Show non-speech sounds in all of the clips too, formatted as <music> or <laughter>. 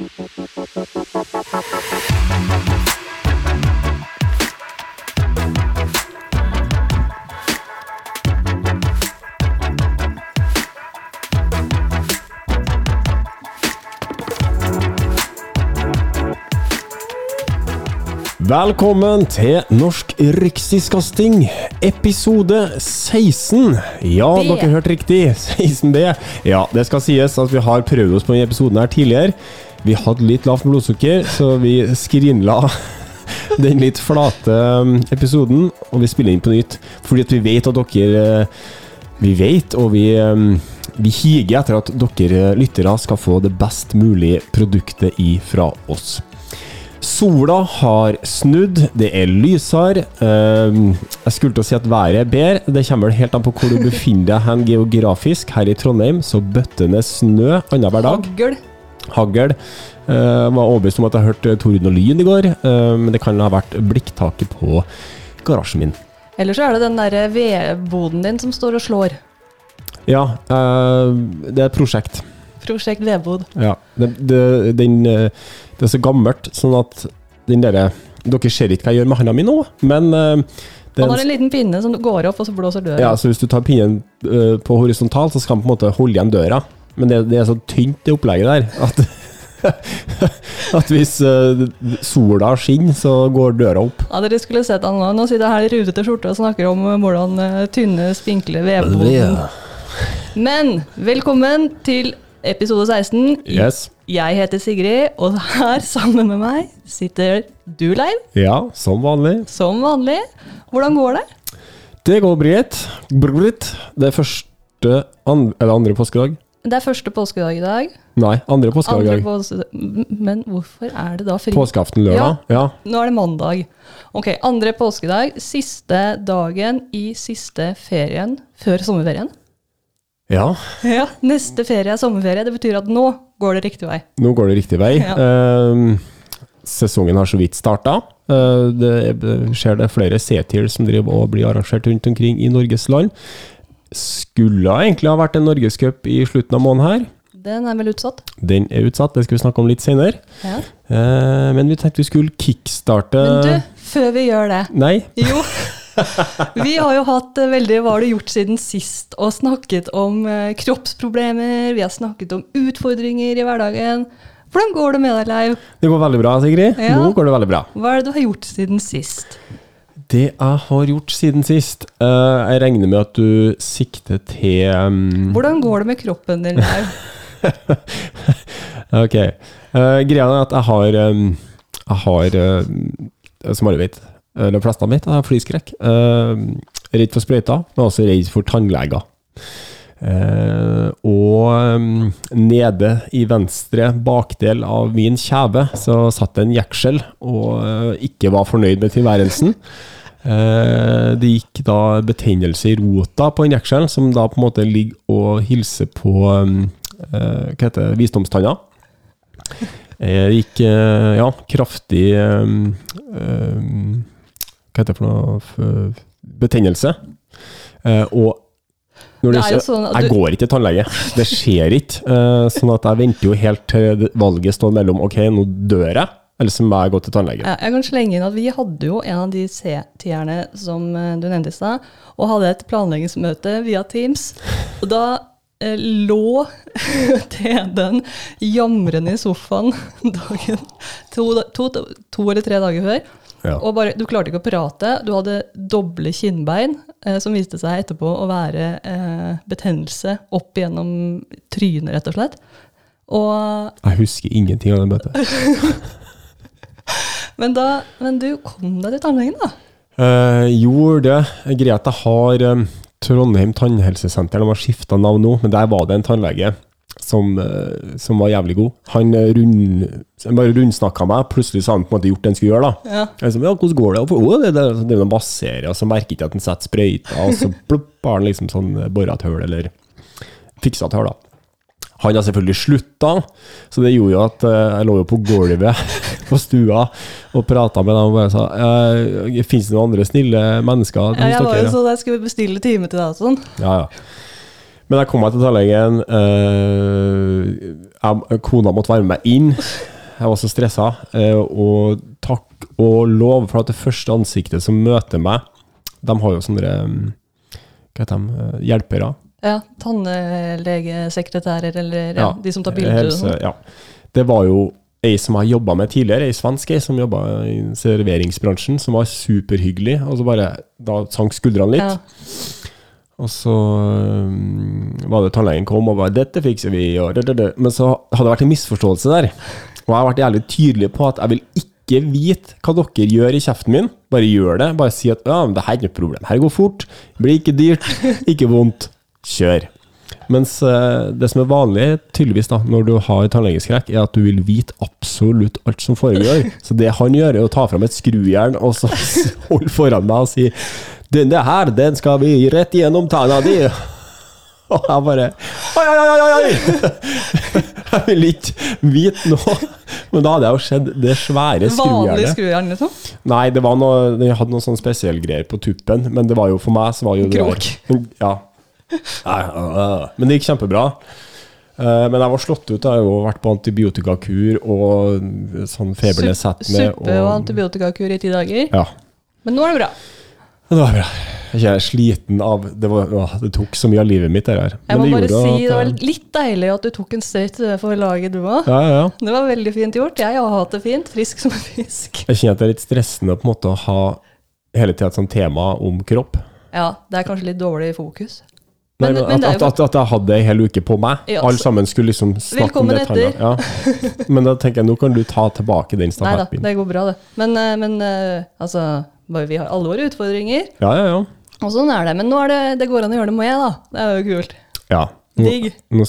Velkommen til Norsk rikskringkasting, episode 16. Ja, B. dere hørte riktig. 16B. Ja, det skal sies at vi har prøvd oss på denne episoden her tidligere. Vi hadde litt lavt blodsukker, så vi skrinla <laughs> den litt flate um, episoden, og vi spiller inn på nytt. Fordi at vi vet at dere eh, Vi vet, og vi, um, vi higer etter at dere lyttere skal få det best mulige produktet ifra oss. Sola har snudd, det er lysere. Ehm, jeg skulle til å si at været er bedre. Det kommer helt an på hvor du befinner deg hen geografisk. Her i Trondheim så bøtter det snø annenhver dag. Hagl. Hagl. Uh, var overbevist om at jeg hørte torden og lyn i går, uh, men det kan ha vært blikktaket på garasjen min. Eller så er det den derre vedboden din som står og slår. Ja, uh, det er et prosjekt. Prosjekt vedbod. Ja, det, det, den, eh, det er så gammelt, sånn at den derre Dere ser ikke hva jeg gjør med handa mi nå, men eh, Han har en liten pinne som går opp, og så blåser døra. ja, så Hvis du tar pinnen eh, på horisontalt, så skal han på en måte holde igjen døra. Men det, det er så tynt, det opplegget der, at <laughs> at hvis uh, sola skinner, så går døra opp. Ja, dere skulle sett han nå. Nå sitter jeg her i rutete skjorte og snakker om eh, hvordan uh, tynne, spinkle vevboden Men velkommen til episode 16. Yes. Jeg heter Sigrid, og her sammen med meg sitter du, Leiv. Ja, som vanlig. Som vanlig. Hvordan går det? Det går. Greit. Det er første andre, Eller andre påskedag? Det er første påskedag i dag. Nei, andre påskedag. i Andre dag. påske... Men hvorfor er det da fri? Påskeaften lørdag. Ja. Nå er det mandag. Ok, andre påskedag. Siste dagen i siste ferien før sommerferien. ja. <laughs> Ja, Neste ferie er sommerferie. Det betyr at nå går det riktig vei. Nå går det riktig vei. <laughs> Ja. Eh, sesongen har så vidt starta. det er- skjer det flere C-tier som driver og blir arrangert rundt omkring i Norges land. Skulle egentlig ha vært en norgescup i slutten av måneden her. Den er vel utsatt? Den er utsatt, det skal vi snakke om litt senere. Ja. Eh, men vi tenkte vi skulle kickstarte Men du, før vi gjør det Nei, Jo. <laughs> Vi har jo hatt eh, veldig Hva har du gjort siden sist? Og snakket om eh, kroppsproblemer, vi har snakket om utfordringer i hverdagen. Hvordan går det med deg, Leiv? det går veldig bra, Sigrid. Ja. Nå går det veldig bra. Hva er det du har gjort siden sist? Det jeg har gjort siden sist uh, Jeg regner med at du sikter til um, Hvordan går det med kroppen din, der? <laughs> Ok. Uh, greia er at jeg har um, Jeg har, uh, som alle vet, de fleste vet, jeg har flyskrekk. Redd for sprøyter, men også redd for tannleger. Uh, og um, nede i venstre bakdel av min kjeve så satt det en jeksel og uh, ikke var fornøyd med tilværelsen. Eh, det gikk da betennelse i rota på den jekselen, som da på en måte ligger og hilser på um, eh, Hva heter det? Visdomstanna. Eh, Det gikk ja, kraftig um, um, Hva heter det for noe? Betennelse. Og når Det det er sånn jeg du- går ikke til tannlege. Det skjer ikke. sånn at jeg venter jo helt til valget står mellom ok, nå dør jeg, eller som er gått gå til tannlege. Ja, Jeg kan slenge inn at Vi hadde jo en av de C-tierne som eh, du nevnte i stad, og hadde et planleggingsmøte via Teams. Og da eh, lå <laughs> TD-en jamrende i sofaen dagen, to, to, to eller tre dager før. Ja. Og bare, Du klarte ikke å prate. Du hadde doble kinnbein, eh, som viste seg etterpå å være eh, betennelse opp gjennom trynet, rett og slett. Og, Jeg husker ingenting av det møtet. <laughs> men, da, men du kom deg til tannlegen, da? Eh, gjorde det. Jeg har eh, Trondheim tannhelsesenter. De har skifta navn nå, men der var det en tannlege som, eh, som var jævlig god. Han eh, rund, bare rundsnakka meg. Plutselig sa han på en måte gjort det han skulle gjøre. da. Ja. Jeg sa, ja, hvordan går det? Og, å, det, det, det er noen masserer, og så merker ikke at han setter sprøyta, og så <laughs> plopp, har han liksom sånn bora et hull, eller fiksa et hull, da. Han har selvfølgelig slutta, så det gjorde jo at eh, jeg lå jo på gulvet <laughs> på stua og prata med dem og bare sa uh, Fins det noen andre snille mennesker Ja, jeg var jo sånn, så jeg skulle bestille time til deg og sånn. Ja, ja. Men jeg kom meg til tannlegen. eh, kona måtte være med meg inn. Jeg var så stressa. eh, og takk og lov for at det første ansiktet som møter meg De har jo sånne eh, Hva heter de? eh, Hjelpere. Ja, Tannlegesekretærer eller ja, de som tar bilder. og sånn. ja. Det var jo ei som jeg jobba med tidligere, ei svensk ei som jobba i serveringsbransjen, som var superhyggelig. Og så bare Da sank skuldrene litt. Ja. Og så um, var det tannlegen kom og bare 'Dette fikser vi', og det, det, det. Men så hadde det vært en misforståelse der. Og jeg har vært jævlig tydelig på at jeg vil ikke vite hva dere gjør i kjeften min. Bare gjør det. Bare si at 'ja, det her er ikke noe problem'. Her går fort. Det blir ikke dyrt. Ikke vondt. Kjør. Mens øh, det som er vanlig, tydeligvis da, når du har tannlegeskrekk, er at du vil vite absolutt alt som foregår. <laughs> Så det han gjør, er å ta fram et skrujern og så <laughs> holde foran meg og si 'Denne her, den skal vi rett gjennom tanna di'. <laughs> Og jeg bare Oi, oi, oi, oi! oi! Jeg vil ikke vite noe. Men da hadde jeg jo sett det svære skrujernet. Vanlig skrujern, liksom? Nei, det var noe, jeg hadde noen sånne spesiellgreier på tuppen, men det var jo for meg så var jo det Krok? Ja. Nei. Men det gikk kjempebra. Eh, Men jeg var slått ut. Jeg har jo vært på antibiotikakur og sånn febernedsettende. Suppe og antibiotikakur i ti dager. Ja. Men nå er det bra. Det var bra. Jeg er sliten av Det, var, å, det tok så mye av livet mitt, det der. Jeg må det bare si det var litt deilig at du tok en støyt for laget, du òg. ja, ja, ja. Det var veldig fint gjort. Jeg har hatt det fint. Frisk som en fisk. Jeg kjenner at det er litt stressende på en måte å ha hele tida et sånt tema om kropp. Ja, det er kanskje litt dårlig fokus. Nei, Men, men, at, at, at jeg hadde ei hel uke på meg. Ja, Alle sammen skulle liksom snakke om det. Velkommen etter. Ja. <laughs> Men da tenker jeg nå kan du ta tilbake den Nei da, det går bra, det. Men, eh, men eh, altså Vi har alle våre utfordringer, Ja, ja, ja. og sånn er det. Men nå er det, det går an å gjøre det med, da. Det er jo kult. ja. Nå, Digg. nå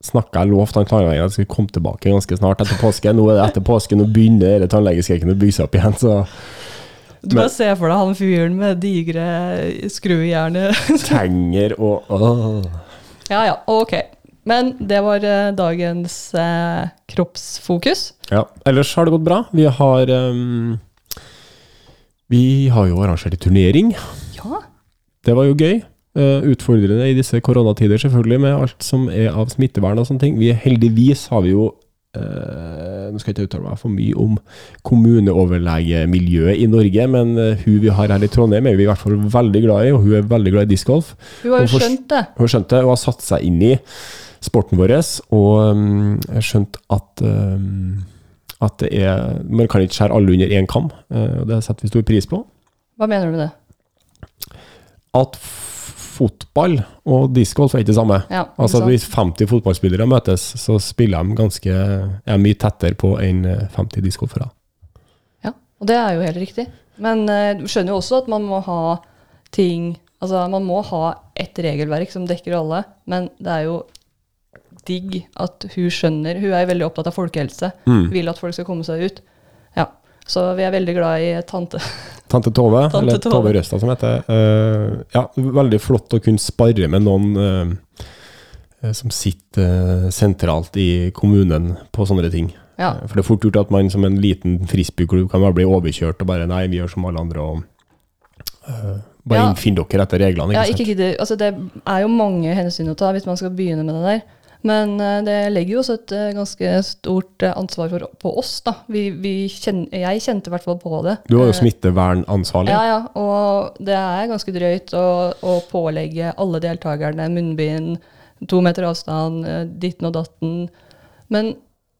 snakka jeg lovt han tannlegen at jeg skulle komme tilbake ganske snart etter påske. Nå er det etter påske, nå begynner tannlegeskrekken å bygge seg opp igjen. Så Du bare ser for deg han fyren med digre skruejernet. <laughs> tenger og åh. ja ja, ok. Men det var eh, dagens eh, kroppsfokus. Ja. Ellers har det gått bra. Vi har um, Vi har jo arrangert en turnering. Ja. Det var jo gøy. Uh, utfordrende i disse koronatider, selvfølgelig, med alt som er av smittevern og sånne ting. Vi, heldigvis har vi jo Nå skal jeg ikke uttale meg for mye om kommuneoverlegemiljøet i Norge, men eh, hun vi har her i Trondheim, er vi i hvert fall veldig glad i, og hun er veldig glad i discgolf. Hun har jo skjønt det. Hun har skjønt det og har satt seg inn i sporten vår, og um, skjønt at um, at det er Man kan ikke skjære alle under én kam, eh, og det setter vi stor pris på. Hva mener du med det? At fotball og discgolf er ikke det samme. Ja, Altså? Hvis 50 fotballspillere møtes, så spiller de ganske er mye tettere på enn eh, 50 discgolfere. Ja, og det er jo helt riktig. Men eh, du skjønner jo også at man må ha ting Altså, man må ha ett regelverk som dekker alle, men det er jo digg at hun skjønner Hun er veldig opptatt av folkehelse, Mm. vil at folk skal komme seg ut. Så vi er veldig glad i tante. <laughs> Tante Tove, Tante eller Tove. Tove Røsta som heter. Uh, ja, veldig flott å kunne spare med noen eh, som sitter uh, sentralt i kommunen på sånne ting. Ja, For det er fort gjort at man som en liten frisbeeklubb kan bare bli overkjørt og bare nei, vi gjør som alle andre og bare Ja. innfinn dere etter reglene. ja Ikke ikke sant? Altså, det er jo mange hensyn å ta hvis man skal begynne med det der. Men eh, det legger jo også et eh, ganske stort eh, ansvar for, på oss, da. Vi, vi kjenner, jeg kjente i hvert fall på det. Du var jo smittevernansvarlig. Ja, ja, og det er ganske drøyt å, å pålegge alle deltakerne munnbind, to meter avstand, ditten og datten. Men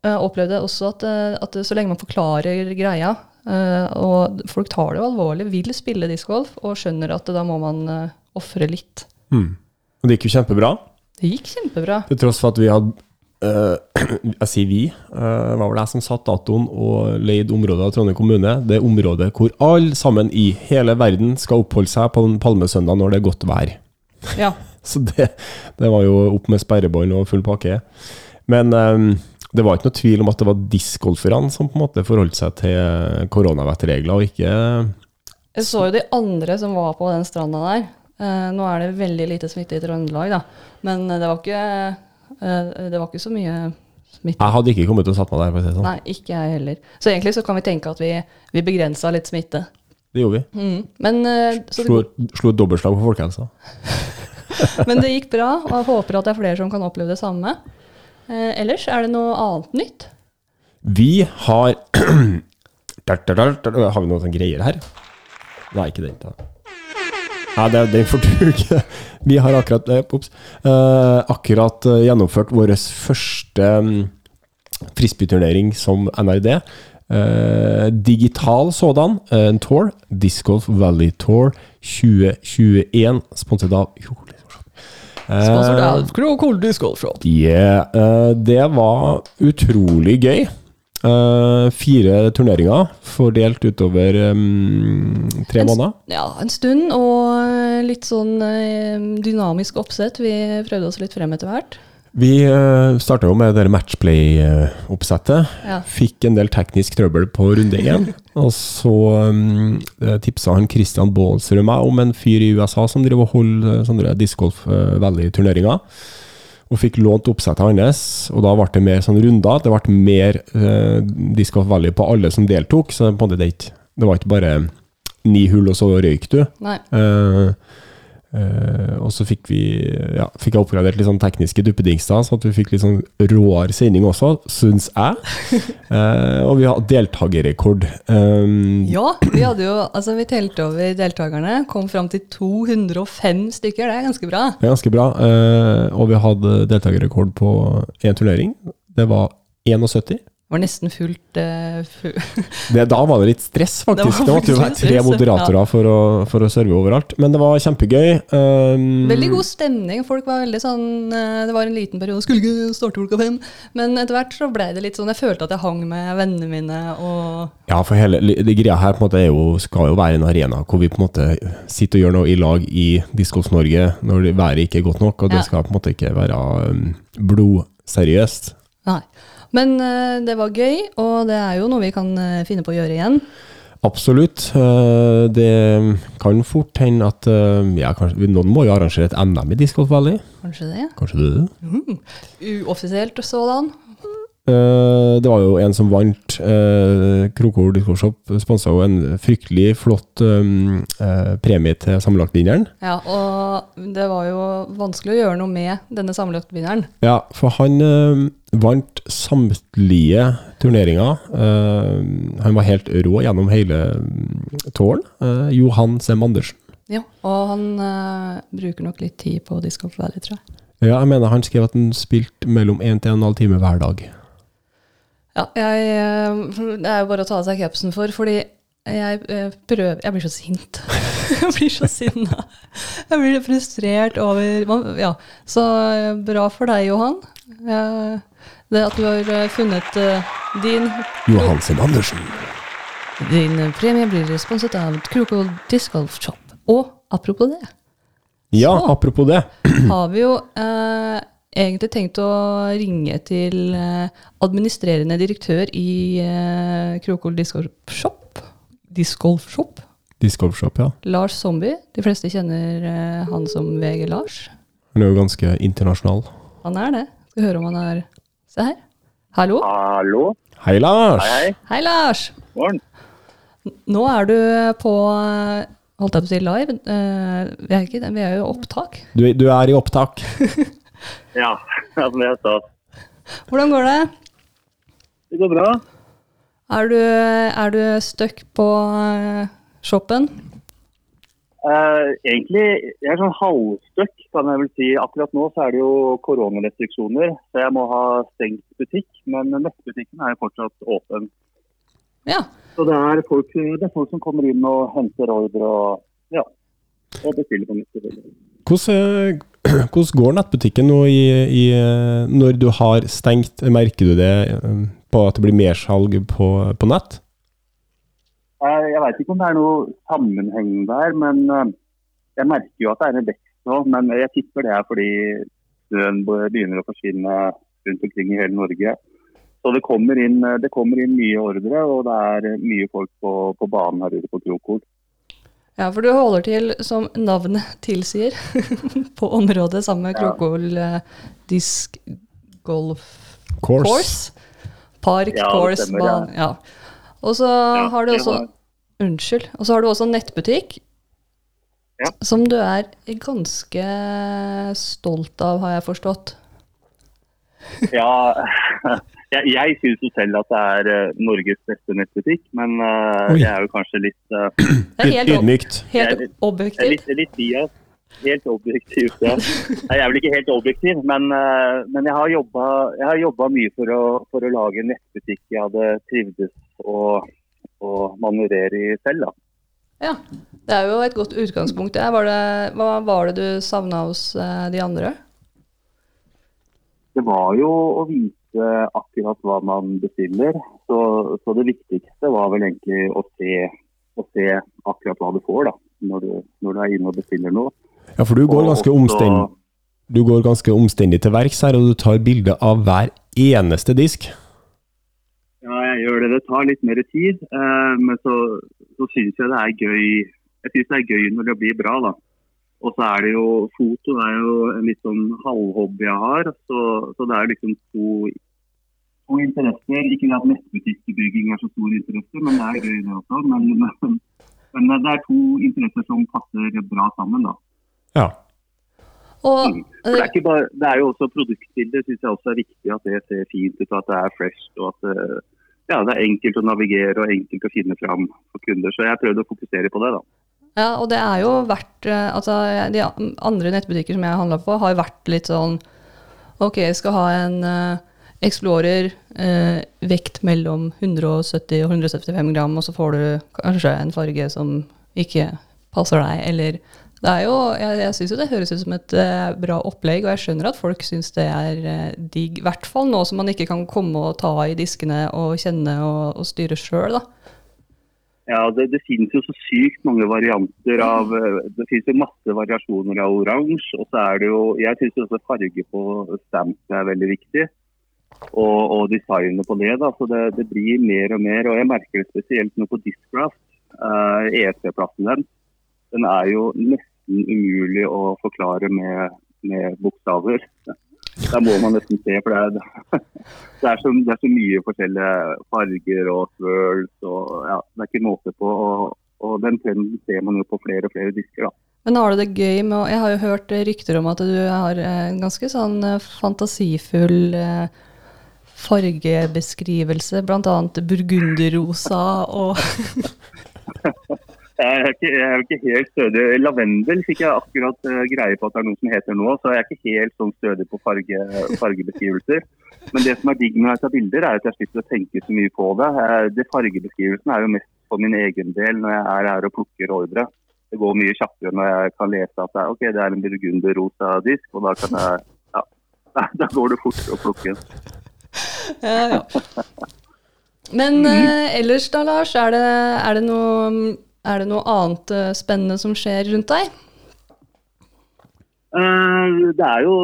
jeg opplevde også at, at så lenge man forklarer greia, og folk tar det jo alvorlig, vil spille discgolf, og skjønner at da må man ofre litt. Mm. Og det gikk jo kjempebra. Det gikk kjempebra. Til tross for at vi hadde eh, <clears throat> Jeg sier vi. Uh, var vel jeg som satt datoen og leide området av Trondheim kommune. Det området hvor alle sammen i hele verden skal oppholde seg på en palmesøndag når det er godt vær. Ja. <laughs> Så det, det var jo opp med sperrebånd og full pakke. Men eh, det var ikke noe tvil om at det var discgolferne som på en måte forholdt seg til koronavettregler, og ikke Jeg så jo de andre som var på den stranda der. Eh, nå er det veldig lite smitte i Trøndelag, da. Men eh, det var ikke, eh, det var ikke så mye smitte. Jeg hadde ikke kommet og satt meg der, for å si sånn. Nei, ikke jeg heller. Så egentlig så kan vi tenke at vi, vi begrensa litt smitte. Det gjorde vi. Mm. Men eh, så det, Slo, slo dobbeltslag på folkehelsa. <laughs> Men det gikk bra, og jeg håper at det er flere som kan oppleve det samme. Eh, ellers, er det noe annet nytt? Vi har. <clears throat> Har vi noen greier her? Nei, ikke den. Nei, det, den får du ikke. Vi har akkurat eh, Ops. eh, akkurat eh, gjennomført vår første um, frisbeeturnering som NRD. Eh, digital sådan. en tour. Disc Golf Valley Tour 2021, sponset av Sponsored Eh, av Crocol Disc Golf Shop. Yeah, det var utrolig gøy. Eh, fire turneringer fordelt utover um, tre En måneder. Ja, en stund, og eh, litt sånn uh, dynamisk oppsett. Vi prøvde oss litt frem etter hvert. Vi uh, starta jo med det matchplay-oppsettet. Ja. Fikk en del teknisk trøbbel på runde én. <laughs> og så um, tipsa han Christian Baalsrud meg om en fyr i USA som driver og holder sånne Disc Golf uh. Og fikk lånt oppsettet hans, og da ble det mer sånn runder. Det ble mer eh, Disc of Valley på alle som deltok, så det, det var ikke bare ni hull, og så røyk du. Nei. Eh, eh, og så fikk vi ja, fikk jeg oppgradert litt sånn tekniske duppedingser, så at vi fikk litt sånn råere sending også, syns jeg. Uh, <laughs> og vi har deltakerrekord. Um, Ja, vi hadde jo Altså, vi telte over deltakerne. Kom fram til 205 stykker. Det er ganske bra. Det er ganske bra. Uh, og vi hadde deltakerrekord på én turnering. Det var 71. Det var nesten fullt uh, <laughs> Det, da var det litt stress, faktisk. Det Det, var måtte jo være tre moderatorer moderatorer for, å, for å serve overalt. Men det var kjempegøy. Um, Veldig god stemning. Folk var veldig sånn eh, Det var en liten periode, skulle ikke starte klokka fem. Men etter hvert så ble det litt sånn Jeg følte at jeg hang med vennene mine og Ja, for hele det greia her på en måte jo, skal jo være en arena hvor vi på en måte sitter og gjør noe i lag i Disco's Norge når det været ikke er godt nok, og det Ja. skal på en måte ikke være um, blodseriøst. Nei. Men eh, det var gøy, og det er jo noe vi kan eh, finne på å gjøre igjen. Absolutt. eh, Det kan fort hende at ja, kanskje, Noen må jo arrangere et NM i Disc Golf Valley. Kanskje det? Kanskje det? Uoffisielt sådan. Eh, Det var jo en som vant. Uh, Krokol Disc sponsa jo en fryktelig flott eh, premie til sammenlagtvinneren. Ja, og det var jo vanskelig å gjøre noe med denne sammenlagtvinneren. Ja, for han vant samtlige turneringer. Han var helt rå gjennom hele mm, tårn. Øh, Johan Sem Andersen. Ja, og han eh, bruker nok litt tid på Disco Valley, tror jeg. Ja, jeg mener han skrev at han spilte mellom 1 til 1 12 time hver dag. Ja, jeg, eh, det er jo bare å ta av seg capsen for, fordi jeg eh, prøver Jeg blir så sint. <laughs> jeg blir så sinna. Jeg blir frustrert over Ja, så eh, bra for deg, Johan. Det at du har funnet din Johan Sem Andersen. Din premie blir responset av Krokol Disc Golf Shop. Og apropos det, Ja, Så. apropos det. har vi jo eh, egentlig tenkt å ringe til eh, administrerende direktør i eh, Krokol Disc Golf Shop. Disc Shop. Disc Shop, ja. Lars Zombie. De fleste kjenner eh, han som VG Lars. Han er jo ganske internasjonal. Han er det. Skal høre om han er Se her. Hallo? Hallo. Hei, Lars! Hei, hei. Hei, Lars! Morgen. Nå er du på Holdt jeg på å si live? Eh, vi, er ikke, vi er jo i opptak. Du, du er i opptak. <laughs> Ja, det er stas. Hvordan går det? Det går bra. Er du, er du stuck på eh, shoppen? Eh, egentlig, jeg er sånn halvstøkk, kan jeg vel si. Akkurat nå så er det jo koronarestriksjoner, så jeg må ha stengt butikk. Men nettbutikken er jo fortsatt åpen. Ja. Så det er folk, det er folk som kommer inn og henter ordre og ja, og bestiller på nytt. Hvordan, <clears throat> hvordan går nettbutikken nå i, i, øh, når du har stengt? Merker du det øh, på at det blir mersalg på, på nett? Eh, Jeg vet ikke om det er noe sammenheng der, men eh, jeg merker jo at det er en vekst nå. Men jeg tipper det er fordi snøen begynner å forsvinne rundt omkring i hele Norge. Så det kommer inn, eh, det kommer inn mye ordre, og det er eh, mye folk på, på banen her ute på Krokol. Ja, for du holder til, som navnet tilsier, <laughs> på området sammen med. Krokol eh, Disc Golf Course. Course. Park, Ja, course, stemmer, bane. Ja. Og så Ja, har du også Unnskyld. Og så har du også nettbutikk. Ja. Som du er ganske stolt av, har jeg forstått. Ja, <laughs> jeg, jeg syns jo selv at det er eh, Norges beste nettbutikk, men uh, jeg er jo kanskje litt uh, <clears throat> Det er helt, Ydmykt. helt Jeg objektivt. litt, litt. Helt objektiv, ja. Nei, Jeg er vel ikke helt objektiv, men, eh, men jeg har jobba, mye for å, for å lage en nettbutikk jeg hadde trivdes å, å manøvrere i selv. da. Ja, det er jo et godt utgangspunkt. Ja. Var det, hva var det du savna hos eh, de andre? Det var jo å vite akkurat hva man bestiller. Så, så det viktigste var vel egentlig å se, å se akkurat hva du får da, når du, når du er inne og bestiller noe. Ja, for du går Og ganske omstendig du går ganske omstendig til verks her, og du tar bilde av hver eneste disk. Ja, jeg gjør det. Det tar litt mer tid, eh, men så, så syns jeg det er gøy. Jeg synes det er gøy når det blir bra, da. Og så er det jo Foto det er jo en litt sånn halvhobby jeg har. Så, så det er liksom to, to interesser. Ikke at nettbutikkbygging er så stor interesse, men det er gøy det også. Men, men, men det er to interesser som passer bra sammen, da. Ja. Og For det, er eh, ikke bare, det er jo også produktbildet syns jeg også er viktig. At det ser fint ut, og at det er fresh. og at det, ja, det er enkelt å navigere og enkelt å finne fram for kunder. Så jeg prøvde å fokusere på det. da. Ja, og det er jo vært eh, Altså, de andre nettbutikker som jeg har handla på, har vært litt sånn Ok, jeg skal ha en uh, Explorer, uh, vekt mellom 170 og 175 gram, og så får du kanskje en farge som ikke passer deg, eller det er jo, Jeg, jeg syns jo det høres ut som et uh, bra opplegg, og jeg skjønner at folk syns det er digg. I hvert fall nå som man ikke kan komme og ta i diskene og kjenne og, og styre sjøl, da. Ja, Det, det finnes jo så sykt mange varianter av eh, Det finnes jo masse variasjoner av oransje. Og så er det jo Jeg syns også farge på stamps er veldig viktig. Og, og designet på det. da, så det, det blir mer og mer. Og jeg merker det spesielt nå på Discraft. Uh, EC-plassen den. Den er jo nesten umulig å forklare med, med bokstaver. Der må man nesten se, for det er, det er, så, det er så mye forskjellige farger og swirls. og ja, Det er ikke måte på. Og, og den trenden ser man jo på flere og flere disker. da. Men har du det gøy med å Jeg har jo hørt eh, rykter om at du har eh, en ganske sånn eh, fantasifull eh, fargebeskrivelse, bl.a. burgunderrosa og <laughs> Jeg er ikke, jeg er ikke helt stødig. Lavendel fikk jeg akkurat eh, greie på at det er noe som heter nå, så jeg er ikke helt sånn stødig på farge, fargebeskrivelser. Men det som er digg når jeg tar bilder, er at jeg slipper å tenke så mye på det. Eh, det Fargebeskrivelsen er jo mest for min egen del når jeg er her og plukker ordre. Det går mye kjappere når jeg kan lese at det er, okay, det er en burgunderrosa disk, og da kan jeg ja, da går det fort å plukke. Ja, ja. Men eh, ellers da, Lars, er det, er, det noe, er det noe annet eh, spennende som skjer rundt deg? Uh, det er jo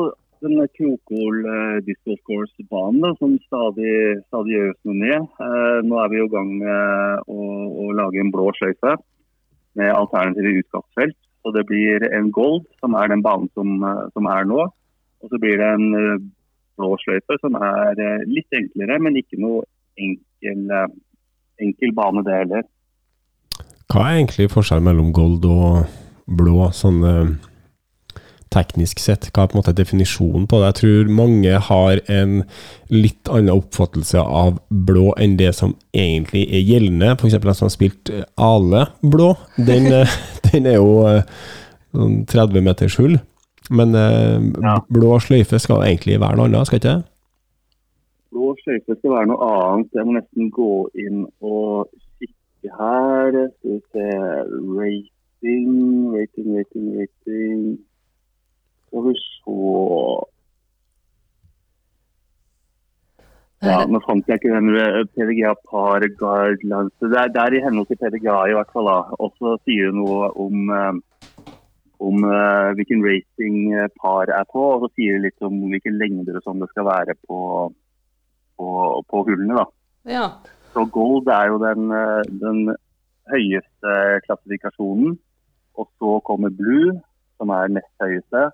den Krokol uh, disco course-banen som stadig, stadig gjøres noe med. Uh, nå er vi i gang med å, å lage en blå sløyfe med alternative utkastfelt. Og det blir en gold, som er den banen som, som er nå. Og så blir det en blå sløyfe som er litt enklere, men ikke noe enkel, enkel bane det heller. Hva er egentlig forskjellen mellom gold og blå, sånn eh, teknisk sett? Hva er på en måte definisjonen på det? Jeg tror mange har en litt annen oppfattelse av blå enn det som egentlig er gjeldende. F.eks. den som har spilt eh, Ale blå, den, <laughs> eh, den er jo eh, sånn 30 meters hull. Men eh, Ja. blå sløyfe skal egentlig være noe annet, skal ikke det? Blå sløyfe skal være noe annet. Jeg må nesten gå inn og kikke her. Skal vi se Rating, rating, rating, rating. Skal vi se Ja, nå fant jeg ikke den eh, PDGA par guidelines. Det er, det er i henhold til PDGA i hvert fall. da. Og så sier hun noe om, eh, om eh, hvilken rating par er på, og så sier hun litt om hvilke lengder og sånn det skal være på, på, på hullene. da. Ja. Så gold er jo den, eh, den høyeste klassifikasjonen. Og så kommer blue, som er nest høyeste.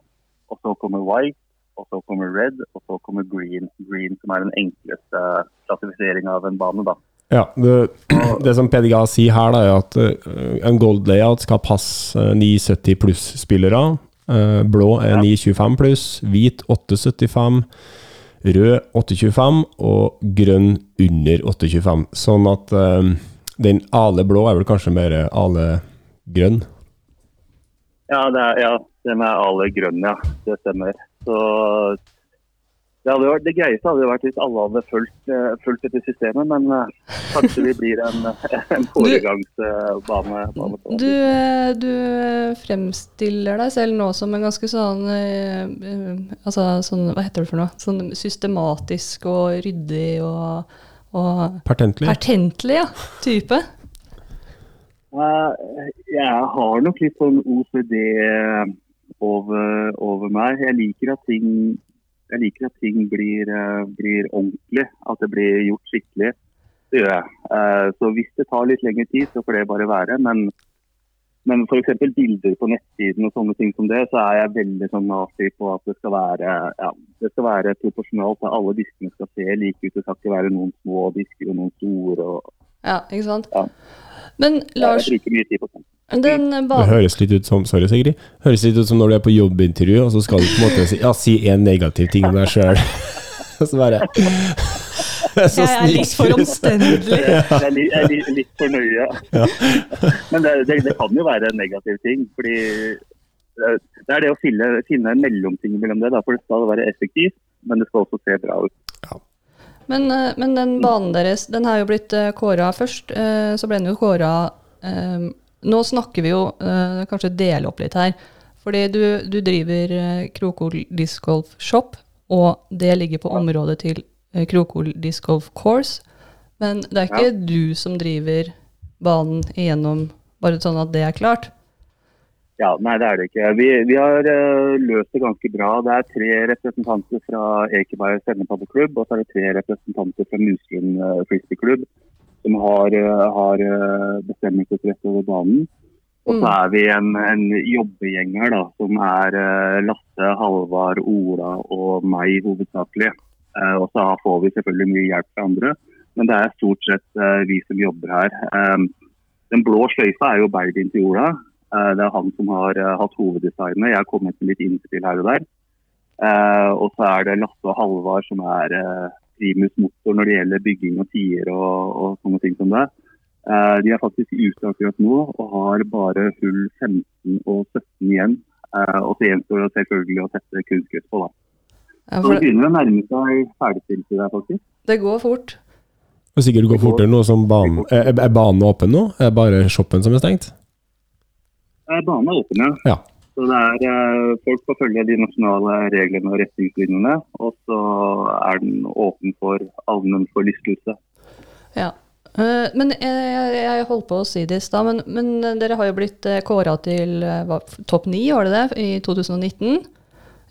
Og så kommer white, og så kommer red, og så kommer green. Green som er den enkleste klassifiseringa av en bane. da. Ja, det, <clears throat> det som PDGA sier her, da, er at eh, en gold layout skal passe eh, 970 pluss-spillere. Eh, blå er 925 pluss, hvit 875, rød 825 og grønn under 825. Sånn at eh, den ale blå er vel kanskje mer ale grønn. Ja, det er, ja, den er ale grønn, ja. Det stemmer. Så det, hadde vært, det greieste hadde vært hvis alle hadde fulgt, eh, fulgt dette systemet, men eh, kanskje vi blir en, <laughs> en foregangsbane. bane. Du, eh, du fremstiller deg selv nå som en ganske sånn eh, eh, Altså sånn, hva heter det for noe? Sånn systematisk og ryddig og, og Pertentlig. pertentlig, ja. Type. Eh, Jeg har nok litt sånn OCD over, over meg. Jeg liker at ting, jeg liker at ting blir, eh, blir ordentlig, at det blir gjort skikkelig. Det gjør jeg. Eh, Så hvis det tar litt lengre tid, så får det bare være. Men, men f.eks. bilder på nettsiden og sånne ting som det, så er jeg veldig sånn nazi på at det skal være, ja, det skal være proporsjonalt. At alle diskene skal se like ut. Det skal ikke være noen små disker og noen store. Og, Ja, ikke sant? Ja. Men Lars, jeg den Det høres litt ut som Sorry, Sigrid. Høres litt ut som når du er på jobbintervju, og så skal du på en måte si Ja, si en negativ ting om deg sjøl. <laughs> så bare <laughs> Så Jeg er litt for omstendelig. <laughs> Ja. Jeg er, litt, jeg er litt for nøye. Men det, det, det kan jo være en negativ ting. fordi det det er det å finne, finne en mellomting mellom det. Da, for det skal være effektivt, men det skal også se bra ut. Men, eh, men den banen deres, den har jo blitt uh, kåra først. eh, så ble den jo kåra eh, Nå snakker vi jo eh, kanskje dele opp litt her. Fordi du, du driver uh, Krokol Disc Golf Shop, og det ligger på området til uh, Krokol Disc Golf Course. Men det er ikke du som driver banen igjennom, bare sånn at det er klart. Ja, Nei, det er det ikke. Vi, vi har uh, løst det ganske bra. Det er tre representanter fra Ekeberg sendepaddeklubb, og så er det tre representanter fra Muslund uh, frisbeeklubb som har, eh, har eh, bestemmelsesrett over banen. Og så Mm. er vi en, en jobbegjeng her, da, som er eh, Lasse, Halvard, Ola og meg hovedsakelig. Og så får vi selvfølgelig mye hjelp fra andre, men det er stort sett vi som jobber her. Den blå sløyfa er jo babyen til Ola. Det er han som har hatt hoveddesignet. Jeg har kommet med litt innspill her og der. Og så er det Lasse og Halvard som er primus motor når det gjelder bygging og tider og, og sånne ting som det. Eh, de er faktisk ute akkurat nå og har bare hull 15 og 17 igjen. Eh, og så gjenstår det selvfølgelig å sette kunstgress på. da. Ja, Så for det det, begynner å nærme seg ferdigstillelse der, faktisk. det går fort. Og sikkert går fortere nå som banen Er, er banen åpen nå? Er det bare shoppen som er stengt? Eh, Banen er åpen, ja. Ja. Så det er, eh, Folk får følge de nasjonale reglene og retningslinjene. Og så er den åpen for allmenn for lystløse. Ja. Eh, men jeg, jeg, jeg holdt på å si det i stad, men, men dere har jo blitt uh, kåra til eh, hva, topp ni, var det det, i 2019?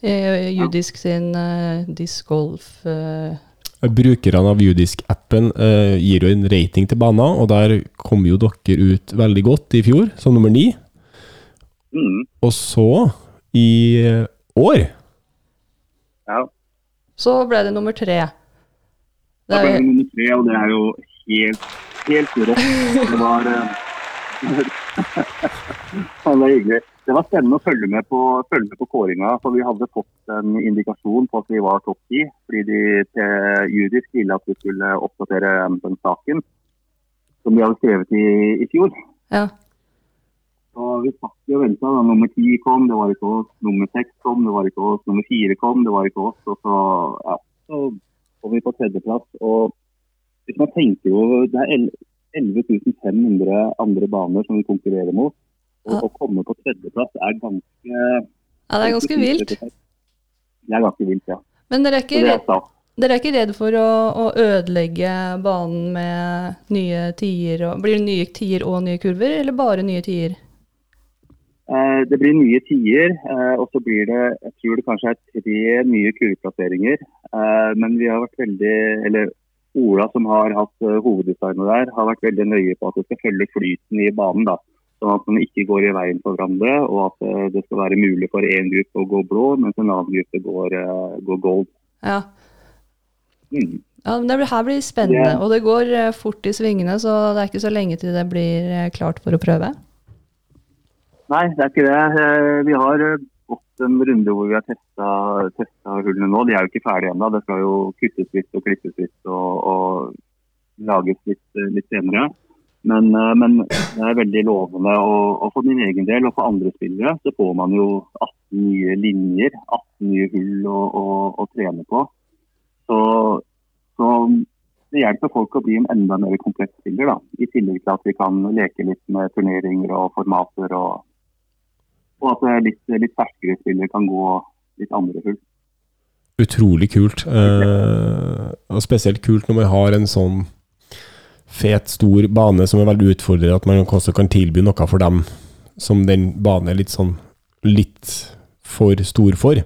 Uh, Judisk sin uh, disc golf eh, Brukerne av Judisk-appen uh, gir jo en rating til banen, og der kom jo dere ut veldig godt i fjor, som nummer ni. Mm, Og så, i eh, år ja. Så ble det nummer tre. Det Da ble det er, nummer tre, og det er jo helt, helt rått. Det var eh, <laughs> Det var hyggelig. Det var spennende å følge med på, følge med på kåringa. For vi hadde fått en indikasjon på at vi var topp ti. Fordi de til juridisk ville at vi skulle oppdatere den saken som vi hadde skrevet i, i fjor. ja. Og vi satt jo og venta. Nummer ti kom, det var ikke oss. Nummer seks kom, det var ikke oss. Nummer fire kom, det var ikke oss. Og så, ja, så kom vi på tredjeplass. Og hvis man tenker jo Det er el- 11 500 andre baner som vi konkurrerer mot. Og Ja. å komme på tredjeplass er ganske ja, det er ganske vilt. Det er ganske vilt, ja. Men dere er ikke, det er redd, dere er ikke redd for å, å ødelegge banen med nye tider? Og, blir det nye tider og nye kurver, eller bare nye tider? Eh, Det blir nye tider, eh, og så blir det jeg tror det kanskje er tre nye kurvplasseringer. Eh, Men vi har vært veldig, eller Ola som har hatt hoveddesignet der, har vært veldig nøye på at det skal følge flyten i banen. da. Sånn at man ikke går i veien for hverandre, og at det skal være mulig for én gruppe å gå blå, mens en annen gruppe går, går gold. Ja. Mm. Ja, men det her blir spennende, Det- og det går fort i svingene, så det er ikke så lenge til det blir klart for å prøve. Nei, det er ikke det. Eh, Vi har eh, gått en runde hvor vi har testa, hullene nå. De er jo ikke ferdige ennå. Det skal jo kuttes litt og klippes litt og, og lages litt, eh, litt senere. Men, men det er veldig lovende. Og, og for min egen del og for andre spillere så får man jo 18 nye linjer, 18 nye hull å, å, å trene på. Så, så det hjelper folk å bli en enda mer komplett spiller. da. I tillegg til at vi kan leke litt med turneringer og formater. og og at litt, litt ferskere spillere kan gå litt andre hull. Utrolig kult. Eh, og spesielt kult når man har en sånn fet, stor bane som er veldig utfordrende, at man også kan tilby noe for dem som den banen er litt sånn litt for stor for.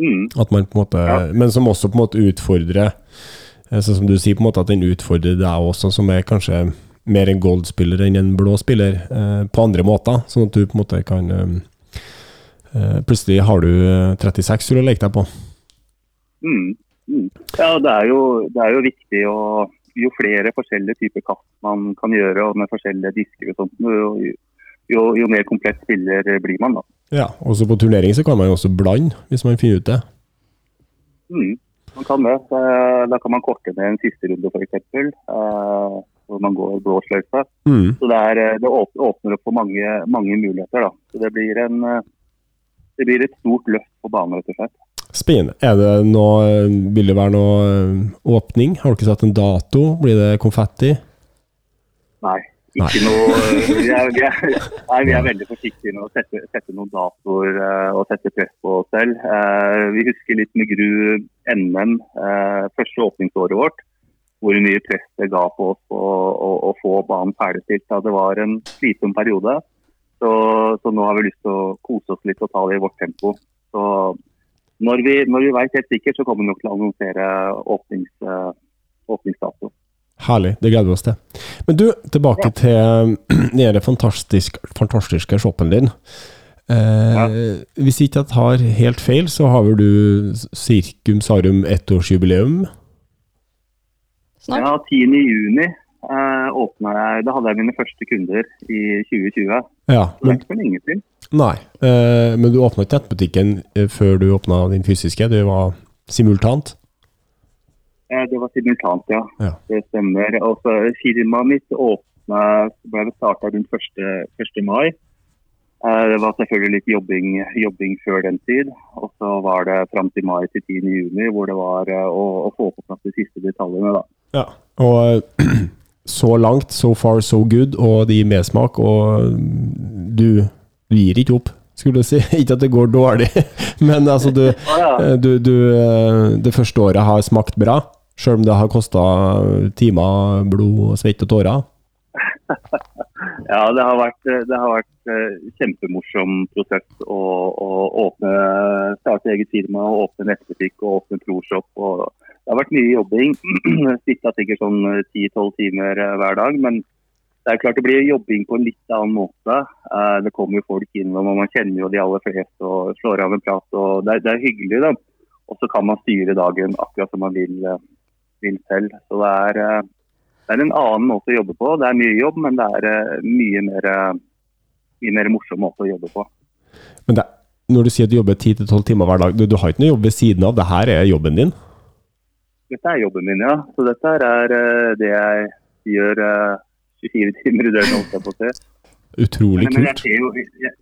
Mm. At man på en måte, Ja. Men som også på en måte utfordrer Sånn som du sier, på en måte at den utfordrer deg også, som er kanskje mer en gold-spiller enn en blå spiller, eh, på andre måter. Sånn at du på en måte kan eh, eh, Plutselig har du eh, 36 hull å leke deg på. Mm. Mm. Ja, det er, jo, det er jo viktig å Jo flere forskjellige typer kast man kan gjøre, og med forskjellige disker og sånt, jo, jo, jo mer komplett spiller blir man, da. Ja, også på turnering så kan man jo også blande, hvis man finner ut det. Mm. Man kan det. Da kan man korte ned en siste runde, f.eks. Hvor man går blå sløyfe. Mm. Så det, er, eh, det åpner opp for mange, mange muligheter. da. Så det blir, en, eh, det blir et stort løft på banen, rett og slett. Spennende. Er det noe, vil det være noe eh, åpning? Har du ikke satt en dato? Blir det konfetti? Nei. Ikke noe vi er, vi, er, <laughs> nei, vi er veldig forsiktige med å sette, sette noen datoer eh, og sette press på oss selv. Eh, vi husker litt med Gru NM, eh, første åpningsåret vårt, hvor mye press det ga på oss å, å, å få banen ferdigstilt. Ja, det var en slitsom periode. Så, så nå har vi lyst til å kose oss litt og ta det i vårt tempo. Så når vi, når vi vet helt sikkert, så kommer vi nok til å annonsere åpnings, eh, åpningsdato. Herlig, det gleder vi oss til. Men du, tilbake til <clears throat> den fantastisk, fantastiske shoppen din. Eh, Ja. Hvis ikke jeg tar helt feil, så har vel du Circum Sarum ettårsjubileum? Snart. Ja, 10. juni eh, åpna jeg Da hadde jeg mine første kunder i 2020. Ja, men, det er for lenge siden. nei. Eh, men du åpna ikke nettbutikken eh, før du åpna din fysiske? Det var simultant? Eh, det var simultant, ja. Ja. Det stemmer. Og så Firmaet mitt åpna ble starta rundt 1. 1. mai. Eh, det var selvfølgelig litt jobbing, jobbing før den tid. Og så var det fram til mai til 10. juni hvor det var eh, å, å få på plass de siste detaljene. da. Ja. Og <clears throat> så langt, so far so good, og det gir mersmak, og du, du gir ikke opp, skulle du si. <laughs> Ikke at det går dårlig, <laughs> men altså du, <laughs> eh, du, du eh, Det første året har smakt bra, sjøl om det har kosta timer, blod, svette og tårer. Ja, det har vært, det har vært eh, kjempemorsom prosess å, å åpne, starte eget firma, åpne nettbutikk og åpne proshop. Og det har vært mye jobbing. <clears throat> Sitta sikkert sånn 10-12 timer eh, hver dag. Men det er klart det blir jobbing på en litt annen måte. Eh, Det kommer jo folk innom, og man kjenner jo de aller fleste og slår av en prat. og Det er, det er hyggelig, da. Og så kan man styre dagen akkurat som man vil, eh, vil selv. Så det er eh, det er en annen måte å jobbe på. Det er mye jobb, men det er eh, mye mer, eh, mye mer morsom måte å jobbe på. Men det, når du sier at du jobber 10-12 timer hver dag, du, du har ikke noe jobb ved siden av? Det her er jobben din? Dette er jobben min, ja. Så dette er eh, det jeg gjør eh, 24 timer i døgnet. Utrolig. Utrolig Men, men jeg, kult. jo, jeg,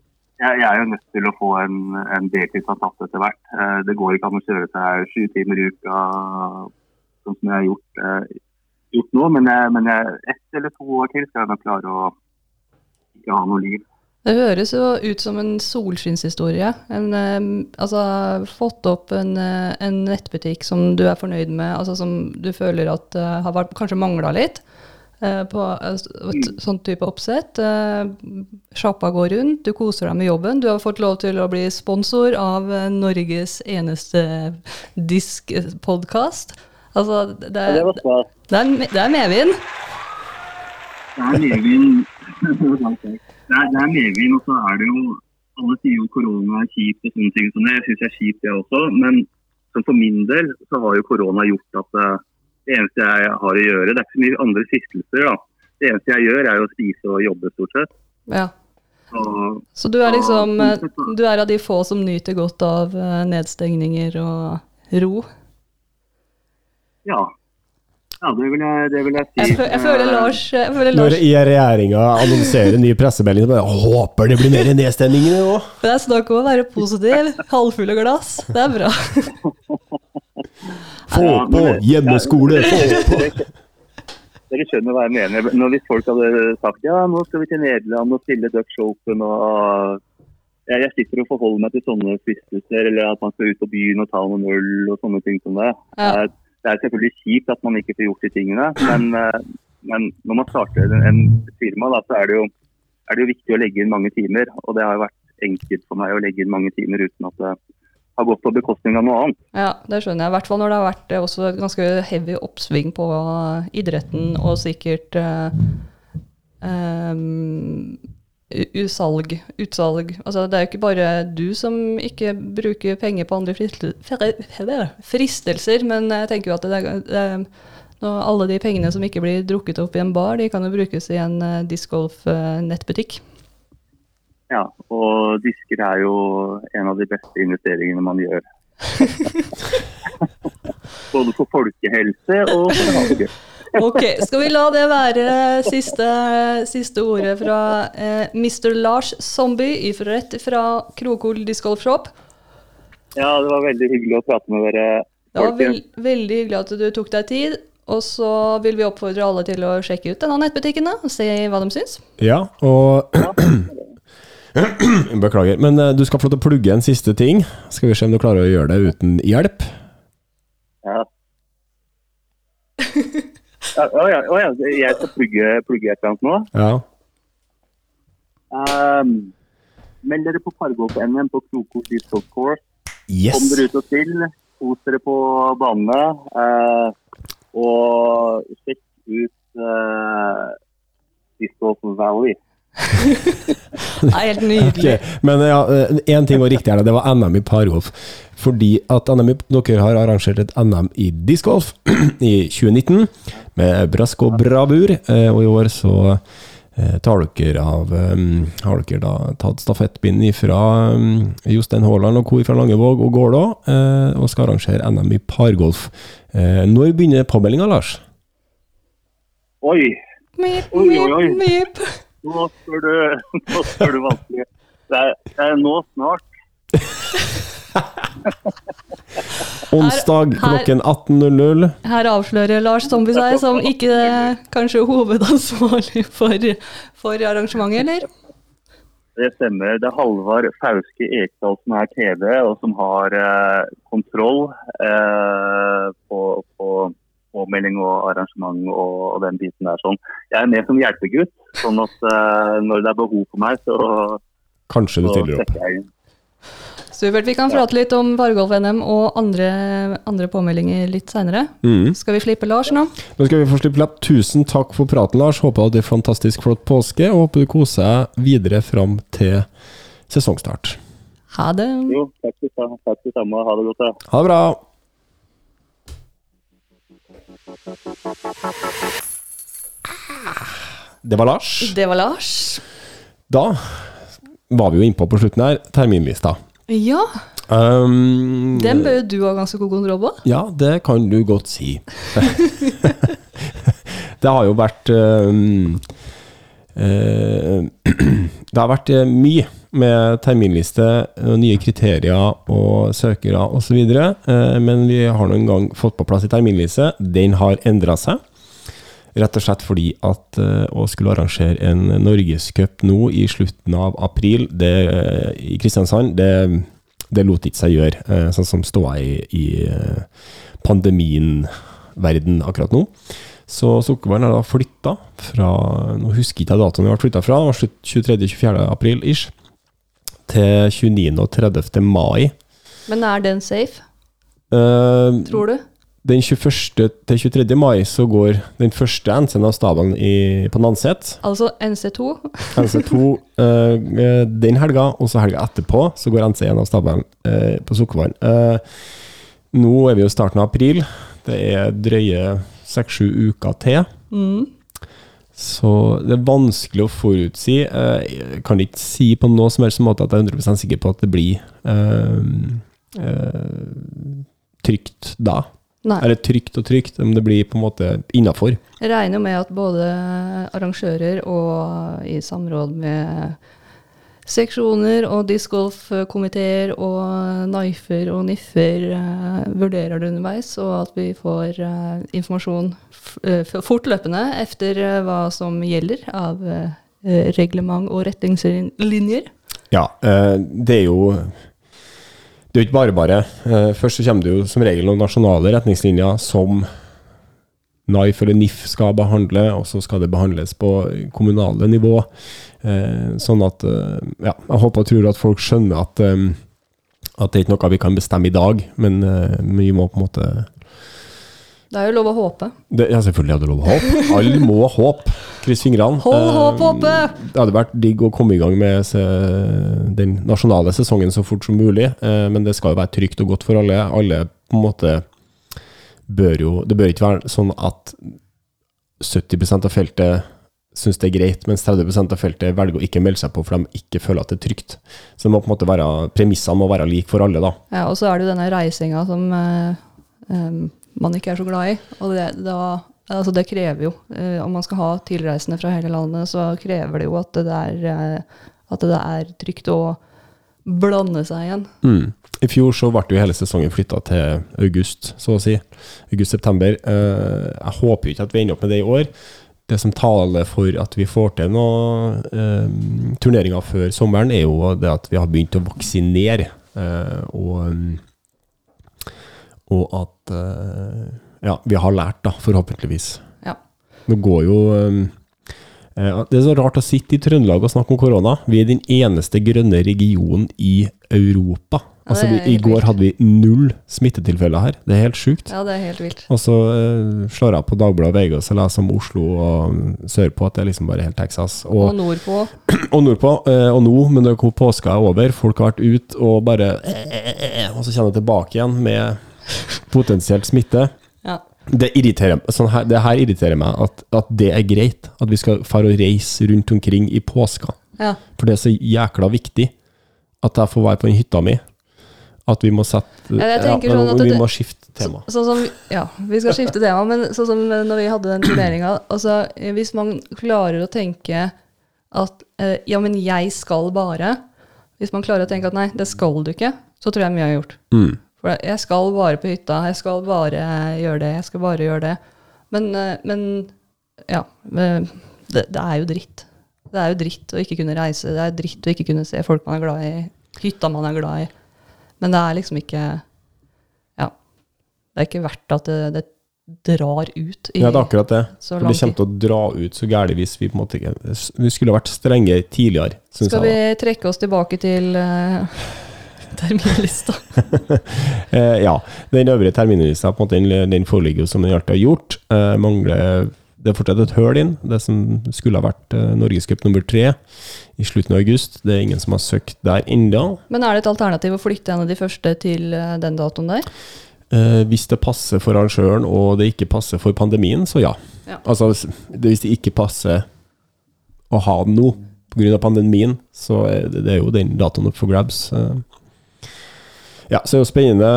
jeg er jo nødt til å få en, en deltidsansatt etter hvert. Eh, Det går ikke an å kjøre seg sju timer i uka sånn som jeg har gjort, eh, gjort nå. Men, jeg, men jeg, ett eller to år til skal jeg klare å ikke ha noe liv. Det høres jo ut som en solskinnshistorie. Altså, fått opp en, eh, en nettbutikk som du er fornøyd med, altså som du føler at uh, har vært, kanskje mangla litt. eh, på et, et sånt type oppsett. Sjappa går rundt, du koser deg med jobben. Du har fått lov til å bli sponsor av Norges eneste diskpodkast. Altså, det, det er, var det, er, det er medvind. Det er medvind. <laughs> Det er, det er medvind, og så er det jo Alle sier jo korona er kjipt og sånne ting som det. Jeg syns jeg er kjipt, det også. Men så for min del så har jo korona gjort at, eh, det eneste jeg har å gjøre. Det er ikke så mye andre fristelser, da. Det eneste jeg gjør, er å spise og jobbe, stort sett. Ja. Så, Så du er liksom eh, Du er av de få som nyter godt av eh, nedstengninger og ro? ja. Ja, det vil jeg, det vil jeg si. Jeg, jeg føler Lars, jeg føler Når Lars i regjeringa annonserer ny pressemelding, så bare håper det blir mer nedstemninger nå. Det er snakk om å være positiv. Halvfulle glass. Det er bra. Få på hjemmeskole, få på. Dere skjønner hva jeg mener. Når hvis folk hadde sagt ja, nå skal vi til Nederland og stille Dutch Open og jeg, jeg sitter og forholder meg til sånne fristelser, eller at man skal ut på byen og ta noen øl og sånne ting som det. Ja. Det er selvfølgelig kjipt at man ikke får gjort de tingene, men, eh, men når man starter en, firma, da, så er det, jo, er det jo viktig å legge inn mange timer. Og det har jo vært enkelt for meg å legge inn mange timer uten at det har gått på bekostning av noe annet. Ja, det skjønner jeg. I hvert fall når det har vært eh, også ganske heavy oppsving på idretten, og sikkert eh, em, u- usalg, utsalg. Altså, det er jo ikke bare du som ikke bruker penger på andre fristelser, men jeg tenker jo at det, er- det, er- alle de pengene som ikke blir drukket opp i en bar, de kan jo brukes i en uh, discgolf-nettbutikk. Ja, og disker er jo en av de beste investeringene man gjør. <laughs> Både for folkehelse og for det. Ok, skal vi la det være siste, siste ordet fra eh, Mr. Lars Zombie rett fra Krokol Disc Golf Shop. Ja, det var veldig hyggelig å prate med dere. Det var veld, veldig hyggelig at du tok deg tid. Og så vil vi oppfordre alle til å sjekke ut denne nettbutikken da, og se hva de syns. Ja, og <clears throat> Beklager, men eh, du skal få lov til å plugge en siste ting. Skal vi se om du klarer å gjøre det uten hjelp? Ja. <laughs> Ja, å ja, å ja, jeg skal plugge, plugge et eller annet nå. Ja. Um, meld dere på Pargolf-NM på Kroko Disc Golf Course. Kom dere ut og spill. Kos dere på banene. Uh, og sjekk ut uh, Disc Golf Valley. <laughs> Det er helt nydelig. Okay. Men ja, én ting var riktig her, det var NM i pargolf. Fordi at NM, i- dere har arrangert et NM i discgolf <clears throat> i 2019 med brask og bravur. eh, Og i år så eh, tar dere av eh, Har dere da tatt stafettpinnen fra Jostein Haaland og co. fra Langevåg og Gålå, eh, og skal arrangere NM i pargolf. Eh, Når begynner påmeldinga, Lars? Oi! Mip, Oi, oi, oi. mip, mip. Nå spør du, <laughs> nå spør du vanskelig. Det er, det er nå snart. <laughs> <laughs> Onsdag klokken 18.00. Her avslører Lars Zombie seg som ikke kanskje hovedansvarlig for, for arrangementet, eller? Det stemmer. Det er Halvard Fauske Ekdal som er TV, og som har eh, kontroll eh, på, på påmelding og arrangement og, og den biten der. Sånn. Jeg er med som hjelpegutt, sånn at eh, når det er behov for meg, så, Kanskje du stiller opp. Supert. Vi kan prate litt om Vargolf-NM og andre, andre påmeldinger litt seinere. Mm. Skal vi slippe Lars nå? Nå skal vi få slippe lapp. Tusen takk for praten, Lars. Håper du hadde en fantastisk flott påske, og håper du koser deg videre fram til sesongstart. Ha det. Jo, takk det samme. Takk det samme. Ha det godt. Ha det bra! Det var Lars. Det var Lars. Da var vi jo innpå på slutten her, terminlista. Ja, Um, den bør jo du ha ganske god kontroll på. Ja, det kan du godt si. <laughs> <laughs> det har jo vært um, uh, <clears throat> Det har vært eh, mye med terminliste, nye kriterier og søkere osv. Men vi har nå en gang fått på plass en terminliste. Den har endra seg. Rett og slett fordi at eh, å skulle arrangere en norgescup nå i slutten av april det, i Kristiansand, det, det lot ikke seg gjøre, eh, sånn som ståa i, i eh, pandemien-verden akkurat nå. Så Sukkerbarn er da flytta fra Nå husker ikke jeg datoen vi ble flytta fra, det var slutt 23.-24. april ish, til 29. og 30. mai. Men er den safe, Uh, tror du? Den 21. til 23. mai så går den første NC-en av stabelen i, på Nanset. Altså NC2. <laughs> NC2 eh, den helga, og så helga etterpå så går NC1 av stabelen eh, på Sukkervann. Eh, nå er vi jo starten av april. Det er drøye seks-sju uker til. Mm. Så det er vanskelig å forutsi. Eh, Jeg kan ikke si på noe som helst måte at jeg er 100% sikker på at det blir eh, eh, trygt da. Nei. Eller trygt og trygt, men det blir på en måte innafor. Jeg regner med at både arrangører og i samråd med seksjoner og discgolfkomiteer og NIFer og NIFfer uh, vurderer det underveis, og at vi får uh, informasjon eh, fortløpende etter hva som gjelder av reglement og retningslinjer. Ja, det er jo Det er jo ikke bare bare. Eh, Først så kommer det jo som regel noen nasjonale retningslinjer som NIF eller NIF skal behandle, og så skal det behandles på kommunale nivå. Eh, Sånn at eh, Ja, jeg håper og tror at folk skjønner at at det er ikke noe vi kan bestemme i dag, men vi må på en måte Det er jo lov å håpe. det, Ja, selvfølgelig hadde lov å håpe. Alle må håpe. Kryss fingrene. Hold Eh, håp oppe! Det hadde vært digg å komme i gang med den nasjonale sesongen så fort som mulig, eh, men det skal jo være trygt og godt for alle. Alle på en måte bør jo Det bør ikke være sånn at 70% av feltet syns det er greit, mens 30% av feltet velger å ikke melde seg på for de ikke føler at det er trygt. Så det må på en måte være, premissene må være like for alle, da. Ja, og så er det jo denne reisinga som eh, man ikke er så glad i. Og det, da, altså det krever jo, eh, om man skal ha tilreisende fra hele landet, så krever det jo at det er, eh, at det er trygt å blande seg igjen. Mm. I fjor så ble jo hele sesongen flytta til august, så å si. August-september. Eh, jeg håper jo ikke at vi ender opp med det i år. Det som taler for at vi får til noen eh, turneringer før sommeren, er jo det at vi har begynt å vaksinere. Eh, og, og at eh, ja, vi har lært, da, forhåpentligvis. Ja. Nå går jo eh, eh, Det er så rart å sitte i Trøndelag og snakke om korona. Vi er den eneste grønne regionen i Europa. Altså, det vi, er I går hadde vi null smittetilfeller her. Det er helt sjukt. Ja, det er helt vilt. Og så uh, slår jeg på Dagbladet VG og så leser om Oslo og sørpå at det er liksom bare helt Texas. Og Og, nordpå. <clears throat> og nordpå. Uh, Og nå, men når påska er over, folk har vært ute og bare eh, Og så kommer jeg tilbake igjen med <laughs> potensielt smitte. Ja. Det, irriterer, sånn her, det her irriterer meg, at, at det er greit. At vi skal fare og reise rundt omkring i påska. ja. For det er så jækla viktig at jeg får være på den hytta mi. At vi må sette Ja, jeg sånn at Vi det- må skifte tema. Sånn som, ja, vi skal skifte tema, men sånn som når vi hadde den turneringa altså, Hvis man klarer å tenke at eh, ja, men jeg skal bare Hvis man klarer å tenke at nei, det skal du ikke, så tror jeg mye er gjort. Mm. For jeg skal bare på hytta, jeg skal bare gjøre det, jeg skal bare gjøre det. Men, eh, men ja, det, det er jo dritt. Det er jo dritt å ikke kunne reise, det er dritt å ikke kunne se folk man er glad i, hytta man er glad i. Men det er liksom ikke Ja. Det er ikke verdt at det, det drar ut i Ja, det er akkurat det. For det kommer til å dra ut så gærent hvis vi på en måte ikke Vi skulle vært strenge tidligere, syns Skal vi trekke oss tilbake til uh, terminlista? <laughs> Eh, ja. Den øvrige terminlista på en måte, den, den foreligger jo som den alltid har gjort. Eh, mangler Det er fortsatt et høl inn. Det som skulle ha vært eh, Norgescup nummer tre i slutten av august. Det er ingen som har søkt der ennå. Men er det et alternativ å flytte en av de første til eh, den datoen der? Eh, hvis det passer for arrangøren og det ikke passer for pandemien, så ja. Ja. Altså hvis det ikke passer å ha den nå pga. pandemien, så er det, det er jo den datoen opp for grabs. eh. Ja, så er det jo spennende.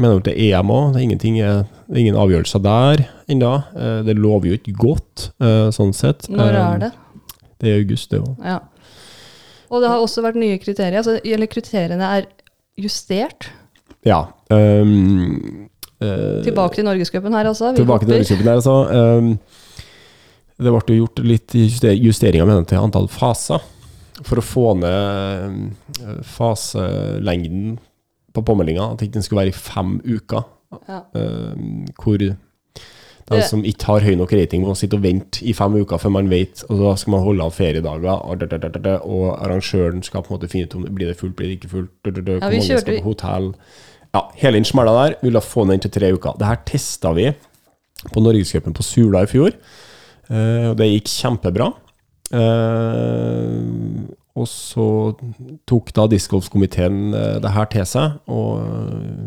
Mener jo til EM òg. Det er ingenting, eh, det er ingen avgjørelser der ennå. Eh, Det lover jo ikke godt, eh, sånn sett. Når er det? Det er august, det òg. Ja. Og det har også vært nye kriterier. Altså, eller kriteriene er justert. Ja. Um, uh, Tilbake til Norgescupen her, altså. Vi Tilbake til hopper. Norgescupen her, altså. Um, det ble gjort litt juster justeringer med til antall faser. For å få ned faselengden på påmeldinga. At den skulle være i fem uker. Ja. Uh, hvor de som ikke har høy nok rating, må sitte og vente i fem uker før man vet, og da skal man holde av feriedager, og, da, da, da, da, da, arrangøren skal på en måte finne ut om det blir det fullt, blir det ikke fullt, da, da, da, Ja, hvor mange kjørte- skal på hotell. Ja, hele den smella der ville få den til tre uker. Det her testa vi på Norgescupen på Sula i fjor, eh, og det gikk kjempebra. Og så tok da discgolfkomiteen eh, det her til seg, og eh,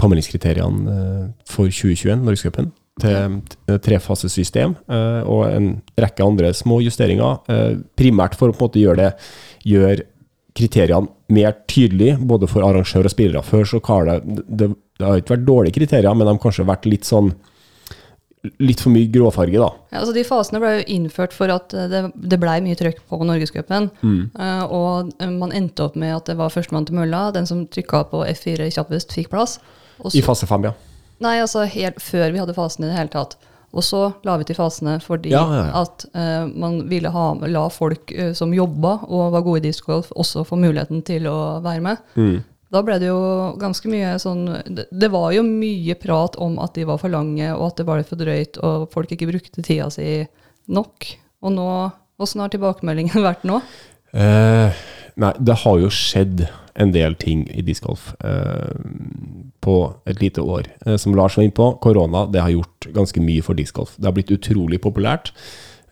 påmeldingskriteriene eh, for 2021, Norgescupen, til trefasesystem og en rekke andre små justeringer. Primært for å på en måte gjøre det gjøre kriteriene mer tydelige, både for arrangør og spillere. Før så har det, det, det har ikke vært dårlige kriterier, men de har kanskje vært litt sånn Litt for mye gråfarge, da. Ja, altså de fasene ble jo innført for at eh, det, det blei mye trøkk på Norgescupen. Eh, og eh, man endte opp med at det var førstemann til mølla. Den som trykka på F4 kjappest, fikk plass. Og I så, fase fem, ja. nei, altså helt før vi hadde fasene i det hele tatt. Og så la vi til fasene fordi Ja, ja, ja. at uh, man ville ha, la folk uh, som jobba og var gode i discgolf, også få muligheten til å være med. Mm. Da ble det jo ganske mye sånn det, var jo mye prat om at de var for lange, og at det var for drøyt, og folk ikke brukte tida si nok. Og nå Åssen har tilbakemeldingen <laughs> vært nå? Eh, nei, det har jo skjedd en del ting i discgolf eh, på et lite år. Eh, som Lars var inne på, korona det har gjort ganske mye for discgolf. Det har blitt utrolig populært.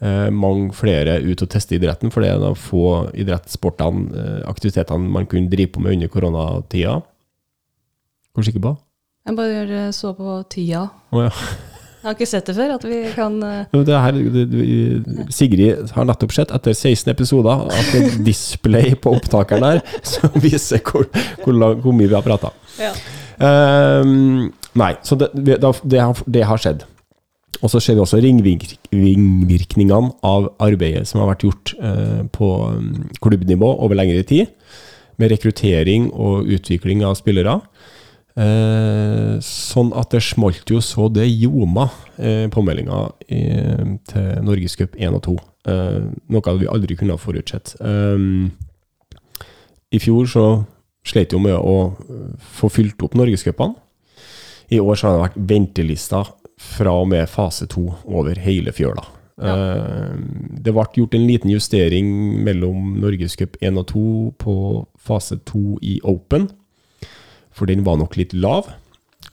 Eh, mange flere ut og teste idretten, for det er de få idrettssportene, eh, aktivitetene man kunne drive på med under koronatida. Hvor sikker på? Jeg bare så på tida. Oh, ja. Jeg har ikke sett det før. At vi kan eh, Det her, det, Sigrid har nettopp sett, etter 16 episoder, at det er display på opptakeren der som viser hvor, hvor, lang, hvor mye vi har prata. ja. Um, nei, så det, det, det, har, det har skjedd. Og så ser vi også ringvirkningene av arbeidet som har vært gjort eh, på mm, klubbnivå over lengre tid, med rekruttering og utvikling av spillere. Eh, sånn at det smalt jo så det ljoma eh, påmeldinga til Norgescup 1 og 2. Eh, noe vi aldri kunne ha forutsett. I fjor så slet jo med å få fylt opp Norgescupene. I år så har det vært ventelister fra og med fase to over hele fjøla. Ja. det ble gjort en liten justering mellom Norgescup 1 og 2 på fase 2 i Open, for den var nok litt lav.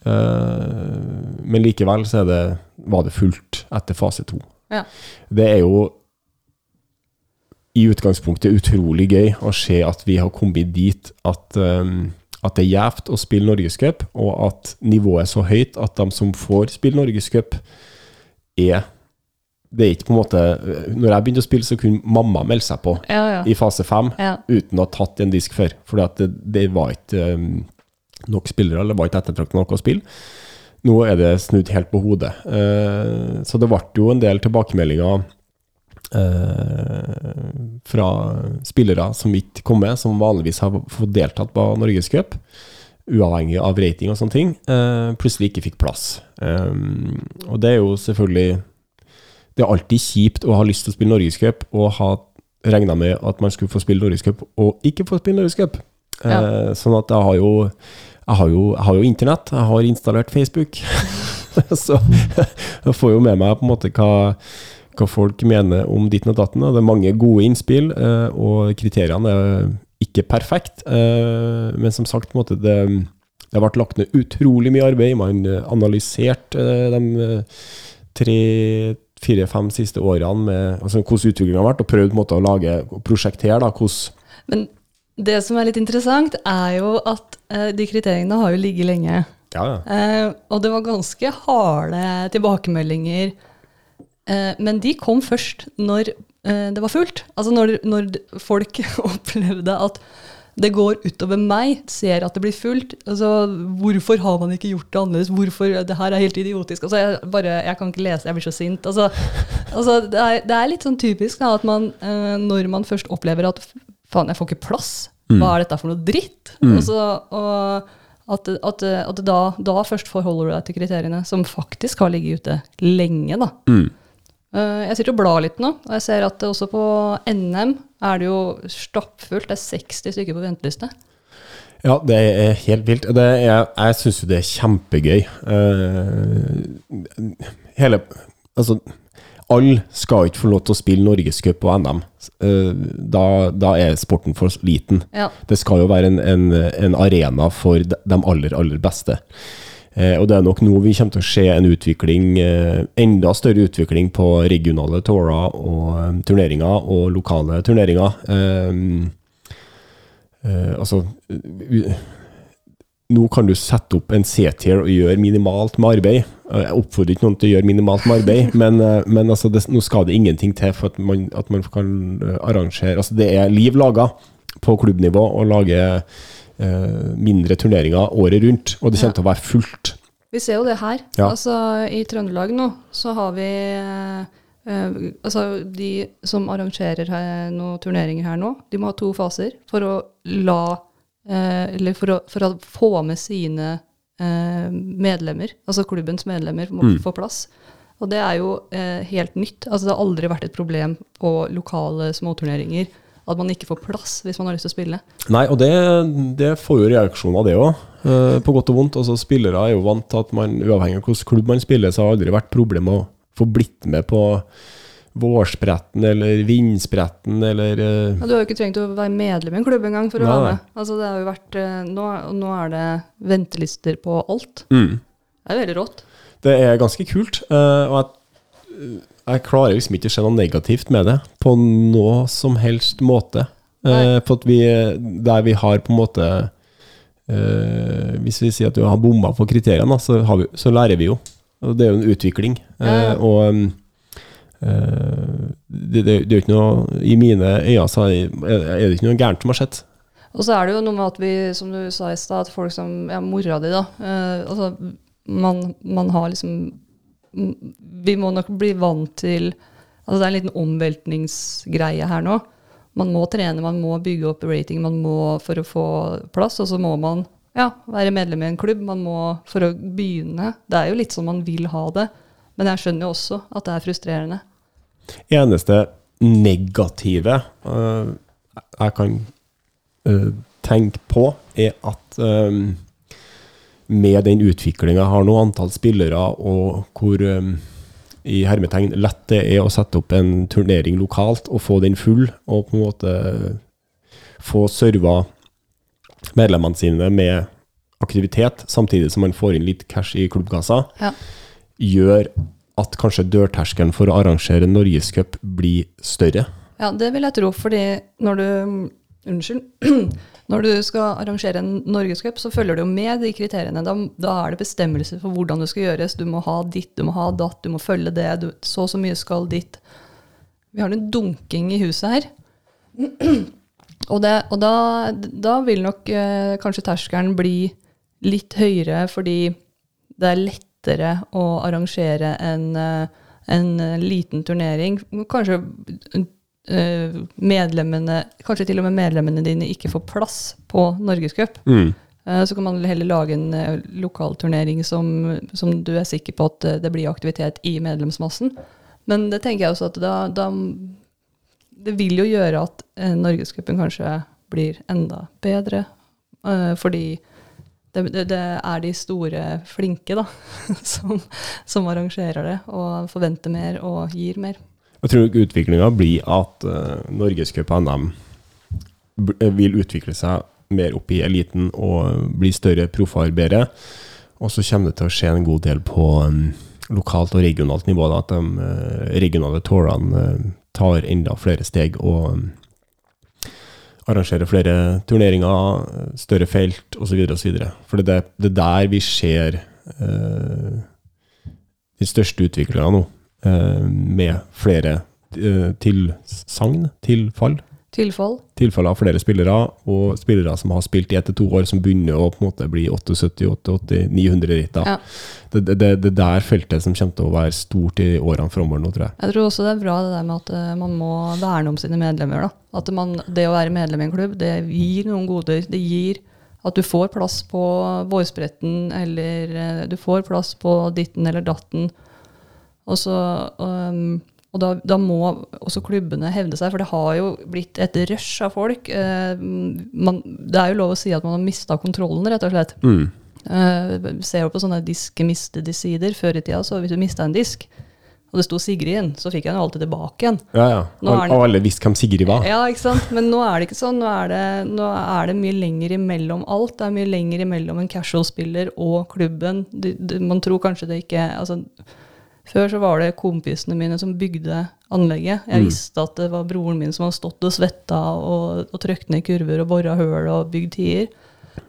Eh, men likevel så er det, var det fullt etter fase 2. Ja. Det er jo i utgangspunktet utrolig gøy å se at vi har kommet dit at, um, at det er gjevt å spille Norgescup, og at nivået er så høyt at de som får spille Norgescup, er Det er ikke på en måte Når jeg begynte å spille, så kunne mamma melde seg på Ja, ja. i fase fem ja. uten å ha tatt en disk før. For det, det var ikke um, nok spillere, eller var ikke ettertraktet nok å spille. Nå er det snudd helt på hodet. Uh, så det ble jo en del tilbakemeldinger fra spillere som ikke kom med, som vanligvis har fått deltatt på Norgescup, uavhengig av rating og sånne ting, eh, plutselig ikke fikk plass. Eh, og det er jo selvfølgelig Det er alltid kjipt å ha lyst til å spille Norgescup og ha regna med at man skulle få spille Norgescup, og ikke få spille Norgescup. Eh, sånn at jeg har jo jeg har, jo, jeg har jo internett, jeg har installert Facebook. <laughs> så jeg får jo med meg på en måte hva, hva folk mener om ditten og datten. Det er mange gode innspill, eh, og kriteriene er ikke perfekt. Eh, men som sagt, måte, det, det har vært lagt ned utrolig mye arbeid. Man analyserte eh, de tre fire-fem siste årene med altså, hvordan utviklingen har vært, og prøvd måte, å lage og prosjektere da, hvordan Men det som er litt interessant, er jo at de kriteriene har jo ligget lenge. Ja, ja. Og det var ganske harde tilbakemeldinger. Eh, men de kom først når eh, det var fullt. Altså når, når folk <laughs> opplevde at det går utover meg, ser at det blir fullt. Altså, hvorfor har man ikke gjort det annerledes? Hvorfor, Det her er helt idiotisk. Altså, jeg, bare, jeg kan ikke lese, jeg blir så sint. Altså, altså, det, er, det er litt sånn typisk da, at man, eh, når man først opplever at faen, jeg får ikke plass, hva er dette for noe dritt? Og så, og at, at, at da, da først forholder du deg til kriteriene, som faktisk har ligget ute lenge. da. Mm. Eh, Jeg sitter og blar litt nå, og jeg ser at også på NM er det jo stappfullt. Det er 60 stykker på venteliste. Ja, det er helt vilt. Det er, jeg syns jo det er kjempegøy. Uh, hele Altså, alle skal ikke få lov til å spille Norgescup og NM. Uh, da, da er sporten for liten. Ja. Det skal jo være en, en, en arena for de de aller, aller beste. Eh, og det er nok nå vi kommer til å se en utvikling, eh, enda større utvikling på regionale tourer og eh, turneringer og lokale turneringer. Altså nå kan du sette opp en C-tier og gjøre minimalt med arbeid. Jeg oppfordrer ikke noen til å gjøre minimalt med arbeid, <laughs> men, men altså det, nå skal det ingenting til for at man, at man kan arrangere Altså Det er liv laga på klubbnivå å lage mindre turneringer året rundt, og det kommer til å være fullt. Vi ser jo det her. Ja. Altså, I Trøndelag nå så har vi eh, eh, Altså, de som arrangerer noen turneringer her nå, de må ha to faser for å la eh, Eller for å, for å få med sine eh, medlemmer, altså klubbens medlemmer, må Mm. få plass. Og det er jo eh, helt nytt. Altså, det har aldri vært et problem på lokale småturneringer at man ikke får plass hvis man har lyst til å spille. Nei, og det, det får jo reaksjoner, det òg. På godt og vondt. Altså, spillere er jo vant til at man, uavhengig av hvilken klubb man spiller, så har det aldri vært problem å få blitt med på vårspretten eller vindspretten eller eh, Ja, du har jo ikke trengt å være medlem i en klubb engang for å Nei, være med. Altså, det har jo vært, eh, nå, nå er det ventelister på alt. mm. Det er veldig rått. Det er ganske kult. eh, og jeg, jeg klarer liksom ikke å se noe negativt med det på noe som helst måte. Eh, for at vi, der vi har på en måte eh, Hvis vi sier at du har bomma på kriteriene, så, har vi, så lærer vi jo. Det er jo en utvikling. Eh, og um, eh, det, det, det er jo ikke noe I mine øyne så er det ikke noe gærent som har skjedd. Og så er det jo noe med at vi, som du sa i stad, at folk som Ja, mora di, da. Eh, altså, man, man har liksom Vi må nok bli vant til Altså, det er en liten omveltningsgreie her nå. Man må trene, man må bygge opp rating man må for å få plass, og så må man ja, være medlem i en klubb. Man må for å begynne. Det er jo litt sånn man vil ha det. Men jeg skjønner jo også at det er frustrerende. eneste negative uh, jeg kan uh, tenke på, er at øh, med den utviklinga har nå antall spillere, og hvor um, i hermetegn lett det er å sette opp en turnering lokalt og få den full, og på en måte få serva medlemmene sine med aktivitet, samtidig som man får inn litt cash i klubbkassa, Ja. gjør at kanskje dørterskelen for å arrangere norgescup blir større. Ja, det vil jeg tro, fordi når du Unnskyld. <clears throat> Når du skal arrangere en norgescup, så følger du jo med de kriteriene. Da, da er det bestemmelser for hvordan det skal gjøres. Du må ha ditt, du må ha datt, du må følge det. Du, så og så mye skal ditt. Vi har en dunking i huset her. <clears throat> Og, det, og da, da vil nok eh, kanskje terskelen bli litt høyere, fordi det er lettere å arrangere en, eh, en liten turnering. Kanskje medlemmene, kanskje til og med medlemmene dine ikke får plass på Norgescup. Mm. Eh, Så kan man heller lage en eh, lokalturnering som, som du er sikker på at eh, det blir aktivitet i medlemsmassen. Men det tenker jeg også at da, da Det vil jo gjøre at eh, Norgescupen kanskje blir enda bedre. eh, fordi det, det, det er de store flinke da, <laughs> som, som arrangerer det, og forventer mer og gir mer. Jeg tror utviklinga blir at uh, Norgescup og NM eh, vil utvikle seg mer opp i eliten og bli større proffer bedre. Og så kommer det til å skje en god del på um, lokalt og regionalt nivå. Da, at de uh, regionale tårene uh, tar enda flere steg og um, arrangerer flere turneringer, eh, større felt osv. osv. For det er er der vi ser uh, de største utviklerne nå eh, med flere eh, tilsagn, tilfall, Tilfall. Tilfall av flere spillere, og spillere som har spilt i ett til to år, som begynner å på en måte bli 78-80-900 ritter. Ja. Det, det, det, der feltet som kommer til å være stort i årene framover nå, tror jeg. Jeg tror også det er bra det der med at eh, man må verne om sine medlemmer. Da. At man, det å være medlem i en klubb, det gir noen goder. Det gir at du får plass på vårspretten, eller eh, du får plass på ditten eller datten. Og, så, um, og da, da må også klubbene hevde seg, for det har jo blitt et rush av folk. Uh, man, det er jo lov å si at man har mista kontrollen, rett og slett. Mm. Uh, ser jo på sånne disk-miste-sider. Før i tida, så hvis du mista en disk, og det sto Sigrid inn, så fikk jeg den alltid tilbake igjen. Ja, ja. Og alle visste hvem Sigrid var. Ja, ikke sant? Men nå er det ikke sånn. Nå er det, nå er det mye lenger imellom alt. Det er mye lenger imellom en casual-spiller og klubben. Du, du, man tror kanskje det ikke altså, Før så var det kompisene mine som bygde anlegget. Jeg Mm. visste at det var broren min som hadde stått og svetta og, og trøkt ned kurver og bora høl og bygd tier.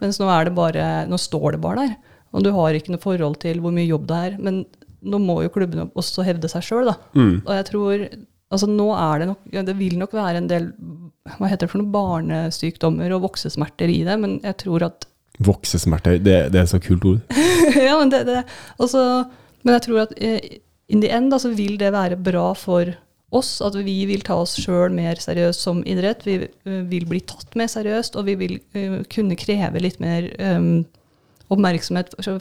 Mens nå det bare Nå står det bare der. Og du har ikke noe forhold til hvor mye jobb det er. Men nå må jo klubbene også hevde seg sjøl, da. Mm. Og jeg tror Altså nå er det nok Det vil nok være en del hva heter det for noen barnesykdommer og voksesmerter i det, men jeg tror at Voksesmerter, det, det er så kult ord. <laughs> ja, men, det, det, også, men jeg tror at eh, in the end da, så vil det være bra for oss, at vi vil ta oss sjøl mer seriøst som idrett. Vi eh, vil bli tatt mer seriøst, og vi vil eh, kunne kreve litt mer um, oppmerksomhet. Så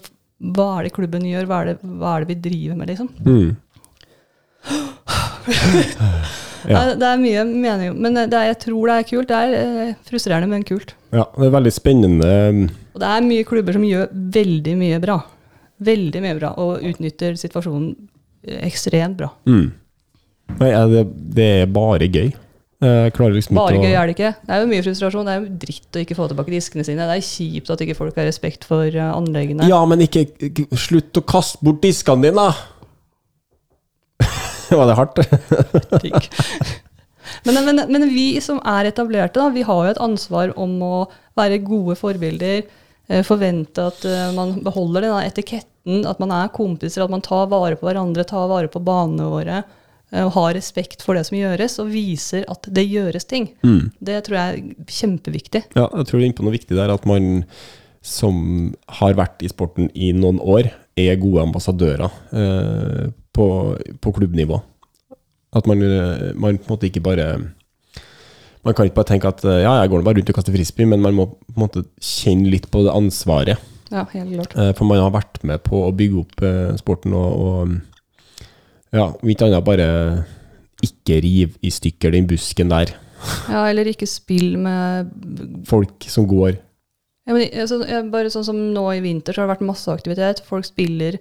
hva er det klubben gjør, hva er det, hva er det vi driver med, liksom? Mm. <laughs> Ja. Det, er mye mening, men det er, jeg tror det er kult. Det er frustrerende, men kult. Ja, det er veldig spennende. Og det er mye klubber som gjør veldig mye bra. Veldig mye bra, og utnytter situasjonen eh, ekstremt bra. Mm. Nei, det, det er bare gøy. Liksom Bare gøy er det ikke. Det er jo mye frustrasjon. Det er jo dritt å ikke få tilbake diskene sine. Det er kjipt at ikke folk har respekt for eh, anleggene. Ja, men ikke, ikke Slutt å kaste bort diskene dine, da! <laughs> Var det hardt? <laughs> Men, men, men vi som er etablerte, da, vi har jo et ansvar om å være gode forbilder. Eh, Forvente at eh, man beholder denne etiketten, at man er kompiser, at man tar vare på hverandre, tar vare på banene våre. eh, Og har respekt for det som gjøres, og viser at det gjøres ting. Mm. Det tror jeg er kjempeviktig. Ja, jeg tror du er inne på noe viktig der, at man som har vært i sporten i noen år, er gode ambassadører eh, på, på klubbnivå. At man, man på en måte ikke bare Man kan ikke bare tenke at eh, ja, jeg går nå bare rundt og kaster frisbee, men man må på en måte kjenne litt på det ansvaret. Ja, helt klart. Eh, for man har vært med på å bygge opp eh, sporten og, og ja, om ikke annet bare ikke rive i stykker den busken der. Ja, eller ikke spill med Folk som går Ja, men, altså, bare sånn som nå i vinter, så har det vært masse aktivitet. Folk spiller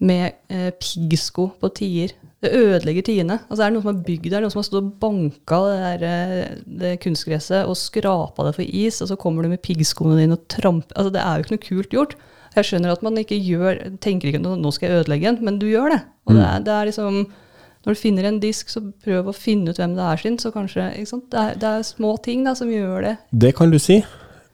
med eh, piggsko på tier. Det ødelegger tiende. Altså, er det noen som har bygd der, noen som har stått og banka det, der, eh, det kunstgresset og skrapa det for is, og så kommer du med piggskoene dine og tramper altså, Det er jo ikke noe kult gjort. Jeg skjønner at man ikke gjør, tenker ikke at nå skal jeg ødelegge den, men du gjør det. Og det, er, det er liksom Når du finner en disk, så prøv å finne ut hvem det er sin. så kanskje? Det, er, det er små ting da, som gjør det. Det kan du si,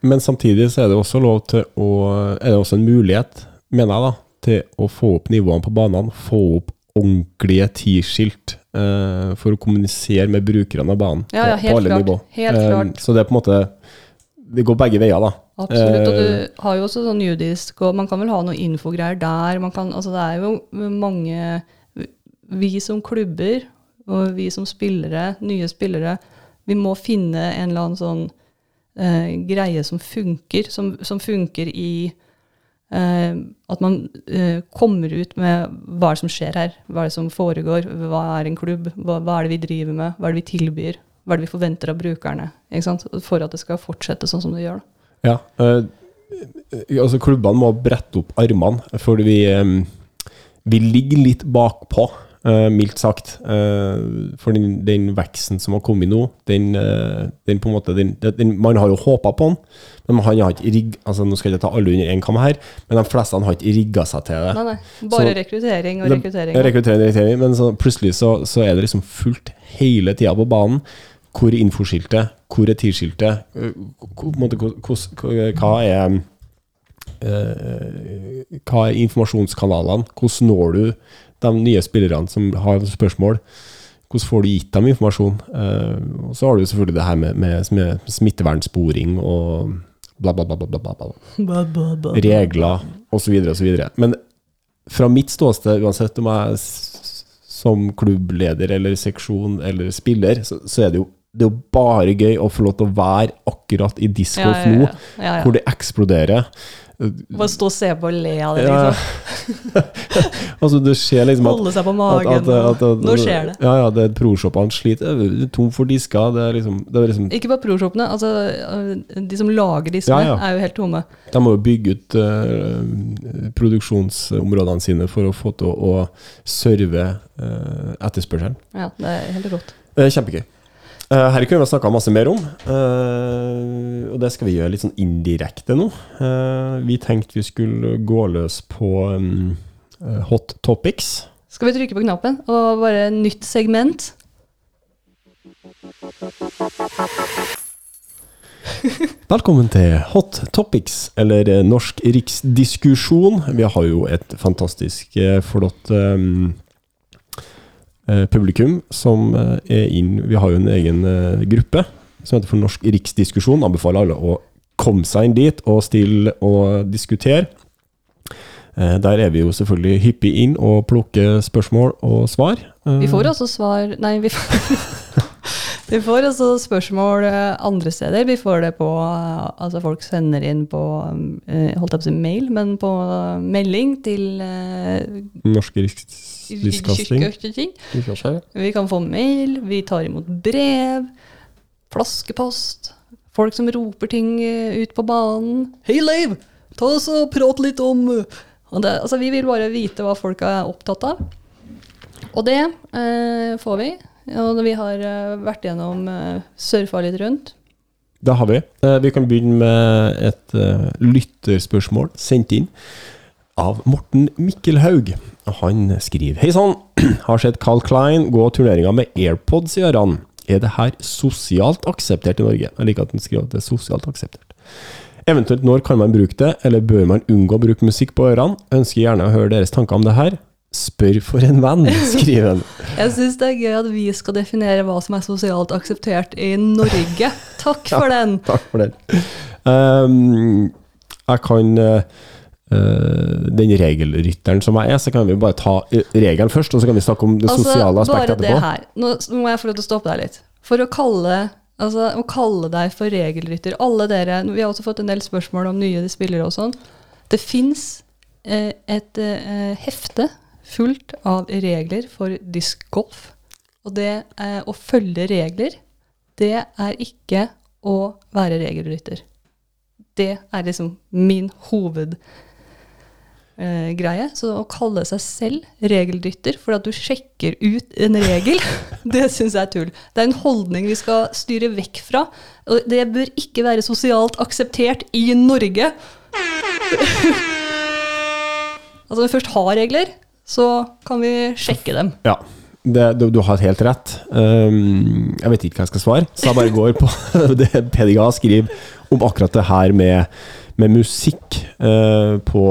men samtidig så er det også lov til å Er det også en mulighet, mener jeg, da, til å få opp nivåene på banene. Få opp ordentlige T-skilt eh, for å kommunisere med brukerne av banen. Ja, ja, helt på alle klart. nivå. Helt Eh, klart. Så det er på en måte Det går begge veier, da. Absolutt. Og Eh, du har jo også sånn judisk, og man kan vel ha noe infogreier der. Man kan, altså det er jo mange Vi som klubber, og vi som spillere, nye spillere, vi må finne en eller annen sånn uh, greie som funker, som, som funker i eh, at man eh, kommer ut med hva er det som skjer her, hva er det som foregår, hva er en klubb, hva, hva er det vi driver med, hva er det vi tilbyr, hva er det vi forventer av brukerne, for at det skal fortsette sånn som det gjør. Ja. eh, altså klubbene må brette opp armene, for vi, eh, vi ligger litt bakpå, eh, mildt sagt. Eh, for den, den veksten som har kommet nå, den, eh, den på en måte den, den, Man har jo håpa på den, men han har ikke rigg, altså Nå skal jeg ikke ta alle under én kam her, men de fleste har ikke rigga seg til det. Nei, nei. Bare Så- rekruttering og rekruttering. Ja, rekruttering, rekruttering, men så plutselig så, så er det liksom fullt hele tida på banen. Hvor er infoskiltet? Hvor er hvor- Hva er Hva er informasjonskanalene? Hvordan når du de nye spillerne som har spørsmål? Hvordan får du gitt dem informasjon? Eh, og så har du selvfølgelig det her med, med, med smittevernsporing og bla, bla, bla, bla, bla, bla, bla regler osv. osv. Men fra mitt ståsted, uansett om jeg som klubbleder eller seksjon eller spiller, så, så er det jo det er jo bare gøy å få lov til å være akkurat i discgolf Ja, ja, nå, ja. Ja. hvor det eksploderer. Bare stå og se på og le av det, Ja, liksom. <laughs> altså, det skjer liksom at Holde seg på magen. at, at, at, Nå skjer det. Ja, ja, det er pro-shopene sliter. Er tom for disker. Det er liksom, det er liksom Ikke bare pro-shopene. Altså, øh, de som lager diskene, Ja, ja. er jo helt tomme. De må jo bygge ut uh, produksjonsområdene sine for å få til å, å serve uh, etterspørselen. Ja, det er helt rått. Det kjempegøy. Uh, her kunne vi snakka masse mer om, eh, og det skal vi gjøre litt sånn indirekte nå. Eh, vi tenkte vi skulle gå løs på um, eh, hot topics. Skal vi trykke på knappen og bare nytt segment? <laughs> Velkommen til Hot Topics, eller eh, Norsk riksdiskusjon. Vi har jo et fantastisk eh, flott um, eh, publikum som eh, er inn Vi har jo en egen eh, gruppe som heter for Norsk riksdiskusjon. Anbefaler alle å komme seg inn dit og stille og diskutere. Eh, Der er vi jo selvfølgelig hyppig inn og plukker spørsmål og svar. Eh, Vi får også svar Nei, vi får, <laughs> vi får også spørsmål eh, andre steder. Vi får det på eh, Altså, folk sender inn på eh, Holdt jeg på å si mail, men på eh, melding til eh, Norsk riksdiskasting. Rikskasting. Vi kan få mail, vi tar imot brev, flaskepost, folk som roper ting eh, ut på banen. Hei, Leiv! Ta oss og prat litt om eh». og det, altså, Vi vil bare vite hva folk er opptatt av. Og det eh, får vi. Og vi har eh, vært gjennom eh, surfa litt rundt. Det har vi. Eh, Vi kan begynne med et eh, lytterspørsmål sendt inn av Morten Mikkelhaug. Han skriver Hei sann! <clears throat> Har sett Carl Klein gå turneringer med AirPods i ørene. Er det her sosialt akseptert i Norge? Jeg liker at han skriver at det er sosialt akseptert. Eventuelt når kan man bruke det, eller bør man unngå å bruke musikk på ørene? Ønsker gjerne å høre deres tanker om det her. Spør for en venn, <laughs> skriver han. Jeg syns det er gøy at vi skal definere hva som er sosialt akseptert i Norge. Takk for den! Takk for den. Um, jeg kan eh, Den regelrytteren som jeg er, så kan vi bare ta eh, regelen først, og så kan vi snakke om det sosiale aspektet Altså, bare det her. Nå må jeg få lov til å stoppe deg litt. For å kalle, altså, å kalle deg for regelrytter Alle dere Vi har også fått en del spørsmål om nye spillere og sånn. Det fins eh, et eh, hefte fullt av regler for diskgolf. Og det eh, å følge regler, det er ikke å være regelrytter. Det er liksom min hoved eh, greie. Så å kalle seg selv regelrytter fordi at du sjekker ut en regel, <laughs> det syns jeg er tull. Det er en holdning vi skal styre vekk fra. Og det bør ikke være sosialt akseptert i Norge. <laughs> altså når vi først har regler, så kan vi sjekke dem. Ja, det, du, du har helt rett. Um, jeg vet ikke hva jeg skal svare, så jeg bare går på <laughs> det Pediga skriver om akkurat det her med, med musikk eh, på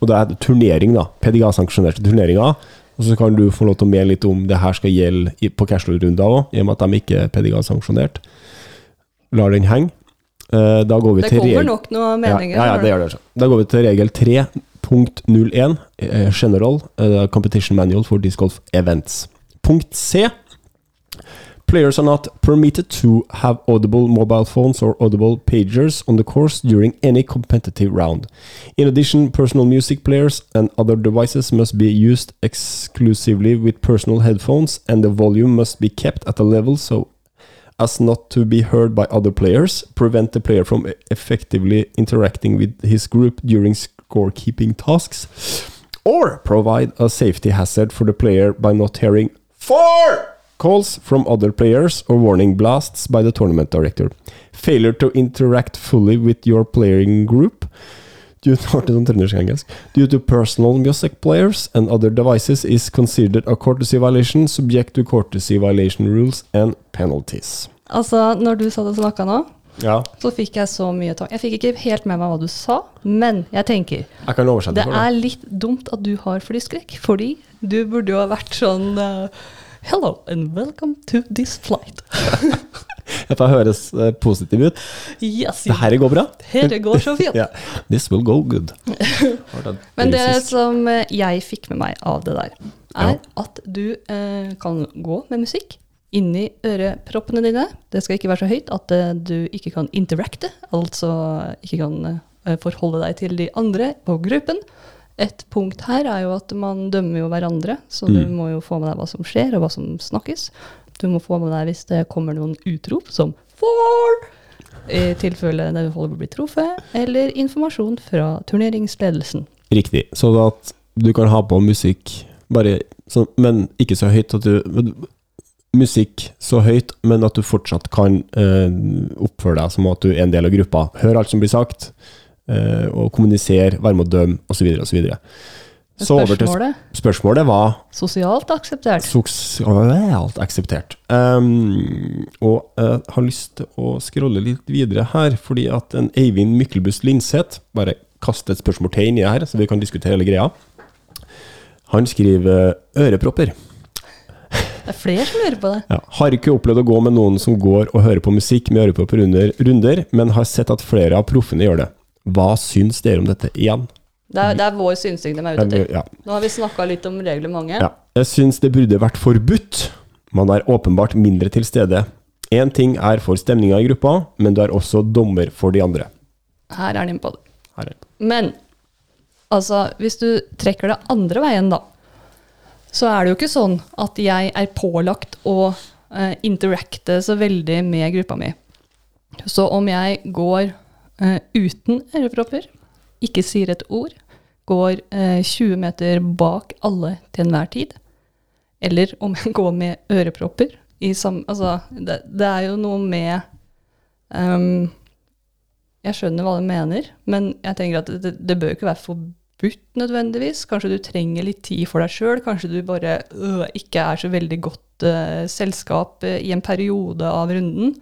Og det er turnering, da. PDGA-sanksjonerte turneringer. Og så kan du få lov til å mene litt om det her skal gjelde på cashflow-runder òg, i og med at de ikke er PDGA-sanksjonert. Lar den henge. Eh, da går vi Det til kommer regel- nok noen meninger. ja, ja, ja, det gjør det. Da går vi til regel 3.01, eh, general uh, competition manual for disc golf events. Punkt C. Players are not permitted to have audible mobile phones or audible pagers on the course during any competitive round. In addition, personal music players and other devices must be used exclusively with personal headphones, and the volume must be kept at a level so as not to be heard by other players, prevent the player from effectively interacting with his group during scorekeeping tasks, or provide a safety hazard for the player by not hearing four calls from other players or warning blasts by the tournament director. Failure to interact fully with your playing group due to, <laughs> det. Due to personal music players and other devices is considered a courtesy violation subject to courtesy violation rules and penalties. Altså, når du satt og snakka nå, Ja, så fikk jeg så mye tanke. Jeg fikk ikke helt med meg hva du sa, men jeg tenker jeg Det for er litt dumt at du har flyskrekk, fordi du burde jo ha vært sånn eh, Hello and welcome to this flight. <laughs> Dette høres eh, positiv ut. Yes, Det her går bra. Dette går så fint. <laughs> yeah. This will go good. <laughs> Men det som jeg fikk med meg av det der, er Ja. at du eh, kan gå med musikk inni øreproppene dine. Det skal ikke være så høyt at eh, du ikke kan interacte, altså ikke kan eh, forholde deg til de andre på gruppen. Et punkt her er jo at man dømmer jo hverandre, så du Mm. må jo få med deg hva som skjer, og hva som snakkes. Du må få med deg hvis det kommer noen utrop som 'for', i tilfelle det holder på å bli truffet, eller informasjon fra turneringsledelsen. Riktig. Så at du kan ha på musikk, bare så, men ikke så høyt at du Musikk så høyt, men at du fortsatt kan eh, oppføre deg som at du er en del av gruppa. Hør alt som blir sagt, og kommunisere, være med å dømme, osv., osv. Så over til Spørsmålet var sosialt akseptert. sosialt akseptert. Um, og jeg har lyst til å scrolle litt videre her, fordi at en Eivind Myklebust Linseth Bare kaste et spørsmålstegn i det her, så vi kan diskutere hele greia. Han skriver ørepropper. Det er flere som lurer på det. Ja. Har ikke opplevd å gå med noen som går og hører på musikk med ørepropper under runder, men har sett at flere av proffene gjør det. Hva syns dere om dette igjen? Det er, det er vår synsing de er ute etter. Ja. Nå har vi snakka litt om reglementet. Ja. Jeg syns det burde vært forbudt. Man er åpenbart mindre til stede. Én ting er for stemninga i gruppa, men du er også dommer for de andre. Her er inne på det. Men altså, hvis du trekker det andre veien, da, så er det jo ikke sånn at jeg er pålagt å eh, interacte så veldig med gruppa mi. Så om jeg går eh, uten ørepropper, ikke sier et ord, går eh, 20 meter bak alle til enhver tid, eller om jeg går med ørepropper i sam... Altså, det, det er jo noe med um, jeg skjønner hva du mener, men jeg tenker at det, det bør ikke være forbudt nødvendigvis. Kanskje du trenger litt tid for deg sjøl. Kanskje du bare øh, ikke er så veldig godt uh, selskap uh, i en periode av runden.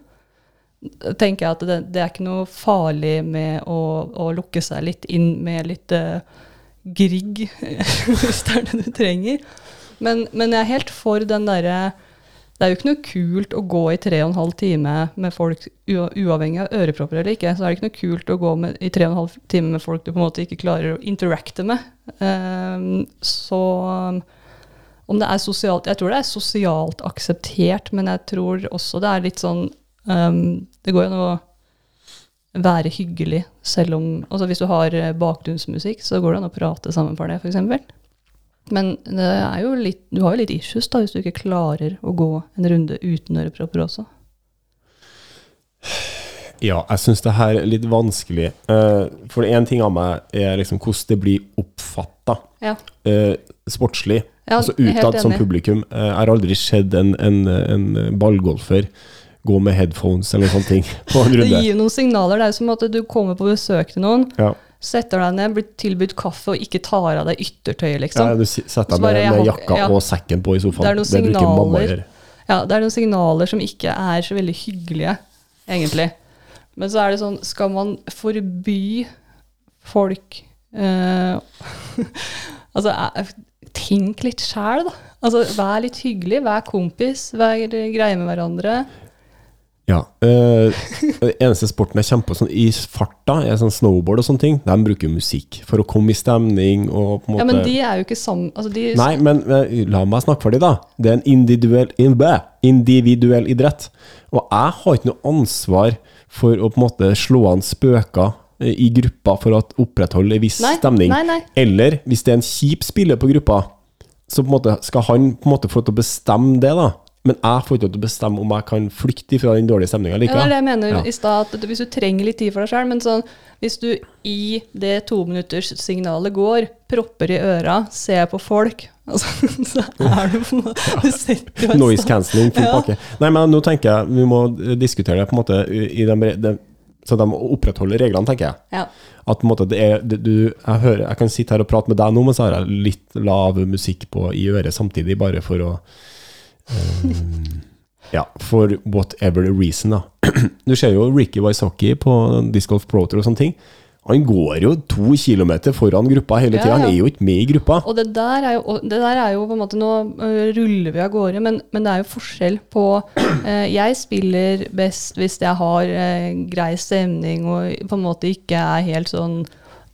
Tenker jeg at det, det er ikke noe farlig med å, å lukke seg litt inn med litt uh, grigg, <laughs> hvis det er det du trenger. Men, men jeg er helt for den derre det er jo ikke noe kult å gå i tre og en halv time med folk, uavhengig av ørepropper eller ikke. Så er det ikke noe kult å gå med, i tre og en halv time med folk du på en måte ikke klarer å interacte med. Um, så om det er sosialt Jeg tror det er sosialt akseptert, men jeg tror også det er litt sånn um, Det går jo an å være hyggelig selv om Altså hvis du har eh, bakgrunnsmusikk, så går det an å prate sammen for det, f.eks. Men det er jo litt, du har jo litt issues da, hvis du ikke klarer å gå en runde uten ørepropper også. Ja, jeg syns det her er litt vanskelig. Eh, for én ting av meg er liksom hvordan det blir oppfatta Ja, eh, sportslig. Ja, altså utad som publikum. Jeg har aldri sett en, en, en ballgolfer gå med headphones eller sånne ting <laughs> på en Det gir noen signaler. Det er som at du kommer på besøk til noen, Ja. setter deg ned, blir tilbudt kaffe og ikke tar av deg yttertøyet, liksom. Ja, du setter deg bare med, jakka ja. og sekken på i sofaen. Det er noen bruker mamma å signaler. gjøre. Ja, det er noen signaler som ikke er så veldig hyggelige, egentlig. Men så er det sånn, skal man forby folk eh, <laughs> Altså, eh, tenk litt sjæl, da. Altså, vær litt hyggelig, vær kompis, vær greie med hverandre. Ja. den eneste sporten jeg kommer på sånn, i farta, er sånn snowboard og sånne ting. De bruker musikk for å komme i stemning og på en måte Ja, men de er jo ikke sammen altså de, Nei, men men, la meg snakke for dem, da. Det er en individuell, individuell idrett. Og jeg har ikke noe ansvar for å på en måte slå an spøker eh, i gruppa for å opprettholde en viss Nei, stemning. nei, nei. Eller hvis det er en kjip spiller på gruppa, så på en måte skal han på en måte få til å bestemme det, da. Men jeg får ikke lov til å bestemme om jeg kan flykte fra den dårlige stemninga Ja, det er det jeg mener Ja. i stad, at hvis du trenger litt tid for deg sjøl, men sånn hvis du i det tominutterssignalet går, propper i øra, ser på folk, <laughs> altså, så er du på en måte Du setter jo Noise cancelling, full Ja. pakke. Nei, men nå tenker jeg vi må eh, diskutere det på en måte i de, de, så de opprettholder reglene, tenker jeg. Ja. At på en måte det er det, du, jeg, hører, jeg kan sitte her og prate med deg nå, men så har jeg litt lav musikk på, i øret samtidig, bare for å <laughs> Ja, for whatever reason, da. <clears throat> Du ser jo Ricky Wysocki på Disc Golf Pro Tour og sånne ting. Han går jo to kilometer foran gruppa hele Ja, ja. Han er jo ikke med i gruppa. Og det der er jo, det der er jo på en måte Nå øh, ruller vi av gårde, men, men det er jo forskjell på eh, <clears throat> Jeg spiller best hvis jeg har eh, grei stemning og på en måte ikke er helt sånn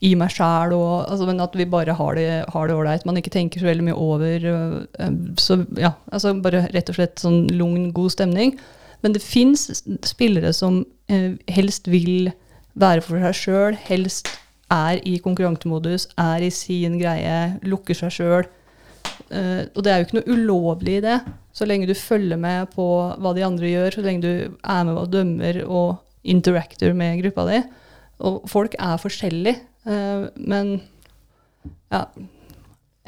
i meg sjæl, altså, men at vi bare har det ålreit. Man ikke tenker så veldig mye over øh, øh, Så ja, altså bare rett og slett sånn lugn, god stemning. Men det fins spillere som eh, helst vil være for seg sjøl, helst er i konkurransemodus, er i sin greie, lukker seg sjøl. Eh, og det er jo ikke noe ulovlig i det, så lenge du følger med på hva de andre gjør, så lenge du er med og dømmer og interacter med gruppa di. Og folk er forskjellige, eh, men ja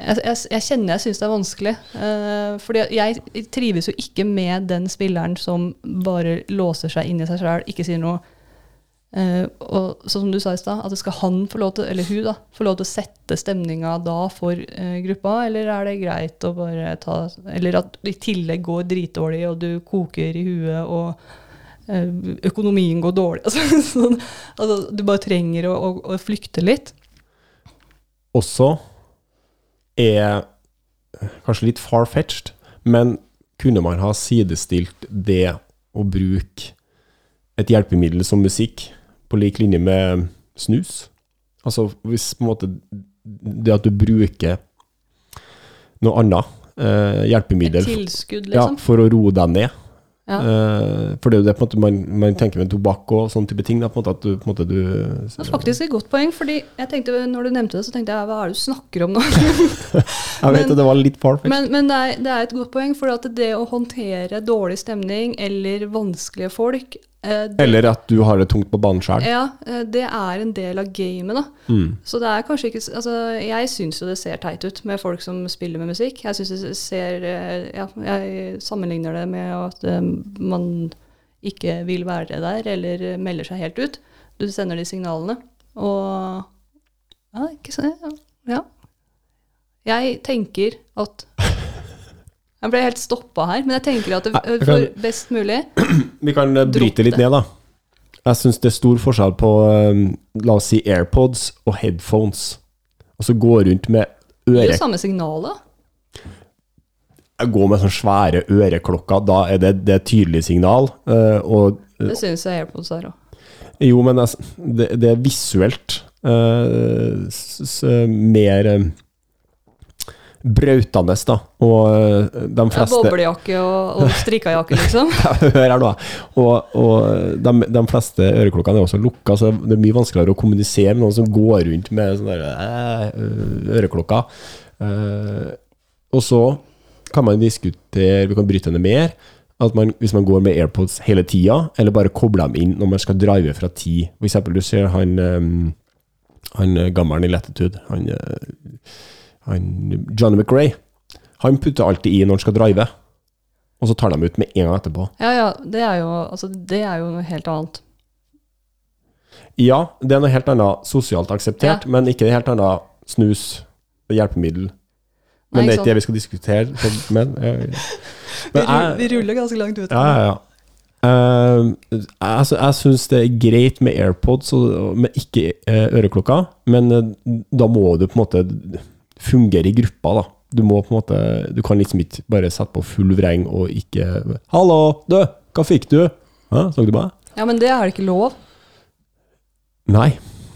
jeg, jeg, jeg kjenner jeg syns det er vanskelig. Uh, fordi jeg trives jo ikke med den spilleren som bare låser seg inn i seg sjøl, ikke sier noe. Uh, og sånn som du sa i stad, at skal han få lov til, eller hun da, få lov til å sette stemninga da for uh, gruppa, eller er det greit å bare ta Eller at det i tillegg går dritdårlig, og du koker i huet, og eh, økonomien går dårlig. <laughs> Altså, sånn, altså, du bare trenger å, å, å flykte litt. Også er kanskje litt far-fetched, men kunne man ha sidestilt det å bruke et hjelpemiddel som musikk på lik linje med snus? Altså hvis på en måte det at du bruker noe annet eh, Et hjelpemiddel liksom? ja, for å roe deg ned. Ja. Eh, for det er jo det på en måte man, man tenker med tobakk og sånne type ting. Da, på en måte at du, på en måte du Det er faktisk et godt poeng, fordi jeg tenkte, når du nevnte det, så tenkte jeg hva er det du snakker om nå? <laughs> <laughs> Jeg vet men- det var litt far-fetched. Men, men det, er, det er et godt poeng, for det å håndtere dårlig stemning eller vanskelige folk det, Eller at du har det tungt på banen sjøl. ja, eh, det er en del av gamet, da. Mm. Så det er kanskje ikke Altså, jeg syns jo det ser teit ut med folk som spiller med musikk. Jeg syns det ser eh, Ja, jeg sammenligner det med at eh, man ikke vil være der, eller melder seg helt ut. Du sender de signalene. Og Ja, ikke sant? Ja. Jeg tenker at Jeg ble helt stoppa her, men jeg tenker at det, for best mulig <clears throat> Vi kan eh, bryte litt ned, da. Jeg syns det er stor forskjell på eh, la oss si AirPods og headphones. Altså gå rundt med Det er jo samme signalet. Jeg går med sånne svære øreklokker, da er det, det er et tydelig signal. eh, og Det syns jeg AirPods er òg. jo, men det, det er visuelt Uh, mer brautende, da. Og eh, de Ja, fleste Boblejakke og, og strikkajakke, liksom. <laughs> Hør her nå. Og, og de, de fleste øreklokkene er også lukka, så det er mye vanskeligere å kommunisere med noen som går rundt med sånne der, eh, øreklokker. Eh, og så kan man diskutere, vi kan bryte henne mer, at man, hvis man går med AirPods hele tida, eller bare kobler dem inn når man skal drive fra tid. For eksempel, du ser han, han gammelen i Latitude, han, han Johnny McRae. Han putter alltid i når han skal drive og så tar de ut med en gang etterpå. Ja, ja, det er jo, altså, det er jo noe helt annet. Ja, det er noe helt annet sosialt akseptert, Ja. men ikke det helt annet snus og hjelpemiddel. Men Nei, det er ikke det vi skal diskutere. Men, eh, <laughs> men jeg, vi ruller ganske langt ut. ja, ja, ja. Uh, altså, jeg syns det er greit med AirPods, og, men ikke uh, øreklokker. Men uh, da må du på en måte fungere i gruppa, da. Du må på en måte Du kan liksom ikke bare sette på full vreng og ikke 'Hallo, du, hva fikk du?' Hæ, så du meg? Ja, men det er det ikke lov Nei.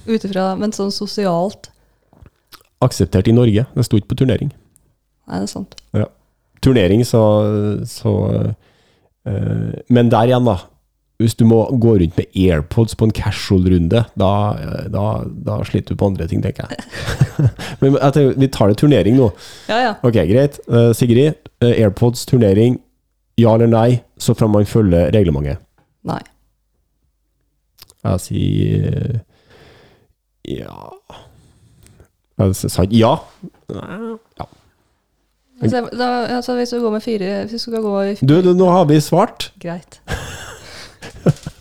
Utifra, men sånn sosialt Akseptert i Norge. Det sto ikke på turnering. Nei, det er sant. Ja. turnering, så, så øh, Men der igjen, da. Hvis du må gå rundt med AirPods på en casual-runde, da, da, da sliter du på andre ting, tenker jeg. <laughs> men jeg tenker, vi tar det turnering nå. Ja, ja. Ok, greit. Eh, Sigrid, eh, AirPods, turnering. Ja eller nei, så fram man følger reglementet. Nei. Jeg sier ja Jeg sa ja. Ja. Altså, da, altså, hvis du går med fire Hvis du skal gå i Du, du, nå har vi svart. Greit. <laughs>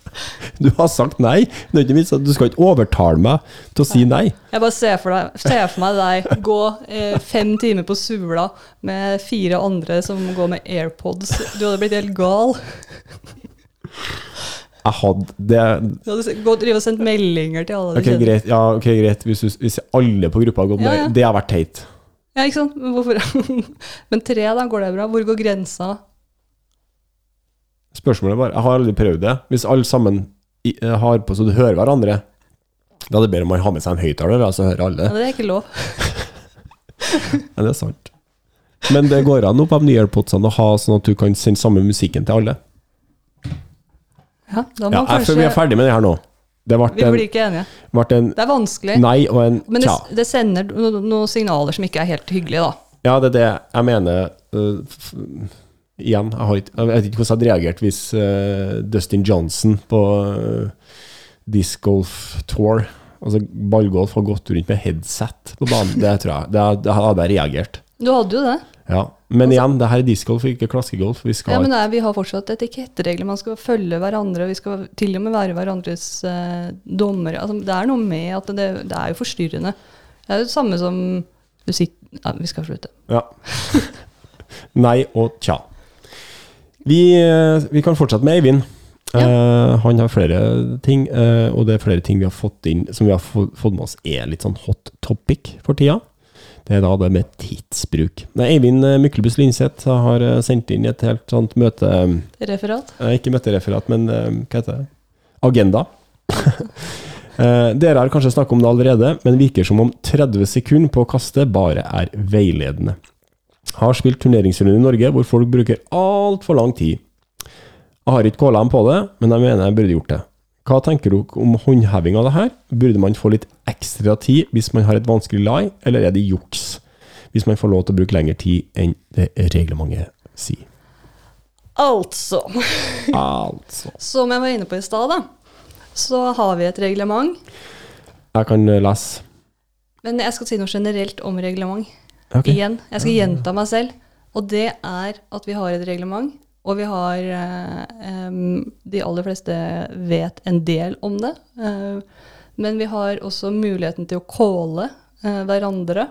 Du har sagt nei. At Du skal ikke overtale meg til å si nei. Jeg bare ser for, deg, ser for meg deg gå eh, fem timer på Sula med fire andre som går med AirPods. Du hadde blitt helt gal. Jeg hadde det Du hadde gått, drivet og sendt meldinger til alle Ok, greit. Ja, ok, greit. Hvis, hvis alle på gruppa har gått med Ja, ja. Det har vært teit. Ja, ikke sant? Men? <laughs> Men tre, da går det bra. Hvor går grensa? Spørsmålet er bare Jeg har aldri prøvd det. Hvis alle sammen i, eh, har på så du hører hverandre, da er det bedre om man har med seg en høyttaler, så hører alle. Ja, det er ikke lov. <laughs> Ja, det er sant. Men det går an nå på de nye AirPodsene å ha sånn at du kan sende samme musikken til alle. Ja, da må Ja, kanskje vi er ferdig med det her nå. Det Vi blir ikke enige. en Det er vanskelig. nei og en Men det, det sender no, noen signaler som ikke er helt hyggelige, da. Ja, det er det jeg mener. Uh, igjen, jeg, har ikke, jeg vet ikke hvordan jeg hadde reagert hvis uh, Dustin Johnson på uh, Disc Golf Tour, altså ballgolf, har gått rundt med headset på banen. Det tror jeg. Det, det hadde jeg reagert. Du hadde jo det. Ja. Men igjen, det her er discgolf, ikke klaskegolf. Vi skal Ja, men er, Vi har fortsatt etiketteregler. Man skal følge hverandre. Vi skal til og med være hverandres eh, dommere. Altså, det er noe med at det, det er jo forstyrrende. Det er jo det samme som musikk ja, Vi skal slutte. Ja. <laughs> Nei og tja. Vi, eh, vi kan fortsette med Eivind. Eh, han har flere ting, uh, og det er flere ting vi har fått inn som vi har få- fått med oss er litt sånn hot topic for tida. Det er da det med tidsbruk. Nei, Eivind Myklebust Linseth har sendt inn et helt sånt møte... Referat? Uh, Ikke møtereferat, men hva heter det? Agenda. <laughs> Dere har kanskje snakket om det allerede, men virker som om 30 sekunder på å kaste bare er veiledende. Har spilt turneringsrunde i Norge hvor folk bruker altfor lang tid. Jeg har ikke kåla dem på det, men jeg mener jeg burde gjort det. Hva tenker dere om håndheving av det her? Burde man få litt ekstra tid hvis man har et vanskelig lie, eller er det juks? Hvis man får lov til å bruke lengre tid enn det reglementet sier. Altså, Altså. <laughs> som jeg var inne på i stad, da, så har vi et reglement. Jeg kan eh, lese. Men jeg skal si noe generelt om reglement. Ok. Igjen. Jeg skal gjenta meg selv. Og det er at vi har et reglement, og vi har eh, De aller fleste vet en del om det. eh, men vi har også muligheten til å calle eh, hverandre.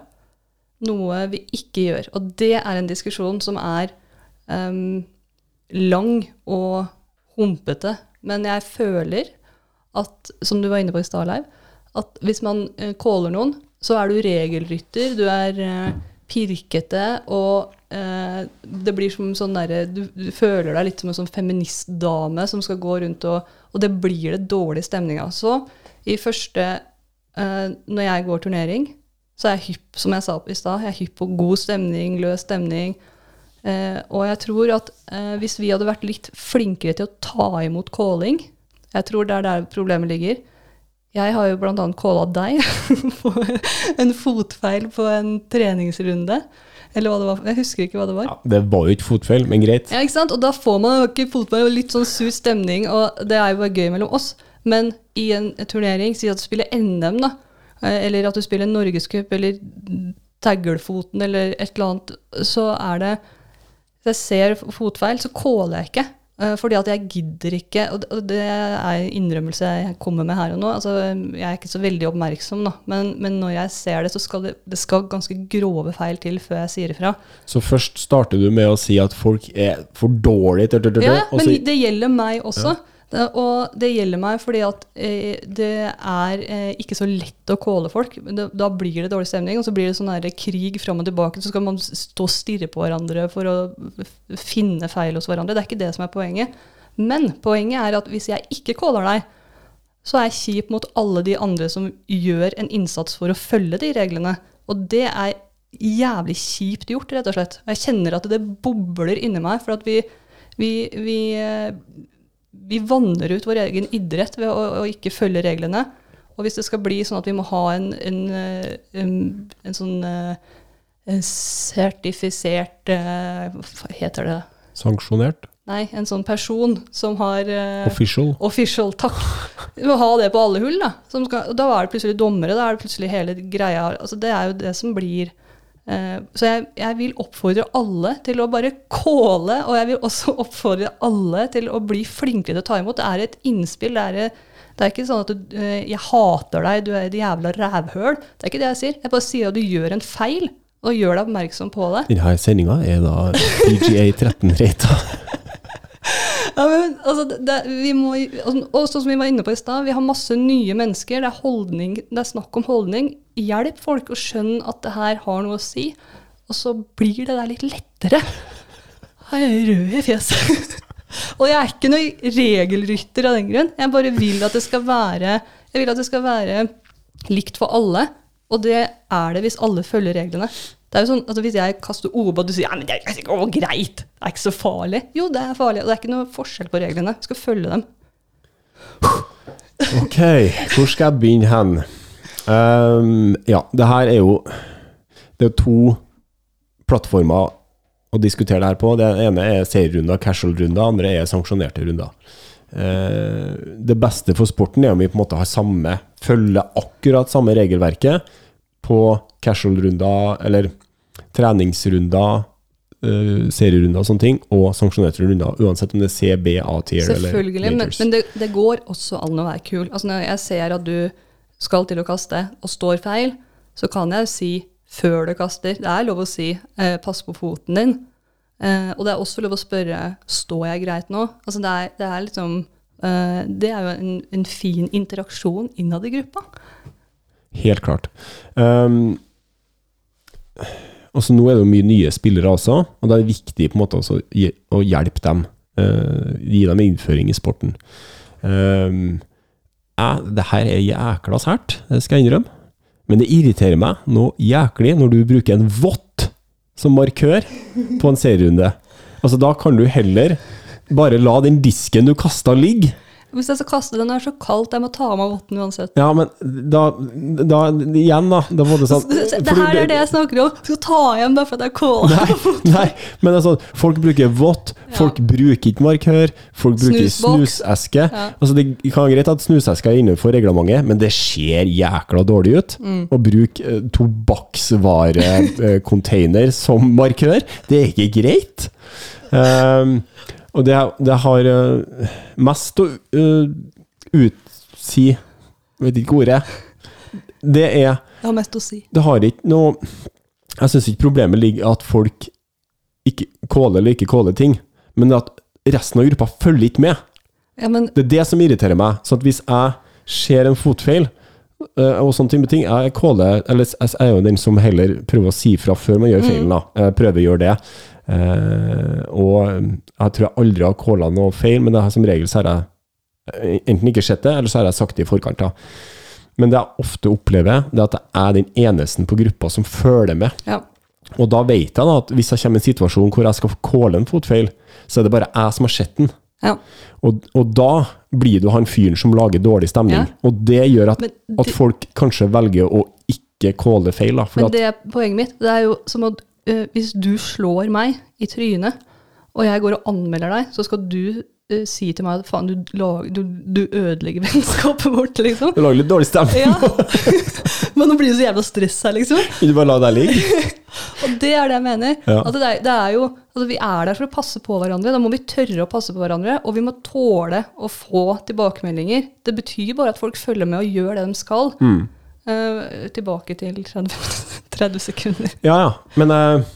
Noe vi ikke gjør. Og det er en diskusjon som er lang og humpete. Men jeg føler at, som du var inne på i stad, Leiv, at hvis man eh, caller noen, så er du regelrytter, du er eh, pirkete, og eh, det blir som sånn derre du, du føler deg litt som en sånn feministdame som skal gå rundt og Og det blir det dårlig stemning av. Så i første eh, Når jeg går turnering, så er jeg hypp, som jeg sa i stad, jeg er hypp på god stemning, løs stemning. Eh, og jeg tror at eh, hvis vi hadde vært litt flinkere til å ta imot calling Jeg tror det er der problemet ligger. Jeg har jo bl.a. calla deg <laughs> på en fotfeil på en treningsrunde. Eller hva det var. Jeg husker ikke hva det var. Ja, det var jo ikke fotfeil, men greit. Ja, ikke sant? Og da får man jo ikke fotball, og litt sånn sur stemning, og det er jo bare gøy mellom oss. Men i en turnering, si at du spiller NM, da, eller at du spiller Norgescup, eller Taggelfoten, eller et eller annet, så er det Hvis jeg ser fotfeil, så caller jeg ikke. Eh, Fordi at jeg gidder ikke, og det- er innrømmelse jeg kommer med her og nå. Altså, jeg er ikke så veldig oppmerksom, da. Men, men når jeg ser det, så skal det, det skal ganske grove feil til før jeg sier ifra. Så først starter du med å si at folk er for dårlige Ja, men det gjelder meg også. Det, og det gjelder meg fordi at eh, det er eh, ikke så lett å calle folk. Det, da blir det dårlig stemning, og så blir det sånn krig fram og tilbake. Så skal man stå og stirre på hverandre for å finne feil hos hverandre. Det er ikke det som er poenget. Men poenget er at hvis jeg ikke caller deg, så er jeg kjip mot alle de andre som gjør en innsats for å følge de reglene. Og det er jævlig kjipt gjort, rett og slett. Og jeg kjenner at det bobler inni meg, for at vi, vi, vi, eh, vi vanner ut vår egen idrett ved å, å ikke følge reglene. Og hvis det skal bli sånn at vi må ha en, en, eh, en, en sånn eh, en sertifisert eh, Hva heter det? Sanksjonert? Nei, en sånn person som har Official? Official, takk. Vi må ha det på alle hull, da. Som skal, da er det plutselig dommere, da er det plutselig hele greia. Altså, det er jo det som blir Så jeg, jeg vil oppfordre alle til å bare kåle, og jeg vil også <laughs> oppfordre alle til å bli flinkere til å ta imot. Det er et innspill. Det er, det er ikke sånn at du, eh, 'jeg hater deg, du er et jævla rævhøl'. Det er ikke det jeg sier. Jeg bare sier at du gjør en feil, og gjør deg oppmerksom på det. Denne sendinga er da PGA 13-rata. Ja, men, altså, det, vi må, altså, og sånn som vi var inne på i stad, vi har masse nye mennesker. Det er, holdning, det er snakk om holdning. Hjelp folk å skjønne at det her har noe å si. Og så blir det der litt lettere. Jeg er rød i fjeset. <laughs> og jeg er ikke noen regelrytter av den grunn. Jeg bare vil at det skal være Jeg vil at det skal være likt for alle. Og det er det hvis alle følger reglene. Det er jo sånn, altså Hvis jeg kaster OB, og du sier ja, men det er ikke å, greit, det er ikke så farlig. Jo, det er farlig, og det er ikke noe forskjell på reglene. Du skal følge dem. <laughs> Ok, hvor skal jeg begynne hen? Um, ja, det her er jo Det er to plattformer å diskutere det her på. Det ene er serierunder, casual-runder, andre er sanksjonerte runder. Uh, det beste for sporten er om vi på en måte har samme følger akkurat samme regelverket på casual-runder eller treningsrunder eh, serierunder og sånne ting, og sanksjonerte runder, uansett om det er C, B, A-tier eller Selvfølgelig, men, men det, det går også an å være kul. Altså Når jeg ser at du skal til å kaste og står feil, så kan jeg si før du kaster. Det er lov å si eh, 'pass på foten din'. Eh, og det er også lov å spørre 'står jeg greit nå'? Altså det er, det er liksom eh, Det er jo en, en fin interaksjon innad i gruppa. Helt klart. Um, altså nå er det jo mye nye spillere også, og det er viktig på en måte også å hjelpe dem. Uh, gi dem innføring i sporten. Uh, jeg, det her er jækla sært, det skal jeg innrømme. Men det irriterer meg noe jæklig når du bruker en vått som markør på en serierunde. Altså, da kan du heller bare la den disken du kasta ligge. Hvis jeg skal kaste den, er det så kaldt, jeg må ta av meg votten uansett. Ja, men da, da Igjen, da. Da var det sånn <laughs> Det, for her er det jeg snakker om. Skal ta igjen bare for at jeg er kål. Nei, <laughs> nei, men altså, folk bruker vått, folk bruker ikke markør, folk bruker Snusboks. snuseske. Ja. Altså, det kan være greit at snuseske er innenfor reglementet, men det ser jækla dårlig ut. Mm. Å bruke eh, tobakksvarecontainer <laughs> som markør, det er ikke greit. Um, og det, det har eh, mest å eh, utsi Vet ikke ordet. Det er Det har mest å si. det har ikke noe Jeg syns ikke problemet ligger i at folk ikke kåler eller ikke kåler ting, men at resten av gruppa følger ikke med. Ja, men Det er det som irriterer meg. Så at hvis jeg ser en fotfeil, og sånne type ting Jeg kåler Eller jeg er jo den som heller prøver å si fra før man gjør feilen, da. Jeg prøver å gjøre det. Eh, og jeg tror jeg aldri har kåla noe feil, men det er som regel så har jeg eh, enten ikke sett det, eller så har jeg sagt det i forkant. da. Men det jeg ofte opplever, det er at jeg er den eneste på gruppa som følger med. ja. Og da vet jeg da at hvis jeg kommer i en situasjon hvor jeg skal kåle en fotfeil, så er det bare jeg som har sett den. Ja. Og, og da blir du han fyren som lager dårlig stemning. Ja. Og det gjør at, det, at folk kanskje velger å ikke kåle feil. Da, Men det er poenget mitt. Det er jo som at uh, hvis du slår meg i trynet, og jeg går og anmelder deg, så skal du si til meg at faen, du, du, du ødelegger <laughs> vennskapet vårt, liksom. du lager litt dårlig stemning. Ja. <laughs> Men nå blir det så jævla stress her, liksom. Vil du bare la deg ligge? <laughs> Og det er det jeg mener. Ja. Altså det er, det er jo, altså vi er der for å passe på hverandre. Da må vi tørre å passe på hverandre, og vi må tåle å få tilbakemeldinger. Det betyr bare at folk følger med og gjør det de skal. Mm. Uh, tilbake til 30, 30 sekunder. Ja, ja. Men uh,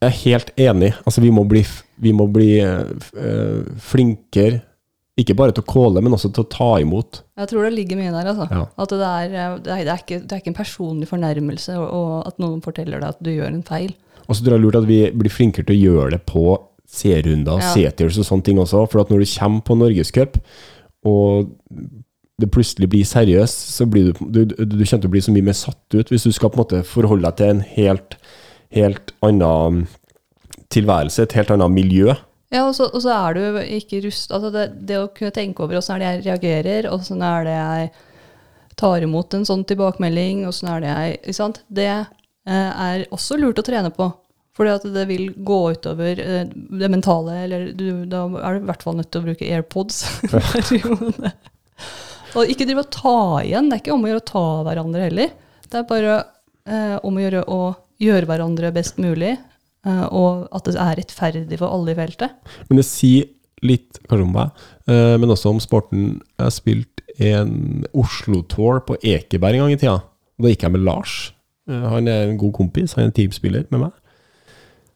jeg er helt enig. Altså, vi må bli, vi må bli eh, eh, flinkere, ikke bare til å kåle, men også til å ta imot. Jeg tror det ligger mye der, altså. Ja. At det er, eh, det, er, ikke, det er ikke en personlig fornærmelse og, at noen forteller deg at du gjør en feil. Og så tror jeg det er lurt at vi blir flinkere til å gjøre det på C-runder, Ja. C-tiers og sånne ting også. For at når du kommer på Norgescup, og det plutselig blir seriøst, så blir du, du, du kommer til å bli så mye mer satt ut hvis du skal på en måte forholde deg til en helt, helt annen tilværelse, et helt annet miljø. Ja, og så, og så er du ikke rust... Altså det, det å kunne tenke over åssen jeg reagerer, åssen er det jeg tar imot en sånn tilbakemelding, åssen er det jeg Ikke sant? Det eh, er også lurt å trene på. Fordi det vil gå utover eh, det mentale, eller du, da er du i hvert fall nødt til å bruke AirPods. <laughs> og ikke drive og ta igjen. Det er ikke om å gjøre å ta hverandre heller. Det er bare eh, om å gjøre å gjøre hverandre best mulig, og at det er rettferdig for alle i feltet. Men det sier litt kanskje om meg, eh, men også om sporten. Jeg har spilt en Oslo-tour på Ekeberg en gang i tida. Da gikk jeg med Lars. Eh, Han er en god kompis, han er en teamspiller med meg.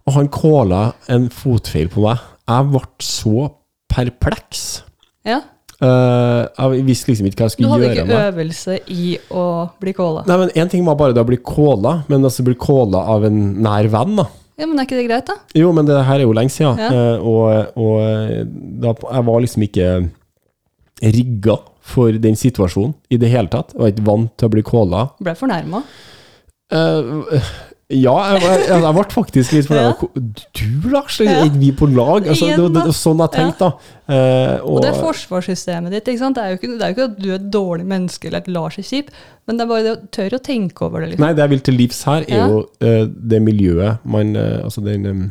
Og han calla en fotfeil på meg. Jeg ble så perpleks. Ja, Eh, jeg visste liksom ikke hva jeg skulle gjøre. Du hadde ikke øvelse i å bli calla. Nei, men Én ting var bare det å bli calla, men altså bli calla av en nær venn. da Ja, men er ikke det greit, da? Jo, men det her er jo lenge siden. Ja. eh, Og, og da, jeg var liksom ikke rigga for den situasjonen i det hele tatt. Jeg var ikke vant til å bli calla. Ble fornærma. Eh, ja, jeg, jeg, jeg ble faktisk litt fornærma. Du, Lars, er ikke vi på lag? Altså, det, var- sånn jeg tenkte, da. Eh, Og det er forsvarssystemet ditt. Det er ikke, det er jo ikke at du er et dårlig menneske eller at Lars er kjip, men det er bare det å tørre å tenke over det. liksom. Nei, det jeg vil til livs her, er jo eh, det miljøet man eh, Altså den um,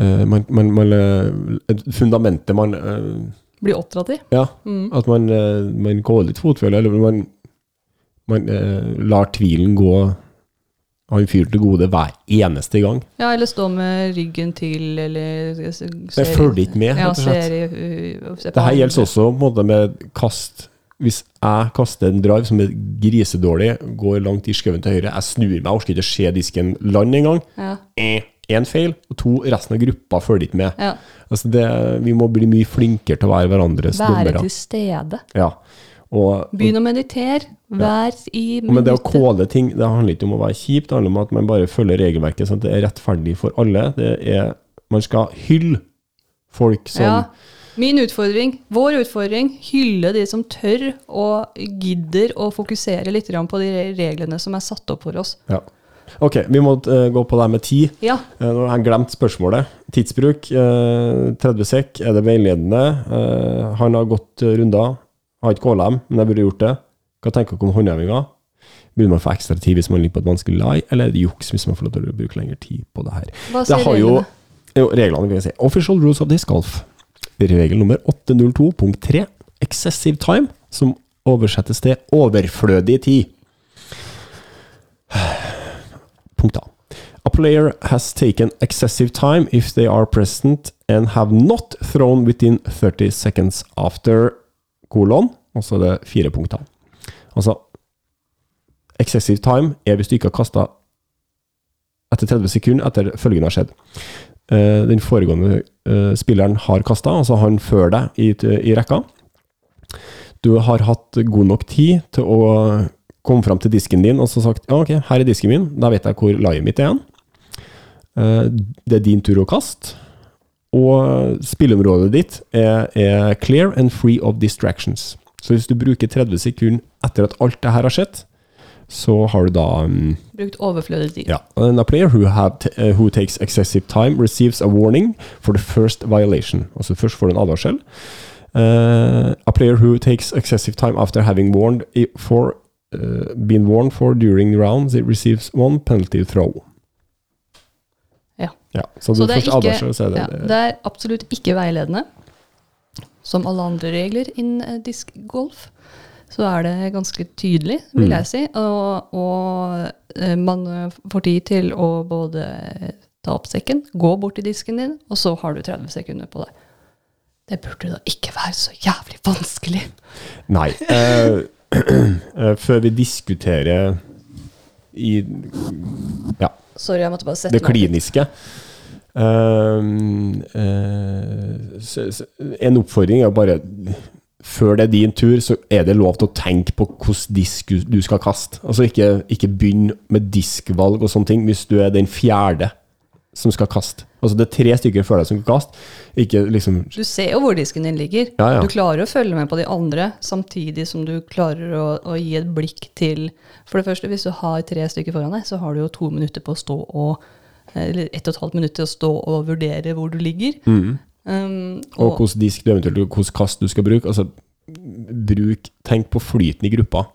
uh, man, man, man, Fundamentet man uh, Blir oppdratt i. Ja, Mm. at man, uh, man går litt fotfølge, eller man, man lar tvilen gå han fyren til gode hver eneste gang. Ja, eller stå med ryggen til, eller Jeg følger ikke med, rett og slett. ser ser Det her gjelder også på en måte med kast. Hvis jeg kaster en drive som er grisedårlig, går langt i skauen til høyre, jeg snur meg, orker ikke å se disken land engang. Ja, Én feil, og to, resten av gruppa følger ikke med. ja. Altså det, vi må bli mye flinkere til å være hverandres Være til stede. Ja. Og, Begynn å meditere. Vær i minuttet. men det å kåle ting, det handler ikke om å være kjip, det handler om at man bare følger regelverket sånn at det er rettferdig for alle. Det er, man skal hylle folk som Ja. Min utfordring, vår utfordring, hylle de som tør og gidder å fokusere litt på de reglene som er satt opp for oss. ja. Ok, vi må eh, gå på det med tid. Ja, Eh, Nå har jeg glemt spørsmålet. Tidsbruk. eh, 30 sekk, er det veiledende? Han har gått eh, runder. Har ikke KLM, men jeg burde gjort det. Hva tenker dere om håndhevinga? Burde man få ekstra tid hvis man ligger på et vanskelig lie, eller er det juks hvis man får lov til å bruke lengre tid på det her? hva Det sier har jo jo, reglene, kan vi si. Official rules of disc golf. Regel nummer 802.3. Excessive time, som oversettes til overflødig tid. <sighs> Punkt A. A player has taken excessive time if they are present and have not thrown within 30 seconds after kolon. Og så er det fire punkter. Altså, excessive time er hvis du ikke har kasta etter 30 sekunder etter følgende har skjedd. Eh, den foregående eh, spilleren har kasta, altså han før deg i, i rekka. Du har hatt god nok tid til å komme fram til disken din og så sagt ja, ok, her er disken min, da vet jeg hvor laiet mitt er igjen. Eh, det er din tur å kaste. Og spilleområdet ditt er, er clear and free of distractions. Så hvis du bruker 30 sekunder etter at alt det her har skjedd, så har du da um, Brukt overflødig tid. ja. And a player who, have uh, who takes excessive time receives a warning for the first violation. Altså først får du en advarsel. Uh, a player who takes excessive time after having warned for uh, been warned for during rounds, it receives one penalty throw. Ja. Så, Så det er, ikke, det, ja, det er absolutt ikke veiledende. Som alle andre regler innen eh, diskgolf, så er det ganske tydelig, vil Mm. jeg si. Og, og eh, man eh, får tid til å både ta opp sekken, gå bort til disken din, og så har du 30 sekunder på deg. Det burde da ikke være så jævlig vanskelig. Nei. eh, <clears throat> før vi diskuterer i ja, Sorry, jeg måtte bare sette det meg kliniske. Så, en oppfordring er bare Før det er din tur, så er det lov til å tenke på hvilken disk du- du skal kaste. Altså ikke, ikke begynn med diskvalg og sånne ting hvis du er den fjerde som skal kaste. Altså det er tre stykker før deg som skal kaste. Ikke liksom Du ser jo hvor disken din ligger. Ja, ja. Du klarer å følge med på de andre, samtidig som du klarer å, å gi et blikk til For det første, hvis du har tre stykker foran deg, så har du jo to minutter på å stå og Eller ett og et halvt minutt til å stå og vurdere hvor du ligger. Um, Mm. Og og, hvilken disk du eventuelt hvilken kast du skal bruke. Altså, bruk Tenk på flyten i gruppa.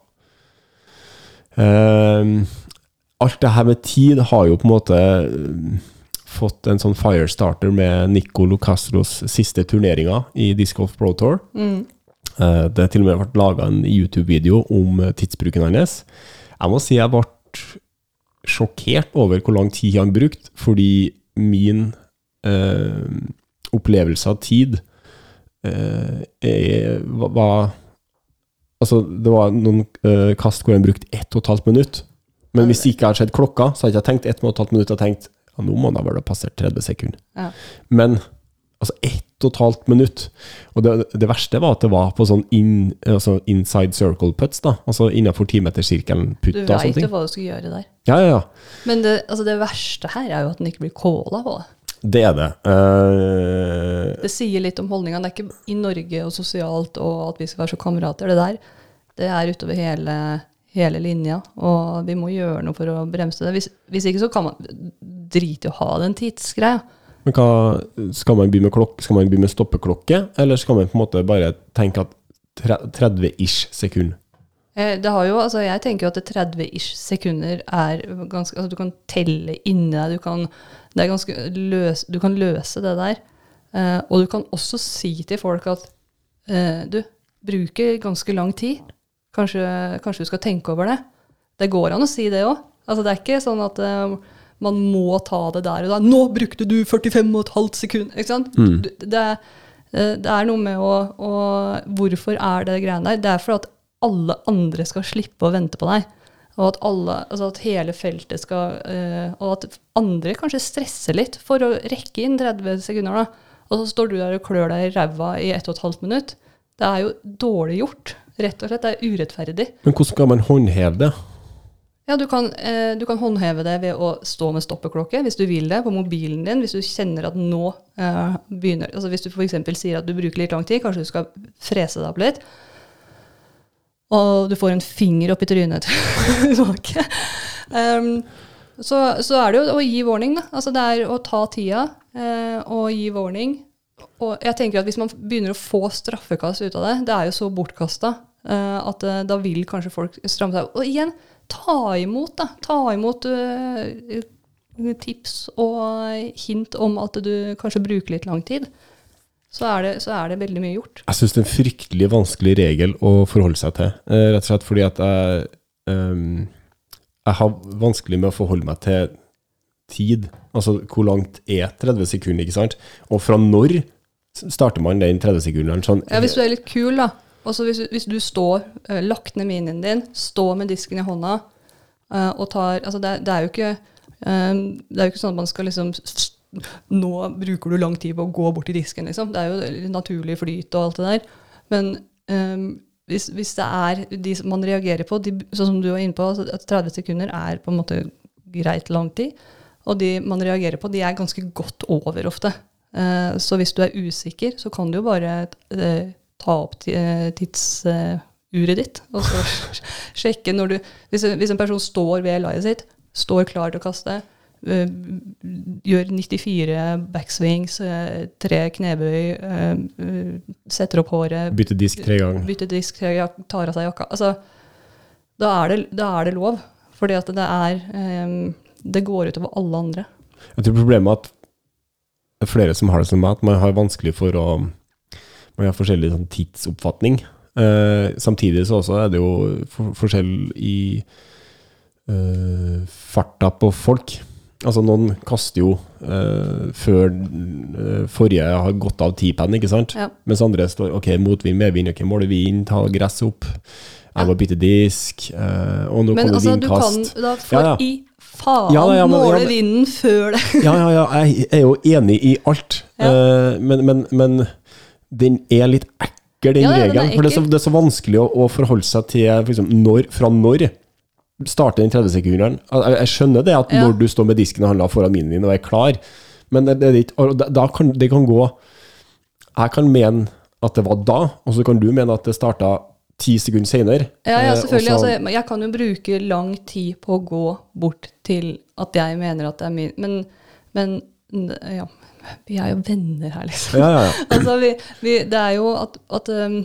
Um, alt det her med tid har jo på en måte eh, fått en sånn firestarter med Nicolo Castros siste turneringer i Disc Golf Pro Tour. mm, Uh, det har til og med vært laga en YouTube-video om eh, tidsbruken hans. Jeg må si jeg ble sjokkert over hvor lang tid han brukte, fordi min eh, opplevelse av tid eh, er, var, Altså, det var noen eh, kast hvor han brukte ett og et halvt minutt. Men hvis det ikke hadde sett klokka, så hadde jeg ikke tenkt ett og et halvt minutt Jeg tenkt ja, nå må han vel ha passert 30 sekunder. ja. Men altså ett og et halvt minutt. Og det, det verste var at det var på sånn in, altså inside circle putts, da. Altså innenfor timetersirkelen Du og sånne veit jo hva du skulle gjøre der. Ja, ja, ja. Men det, altså det verste her er jo at den ikke blir calla på det. Det er det. Uh, Det sier litt om holdninga. Det er ikke i Norge og sosialt og at vi skal være så kamerater. Det der det er utover hele, hele linja, og vi må gjøre noe for å bremse det. Hvis, hvis ikke så kan man drite i å ha den tidsgreia. Men hva, skal man begynne med klokk, skal man begynne med stoppeklokke, eller skal man på en måte bare tenke at 30-ish sekund? Eh, Det har jo, altså jeg tenker jo at 30-ish sekunder er ganske altså Du kan telle inni deg, du kan, det er ganske løs, du kan løse det der. Eh, og du kan også si til folk at eh, du bruker ganske lang tid. Kanskje, kanskje du skal tenke over det. Det går an å si det òg. Altså, det er ikke sånn at man må ta det der og da. 'Nå brukte du 45,5 sekunder!' Ikke sant? Mm. Det, eh, det er noe med å, å Hvorfor er det greiene der? Det er for at alle andre skal slippe å vente på deg. Og at, alle, altså at hele feltet skal øh, Og at andre kanskje stresser litt for å rekke inn 30 sekunder. da. Og så står du der og klør deg i ræva i 1 12 minutt. Det er jo dårlig gjort. Rett og slett. Det er urettferdig. Men hvordan skal man håndheve det? Ja, du kan, eh, du kan håndheve det ved å stå med stoppeklokke hvis du vil det, på mobilen din. Hvis du kjenner at nå eh, begynner altså Hvis du f.eks. sier at du bruker litt lang tid, kanskje du skal frese deg opp litt, og du får en finger opp i trynet <laughs> tilbake, um, så, så er det jo å gi warning, da. Altså det er å ta tida eh, og gi warning. Og jeg tenker at hvis man begynner å få straffekast ut av det, det er jo så bortkasta eh, at eh, da vil kanskje folk stramme seg. Og igjen, ta imot, da. Ta imot uh, tips og hint om at du kanskje bruker litt lang tid. Så er det, så er det veldig mye gjort. Jeg syns det er en fryktelig vanskelig regel å forholde seg til. Eh, rett og slett fordi at jeg um, Jeg har vanskelig med å forholde meg til tid. Altså hvor langt er 30 sekunder, ikke sant? Og fra når starter man den 30-sekunderen? Sånn, Ja, hvis du er litt kul, da. Også hvis, hvis du står, uh, lagt ned minien din, står med disken i hånda uh, og tar Altså, det, det er ikke um, det er jo ikke sånn at man skal liksom Nå bruker du lang tid på å gå bort til disken, liksom. Det er jo naturlig flyt og alt det der. Men um, hvis, hvis det er de som man reagerer på, sånn som du var inne på, altså at 30 sekunder er på en måte greit lang tid, og de man reagerer på, de er ganske godt over ofte. Uh, så hvis du er usikker, så kan du jo bare eh, ta opp eh, tidsuret ditt, og så <laughs> sjekke når du hvis, en- hvis en person står ved laiet sitt, står klar til å kaste, eh, gjør 94 backswings, eh, tre knebøy, setter opp håret, Bytter disk tre ganger. bytter disk, jak- tar av seg jakka. Altså, da er det, da er det lov. Fordi at det er Det går utover alle andre. Jeg tror problemet er at er flere som har det som meg, at man har vanskelig for å Man har forskjellig sånn tidsoppfatning. Eh, samtidig så også er det jo for, forskjell i eh, farta på folk. Altså Noen kaster jo eh, før eh, forrige har gått av tipen, ikke sant? Ja. Mens andre står ok, motvind, medvind, ok, måle vind, ta gress opp. Jeg må bytte disk. eh, og nå Men kommer altså, du kan da for Ja, ja. i faen Ja, ja, men- måle men- vinden før det. Ja, ja, ja, jeg er jo enig i alt. Eh, men, men, men den er litt ekkel, den Ja, ja, regelen. For det er, så, det er så vanskelig å, å forholde seg til for eksempel, når, fra når starter den 30-sekunderen. Jeg, jeg skjønner det at Ja. når du står med disken og handler foran minien og er klar, men det, det, da, kan, det kan gå Jeg kan mene at det var da, og så kan du mene at det starta ti sekunder senere. Ja, ja, Eh, selvfølgelig. så- altså, jeg kan jo bruke lang tid på å gå bort til at jeg mener at det er min Men, men ja, vi er jo venner her, liksom. ja, ja, ja. <laughs> altså, vi, vi, det er jo at, at um,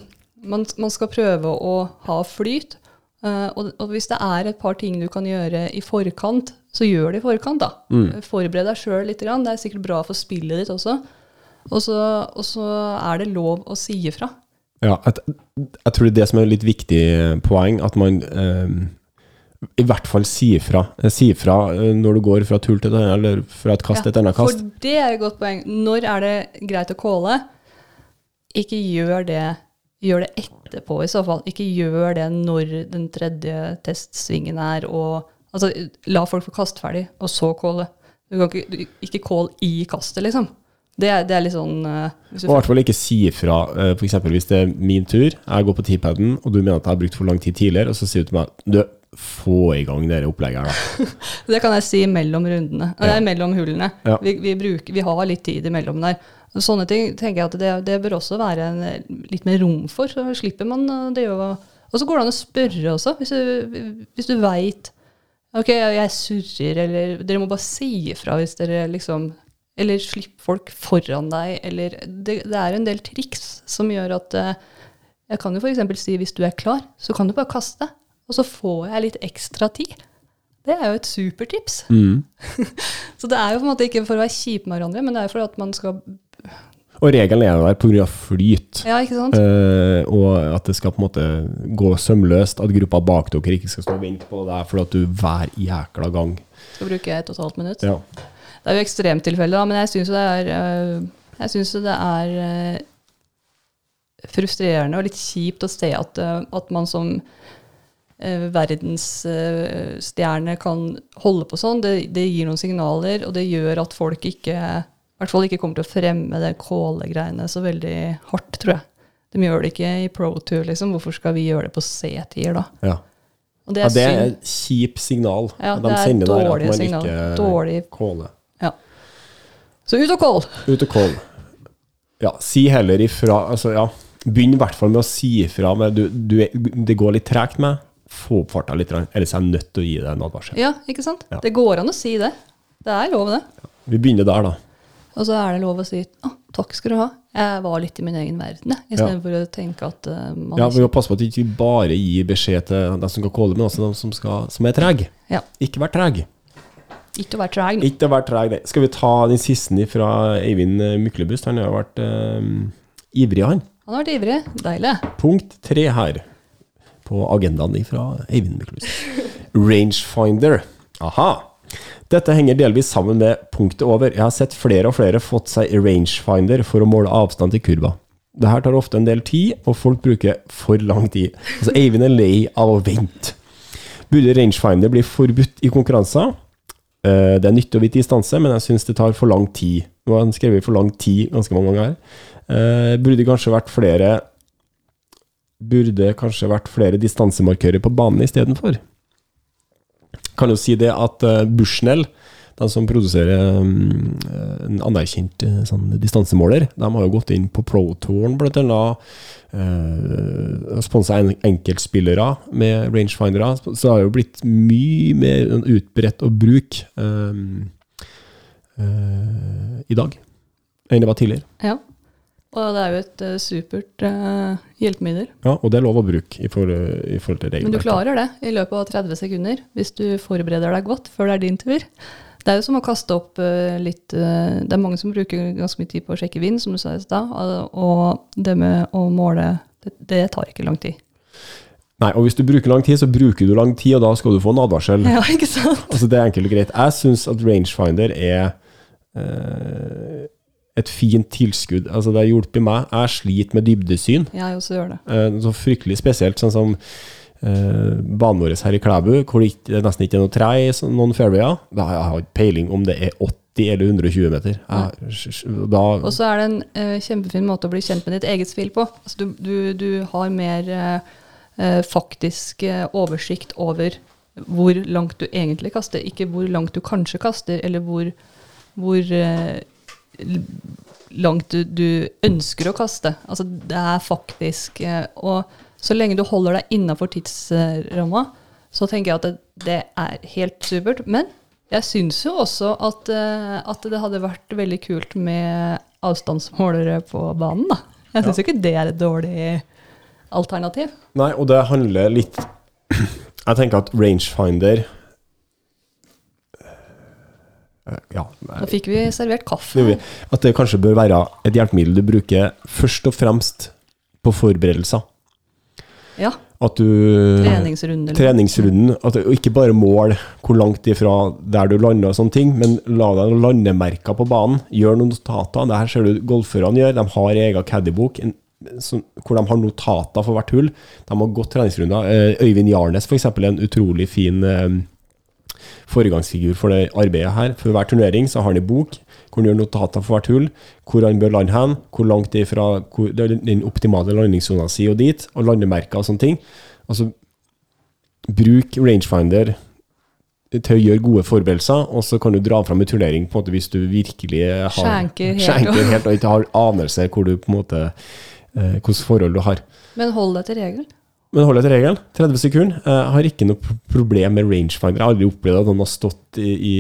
man, man skal prøve å ha flyt. Uh, og, og hvis det er et par ting du kan gjøre i forkant, så gjør det i forkant. da. Mm. Forbered deg sjøl litt. Grann. Det er sikkert bra for spillet ditt også. Og så, og så er det lov å si ifra. Ja, jeg, jeg tror det er det som er et litt viktig poeng, at man eh, i hvert fall si fra. Si ifra eh, når du går fra tull til et annet, eller fra et kast til et annet kast. For det er et godt poeng. Når er det greit å calle? Ikke gjør det Gjør det etterpå, i så fall. Ikke gjør det når den tredje testsvingen er, og Altså, la folk få kaste ferdig, og så calle. Du kan ikke, du, ikke call i kastet, liksom. Det, er- det er litt sånn uh, Og i hvert fall ikke si fra, Uh, for eksempel hvis det er min tur, jeg går på T-paden, og du mener at jeg har brukt for lang tid tidligere, og så sier du til meg du, få i gang det opplegget her. <laughs> Det kan jeg si mellom rundene. Ja. Nei, mellom hullene. Ja. Vi, vi, bruker, vi har litt tid imellom der. Sånne ting tenker jeg at det, det bør også være en, litt mer rom for. Så slipper man det å Og så går det an å spørre også, hvis du, hvis du veit Ok, jeg surrer, eller Dere må bare si ifra hvis dere liksom Eller slipp folk foran deg, eller Det, det er en del triks som gjør at eh, Jeg kan jo f.eks. si hvis du er klar, så kan du bare kaste. Og så får jeg litt ekstra tid. Det er jo et supertips. Mm. <laughs> Så det er jo på en måte ikke for å være kjip med hverandre, men det er for at man skal Og regelen er der pga. flyt. Ja, ikke? Eh, og at det skal på en måte gå sømløst. At gruppa bak dere ikke skal stå og vente på deg fordi at du hver jækla gang Skal bruke et og et halvt minutt. ja. Det er jo ekstremtilfeller, da, men jeg syns det er øh, Jeg synes det er øh, frustrerende og litt kjipt å se at, øh, at man som verdensstjerne kan holde på sånn. Det, det gir noen signaler, og det gjør at folk ikke i hvert fall ikke kommer til å fremme det kålegreiene så veldig hardt, tror jeg. De gjør det ikke i pro tour, liksom. Hvorfor skal vi gjøre det på C-tier, da? ja. Det ja er, det er et kjipt signal. Ja, De det er sender der at man signal. ikke Dårlig. kåler. Ja. Så ut og kål! Ut og kål. Ja, si heller ifra. Altså, ja. Begynn i hvert fall med å si ifra. Med, du, du, det går litt tregt med. Få opp farta litt, ellers er jeg nødt til å gi deg en advarsel. Ja, ikke sant? Ja. Det går an å si det. Det er lov, det. Vi begynner der, da. Og så er det lov å si å, takk skal du ha. Jeg var litt i min egen verden, jeg. For å tenke at uh, man Ja, Vi må passe på at vi ikke bare gir beskjed til de som skal calle, men også de som, skal, som er trege. Ja. Ikke vær treg. Ikke å være treg. Ikke være treg, nei. Skal vi ta den siste fra Eivind eh, Myklebust? Han har vært uh, ivrig, han. Han har vært ivrig. Deilig. Punkt tre her på agendaen fra Eivind Myklus. Rangefinder. Aha. Dette henger delvis sammen med punktet over. Jeg har sett flere og flere fått seg rangefinder for å måle avstand til kurva. Det her tar ofte en del tid, og folk bruker for lang tid. Altså, Eivind er lei av å vente. Burde rangefinder bli forbudt i konkurranser? Eh, Det er nyttig å vite distanse, men jeg syns det tar for lang tid. Nå har han skrevet for lang tid ganske mange ganger. Eh, Burde kanskje vært flere Burde kanskje vært flere distansemarkører på banen istedenfor. Kan jo si det at uh, Bushnell, de som produserer um, en anerkjent eh, sånn distansemåler, de har jo gått inn på Pro-touren blant annet. Uh, Sponsa en, enkeltspillere med rangefindere. Så det har jo blitt mye mer utbredt å bruke um, eh, i dag enn det var tidligere. Ja. Og det er jo et eh, supert uh, hjelpemiddel. Ja, og det er lov å bruke i, for, i forhold til Men du klarer det i løpet av 30 sekunder hvis du forbereder deg godt før det er din tur. Det er jo som å kaste opp uh, litt uh, Det er mange som bruker ganske mye tid på å sjekke vind, som du sa i stad. Og det med å måle, det, det tar ikke lang tid. Nei, og hvis du bruker lang tid, så bruker du lang tid, og da skal du få en advarsel. Ja, <laughs> ikke sant? Altså, det er enkelt og greit. Jeg syns at rangefinder er eh, et fint tilskudd. Altså, det har hjulpet meg. Jeg sliter med dybdesyn. Jeg også gjør det. Eh, så fryktelig spesielt, sånn som eh, banen vår her i Klæbu, hvor det nesten ikke er noe tre i noen fairwayer. Jeg har ikke peiling om det er 80 eller 120 meter. Da, Og så er det en eh, kjempefin måte å bli kjent med ditt eget spill på. Altså, du, du, du har mer eh, eh, faktisk eh, oversikt over hvor langt du egentlig kaster, ikke hvor langt du kanskje kaster, eller hvor, hvor langt du, du ønsker å kaste. Altså, det er faktisk eh, Og så lenge du holder deg innafor tidsramma, så tenker jeg at det, det er helt supert. Men jeg syns jo også at, eh, at det hadde vært veldig kult med avstandsmålere på banen, da. Jeg syns ikke det er et dårlig alternativ. nei, og det handler litt <clears throat> Jeg tenker at rangefinder Ja. Nå fikk vi servert kaffe. At det kanskje bør være et hjelpemiddel du bruker først og fremst på forberedelser. Ja. At du Treningsrunde. Treningsrunden. At du ikke bare mål hvor langt ifra der du lander og sånne ting, men la deg noen landemerker på banen. Gjør noen notater. Det her ser du golferne gjør. De har egen caddybok hvor de har notater for hvert hull. De har gått treningsrunder. Eh, Øyvind Jarnes, f.eks., er en utrolig fin eh, foregangsfigur for det arbeidet her. For hver turnering så har han en bok hvor han gjør notater for hvert hull, hvor han bør lande hen, hvor langt det er fra hvor, det er den optimale landingssona si og dit, og landemerker og sånne ting. Altså, bruk rangefinder til å gjøre gode forberedelser, og så kan du dra fram en turnering på en måte hvis du virkelig har Skjenker helt. skjenker helt og ikke har anelse hvor du på en måte eh, hvilke forhold du har. Men hold deg til regelen. Men hold deg til regelen. 30 sekunder. Jeg har ikke noe problem med rangefinder. Jeg har aldri opplevd at noen har stått i, i,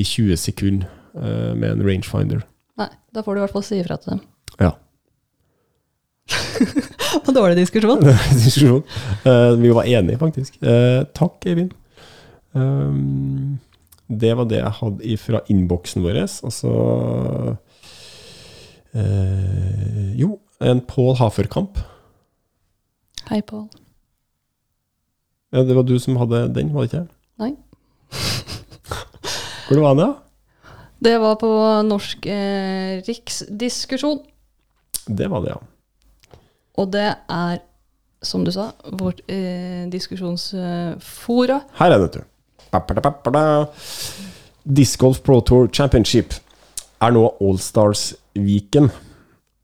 i 20 sekunder eh, med en rangefinder. Nei, da får du i hvert fall si ifra til dem. Ja. <laughs> Og dårlig diskusjon. <laughs> Diskusjon. Eh, vi var enige, faktisk. Eh, takk, Eivind. Um, det var det jeg hadde fra innboksen vår. Og så Eh, jo, en Pål Haferkamp. Hei, Pål. Ja, det var du som hadde den, var det ikke? Nei. <laughs> Hvor var da? Det var på Norsk eh, Riksdiskusjon. Det var det, ja. Og det er, som du sa, vårt eh, diskusjonsfora. Her er det, vet du. Disc Golf Pro Tour Championship er nå Allstars-viken.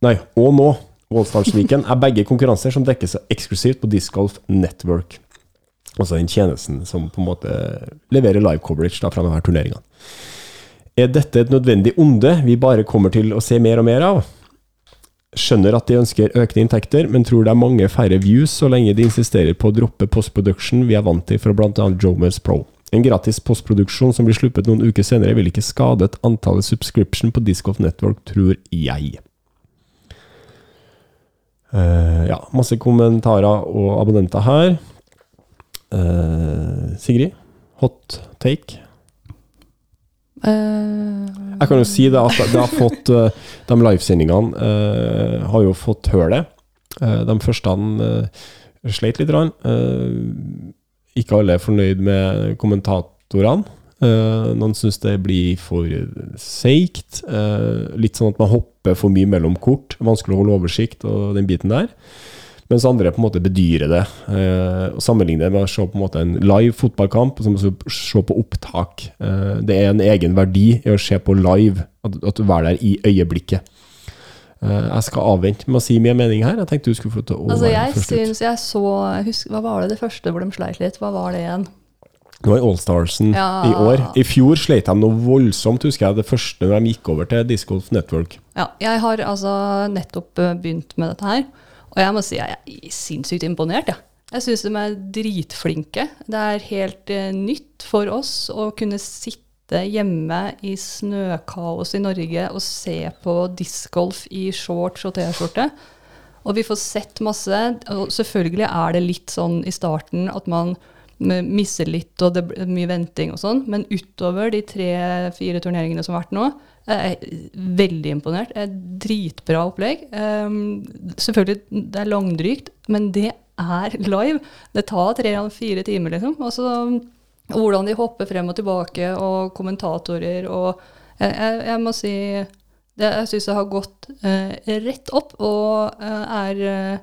Nei, og nå Allstars-viken er begge konkurranser som dekkes eksklusivt på Disc Golf Network. Altså den tjenesten som på en måte leverer live coverage da fra denne turneringa. Er dette et nødvendig onde vi bare kommer til å se mer og mer av? Skjønner at de ønsker økte inntekter, men tror det er mange færre views så lenge de insisterer på å droppe postproduction vi er vant til fra bl.a. Jomers Pro. En gratis postproduksjon som blir sluppet noen uker senere, vil ikke skade et antallet subscription på Disc Golf Network, tror jeg. Eh, ja, masse kommentarer og abonnenter her. Eh, Sigrid, hot take? Eh, Jeg kan jo si det at det har fått De livesendingene har jo fått høre. Eh, de første sleit litt. Ikke alle er fornøyd med kommentatorene. Eh, noen syns det blir for seigt. Uh, litt sånn at man hopper for mye mellom kort. Vanskelig å holde oversikt og den biten der. Mens andre på en måte bedyrer det. Uh, og Sammenligner det med å se på en måte en live fotballkamp som å se på opptak. Eh, det er en egen verdi i å se på live, at, at du er der i øyeblikket. Eh, jeg skal avvente med å si min mening her. Jeg tenkte du skulle få til å altså, være jeg først ut. syns jeg så husk, Hva var det det første hvor de sleit litt? Hva var det igjen? Nå er Allstarsen Ja. i år. I fjor sleit de noe voldsomt, husker jeg. Det første når de gikk over til Disc Golf Network. Ja, jeg har altså nettopp eh, begynt med dette her, og jeg må si jeg er sinnssykt imponert. Ja. Jeg syns de er dritflinke. Det er helt eh, nytt for oss å kunne sitte hjemme i snøkaos i Norge og se på discgolf i shorts og T-skjorte. Og vi får sett masse. Og selvfølgelig er det litt sånn i starten at man m- misser litt, og det blir mye venting og sånn, men utover de tre-fire turneringene som har vært nå, jeg er veldig imponert. Det er Dritbra opplegg. Um, selvfølgelig, det er langdrygt, men det er live. Det tar tre-fire timer, liksom. Og hvordan de hopper frem og tilbake, og kommentatorer og Jeg, jeg, jeg må si det, Jeg syns det har gått eh, rett opp, og eh, er eh,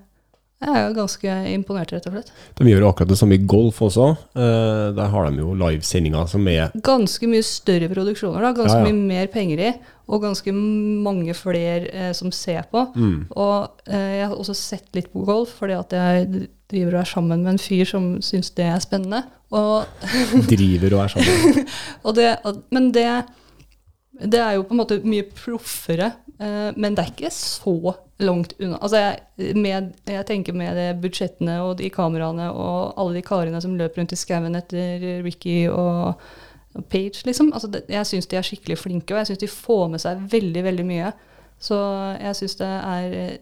Jeg er ganske imponert, rett og slett. De gjør akkurat det samme i golf også. Eh, der har de jo livesendinger som er Ganske mye større produksjoner, da, ganske Ja, ja. mye mer penger i, og ganske mange flere eh, som ser på. mm, Og eh, jeg har også sett litt på golf, fordi at jeg driver og er sammen med en fyr som syns det er spennende. Og, <laughs> driver og er sammen. <laughs> og det, og, men det, det er jo på en måte mye proffere, men det er ikke så langt unna. Altså jeg, med, jeg tenker med de budsjettene og de kameraene og alle de karene som løper rundt i skauen etter Ricky og Page, liksom. Altså det, jeg syns de er skikkelig flinke, og jeg syns de får med seg veldig, veldig mye. Så jeg syns det er eh,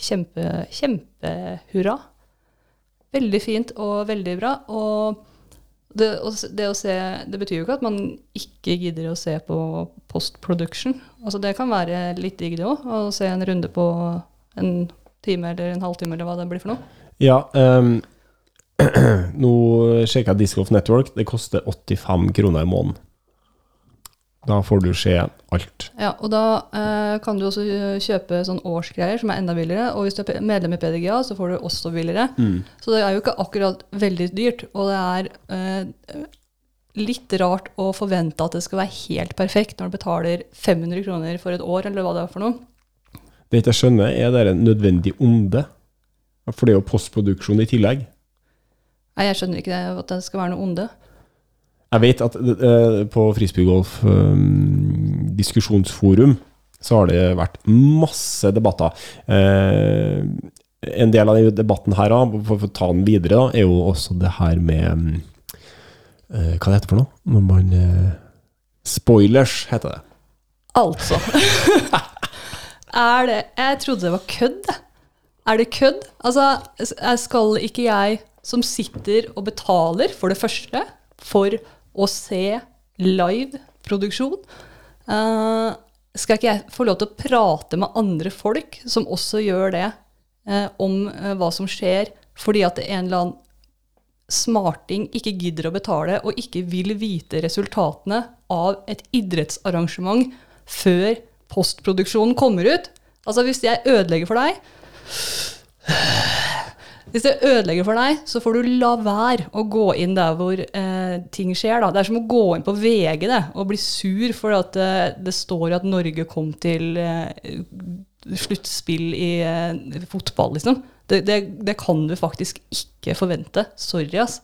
kjempe, kjempehurra. Veldig fint og veldig bra. Og det, det å se Det betyr jo ikke at man ikke gidder å se på post production. Altså det kan være litt digg, det òg. Å se en runde på en time eller en halvtime eller hva det blir for noe. Ja, um, <clears throat> nå sjekka jeg Disc Golf Network. Det koster 85 kroner i måneden. Da får du se alt. Ja, og da eh, kan du også kjøpe sånn årsgreier som er enda billigere. Og hvis du er medlem i PDGA, så får du også billigere. Så det er jo ikke akkurat veldig dyrt. Og det er eh, litt rart å forvente at det skal være helt perfekt når du betaler 500 kroner for et år, eller hva det er for noe. Det jeg ikke skjønner, er det en nødvendig onde? For det er jo postproduksjon i tillegg. Nei, jeg skjønner ikke det, at det skal være noe onde. Jeg vet at uh, på Frisbeegolf eh, diskusjonsforum så har det vært masse debatter. Uh, en del av debatten her, for å ta den videre, da, er jo også det her med eh, Hva det heter for noe? Når man Spoilers, heter det. Altså. <laughs> er det Jeg trodde det var kødd. Er det kødd? Altså, skal ikke jeg som sitter og betaler, for det første, for å se live produksjon, Uh, skal ikke jeg få lov til å prate med andre folk som også gjør det, uh, om uh, hva som skjer, fordi at en eller annen smarting ikke gidder å betale og ikke vil vite resultatene av et idrettsarrangement før postproduksjonen kommer ut? Altså hvis jeg ødelegger for deg hvis det ødelegger for deg, så får du la være å gå inn der hvor eh, ting skjer. Da. Det er som å gå inn på VG det, og bli sur for at det, det står at Norge kom til eh, sluttspill i eh, fotball, liksom. Det, det, det, kan du faktisk ikke forvente. Sorry, ass.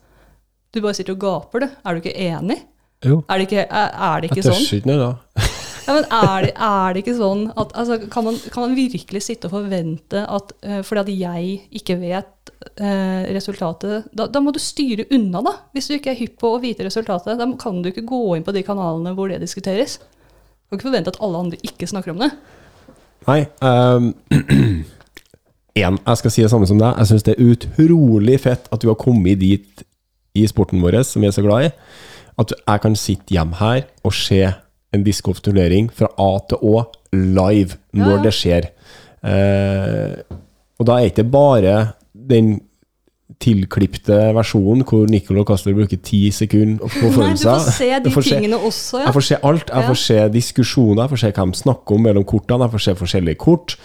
Du bare sitter og gaper, du. Er du ikke enig? Jo. Er det ikke, er, er det ikke sånn? Jeg tør ikke noe, da. Ja, men er det, er det ikke sånn at altså, kan, man, kan, man, virkelig sitte og forvente at uh, fordi at jeg ikke vet uh, resultatet da, da, må du styre unna, da. Hvis du ikke er hypp på å vite resultatet. Da kan du ikke gå inn på de kanalene hvor det diskuteres. Du kan ikke forvente at alle andre ikke snakker om det. Nei. <clears throat> Um, en, jeg skal si det samme som deg. Jeg syns det er utrolig fett at du har kommet dit i sporten vår, som vi er så glad i. At jeg kan sitte hjemme her og se en discgolfturnering fra A til Å live når ja. det skjer. Eh, og da er ikke bare den tilklipte versjonen hvor Nicolo Castler bruker ti sekunder på å forme seg. Du får se de tingene også, ja. Jeg får se alt. Jeg får se diskusjoner, jeg får se hva de snakker om mellom kortene, jeg får se forskjellige kort.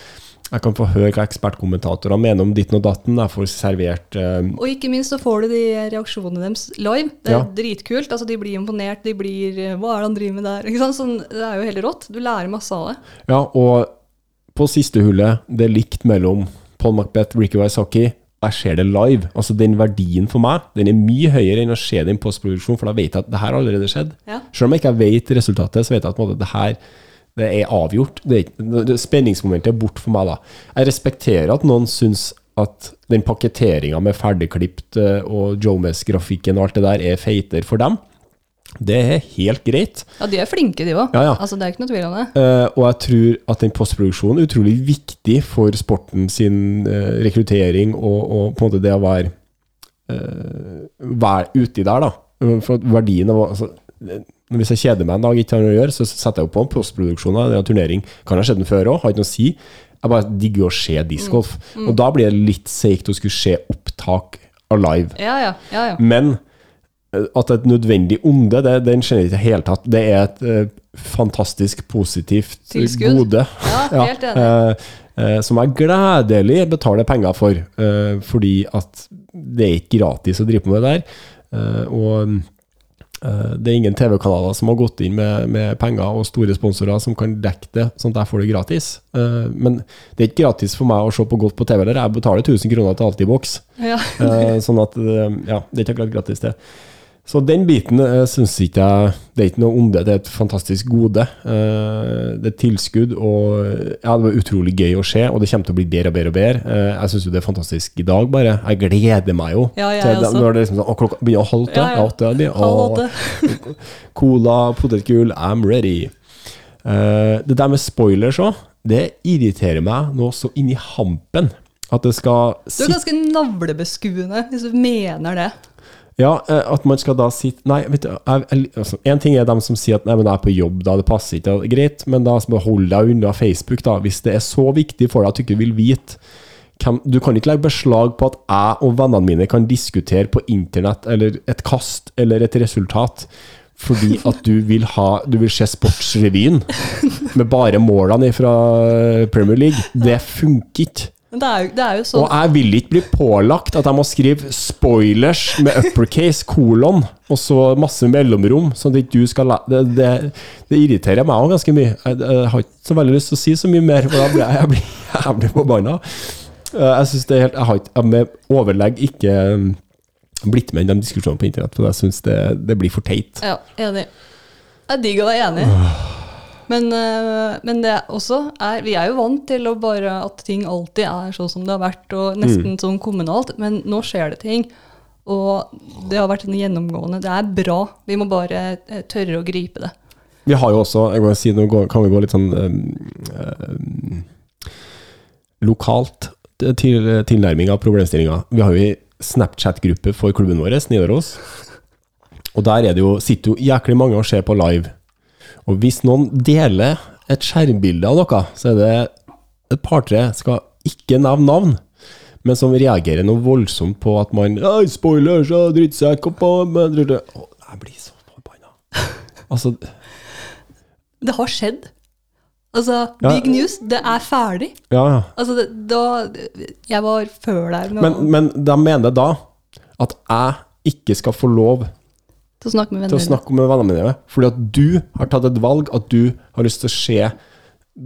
Jeg kan få høre hva ekspertkommentatorene mener om ditten og datten. Jeg får servert uh, Og ikke minst så får du de reaksjonene deres live. Det er ja. dritkult. Altså, de blir imponert. De blir eh, Hva er det han driver med der? <laughs> Sånn, det er jo helt rått. Du lærer masse av det. Ja, og på siste hullet, det er likt mellom Paul Macbeth, Ricky Wysocki. Jeg ser det live. Altså Den verdien for meg den er mye høyere enn å se det i en postproduksjon, for da vet jeg at det her allerede skjedd. Ja. Selv om jeg ikke vet resultatet, så vet jeg at det her det er avgjort. Det er det, spenningsmomentet er bort for meg, da. Jeg respekterer at noen syns at den pakketeringa med ferdigklipt eh, og Jomes-grafikken og alt det der er feitere for dem. Det er helt greit. Ja, de er flinke, de òg. Ja, ja. altså, det er ikke noe tvil om det. Uh, og jeg tror at den postproduksjonen er utrolig viktig for sporten sin uh, rekruttering og, og, på en måte det å være, uh, være uti der, da. For verdien av altså, hvis jeg kjeder meg en dag, ikke har noe å gjøre, så setter jeg opp på en postproduksjon av en turnering. Kan ha skjedd den før òg, har ikke noe å si. Jeg bare digger å se discgolf. Mm. Mm. Og da blir det litt seigt å skulle se opptak alive. Ja, ja, ja, ja. Men eh, at et nødvendig onde, det, den skjønner jeg ikke i det hele tatt. Det er et uh, fantastisk positivt Tilskudd. gode. Ja, <laughs> helt enig. Uh, uh, som jeg gledelig betaler penger for, fordi at det er ikke gratis å drive på med det der. og det er ingen TV-kanaler som har gått inn med, med, penger og store sponsorer som kan dekke det, sånn at jeg får det gratis. Eh, men det er ikke gratis for meg å se på godt på TV. Eller jeg betaler 1000 kroner til Altibox. Ja. Eh, sånn at ja, det er ikke akkurat gratis, det. Så den biten uh, syns ikke jeg Det er ikke noe onde, det er et fantastisk gode. Uh, det er tilskudd, og ja, det var utrolig gøy å se, og det kommer til å bli bedre og bedre og bedre. Jeg syns jo det er fantastisk i dag, bare. Jeg gleder meg jo. Ja, jeg til, også. Når det liksom sånn, å, klokka begynner å halve ja, ja. åtte, ja, <laughs> åtte. Cola, potetgull, I'm ready. Det der med spoilers òg, det irriterer meg nå så inn i hampen. At det skal Du er ganske navlebeskuende hvis du mener det. Ja, eh, at man skal da sitte Nei, vet du, altså, en ting er dem som sier at nei, men jeg er på jobb, da det passer ikke. Greit, men da hold deg unna Facebook, da. Hvis det er så viktig for deg at du ikke vil vite hvem, Du kan ikke legge beslag på at jeg og vennene mine kan diskutere på internett eller et kast eller et resultat. Fordi at du vil, ha, du vil se Sportsrevyen med bare målene fra Premier League. Det funker ikke. Men det er, jo, det er jo sånn Og jeg vil ikke bli pålagt at jeg må skrive 'spoilers' med uppercase, kolon, og så masse mellomrom, sånn at du skal det, det, det, irriterer meg òg ganske mye. Jeg, jeg, har ikke så veldig lyst til å si så mye mer, for da blir jeg, jævlig blir, jeg blir <laughs> forbanna. Eh, jeg synes det er helt Jeg har ikke med overlegg ikke mm, blitt med i de diskusjonene på internett, for jeg syns det, det, blir for teit. Ja, enig. Jeg digger å være enig. Men, eh, men, det også er, vi er jo vant til bare at ting alltid er sånn som det har vært, og nesten mm. sånn kommunalt. Men nå skjer det ting. Og det har vært en gjennomgående. Det er bra. Vi må bare eh, tørre å gripe det. Vi har jo også, jeg må si, nå kan vi gå litt sånn øh, lokalt til tilnærming av problemstillinga. Vi har jo ei Snapchat-gruppe for klubben vår, Nidaros. Og der er det jo, sitter jo jæklig mange og ser på live. Og hvis noen deler et skjermbilde av noe, så er det et par-tre, skal ikke nevne navn, men som reagerer noe voldsomt på at man «Oi, Spoiler, så drittsekk og på men- Jeg blir så forbanna. <laughs> Altså, Det har skjedd. Altså, Ja. big news, det er ferdig. ja, ja. Altså, det, da Jeg var før der Men, men de mener da at jeg ikke skal få lov til å snakke med vennene, snakke med vennene mine, fordi at du har tatt et valg, at du har lyst til å se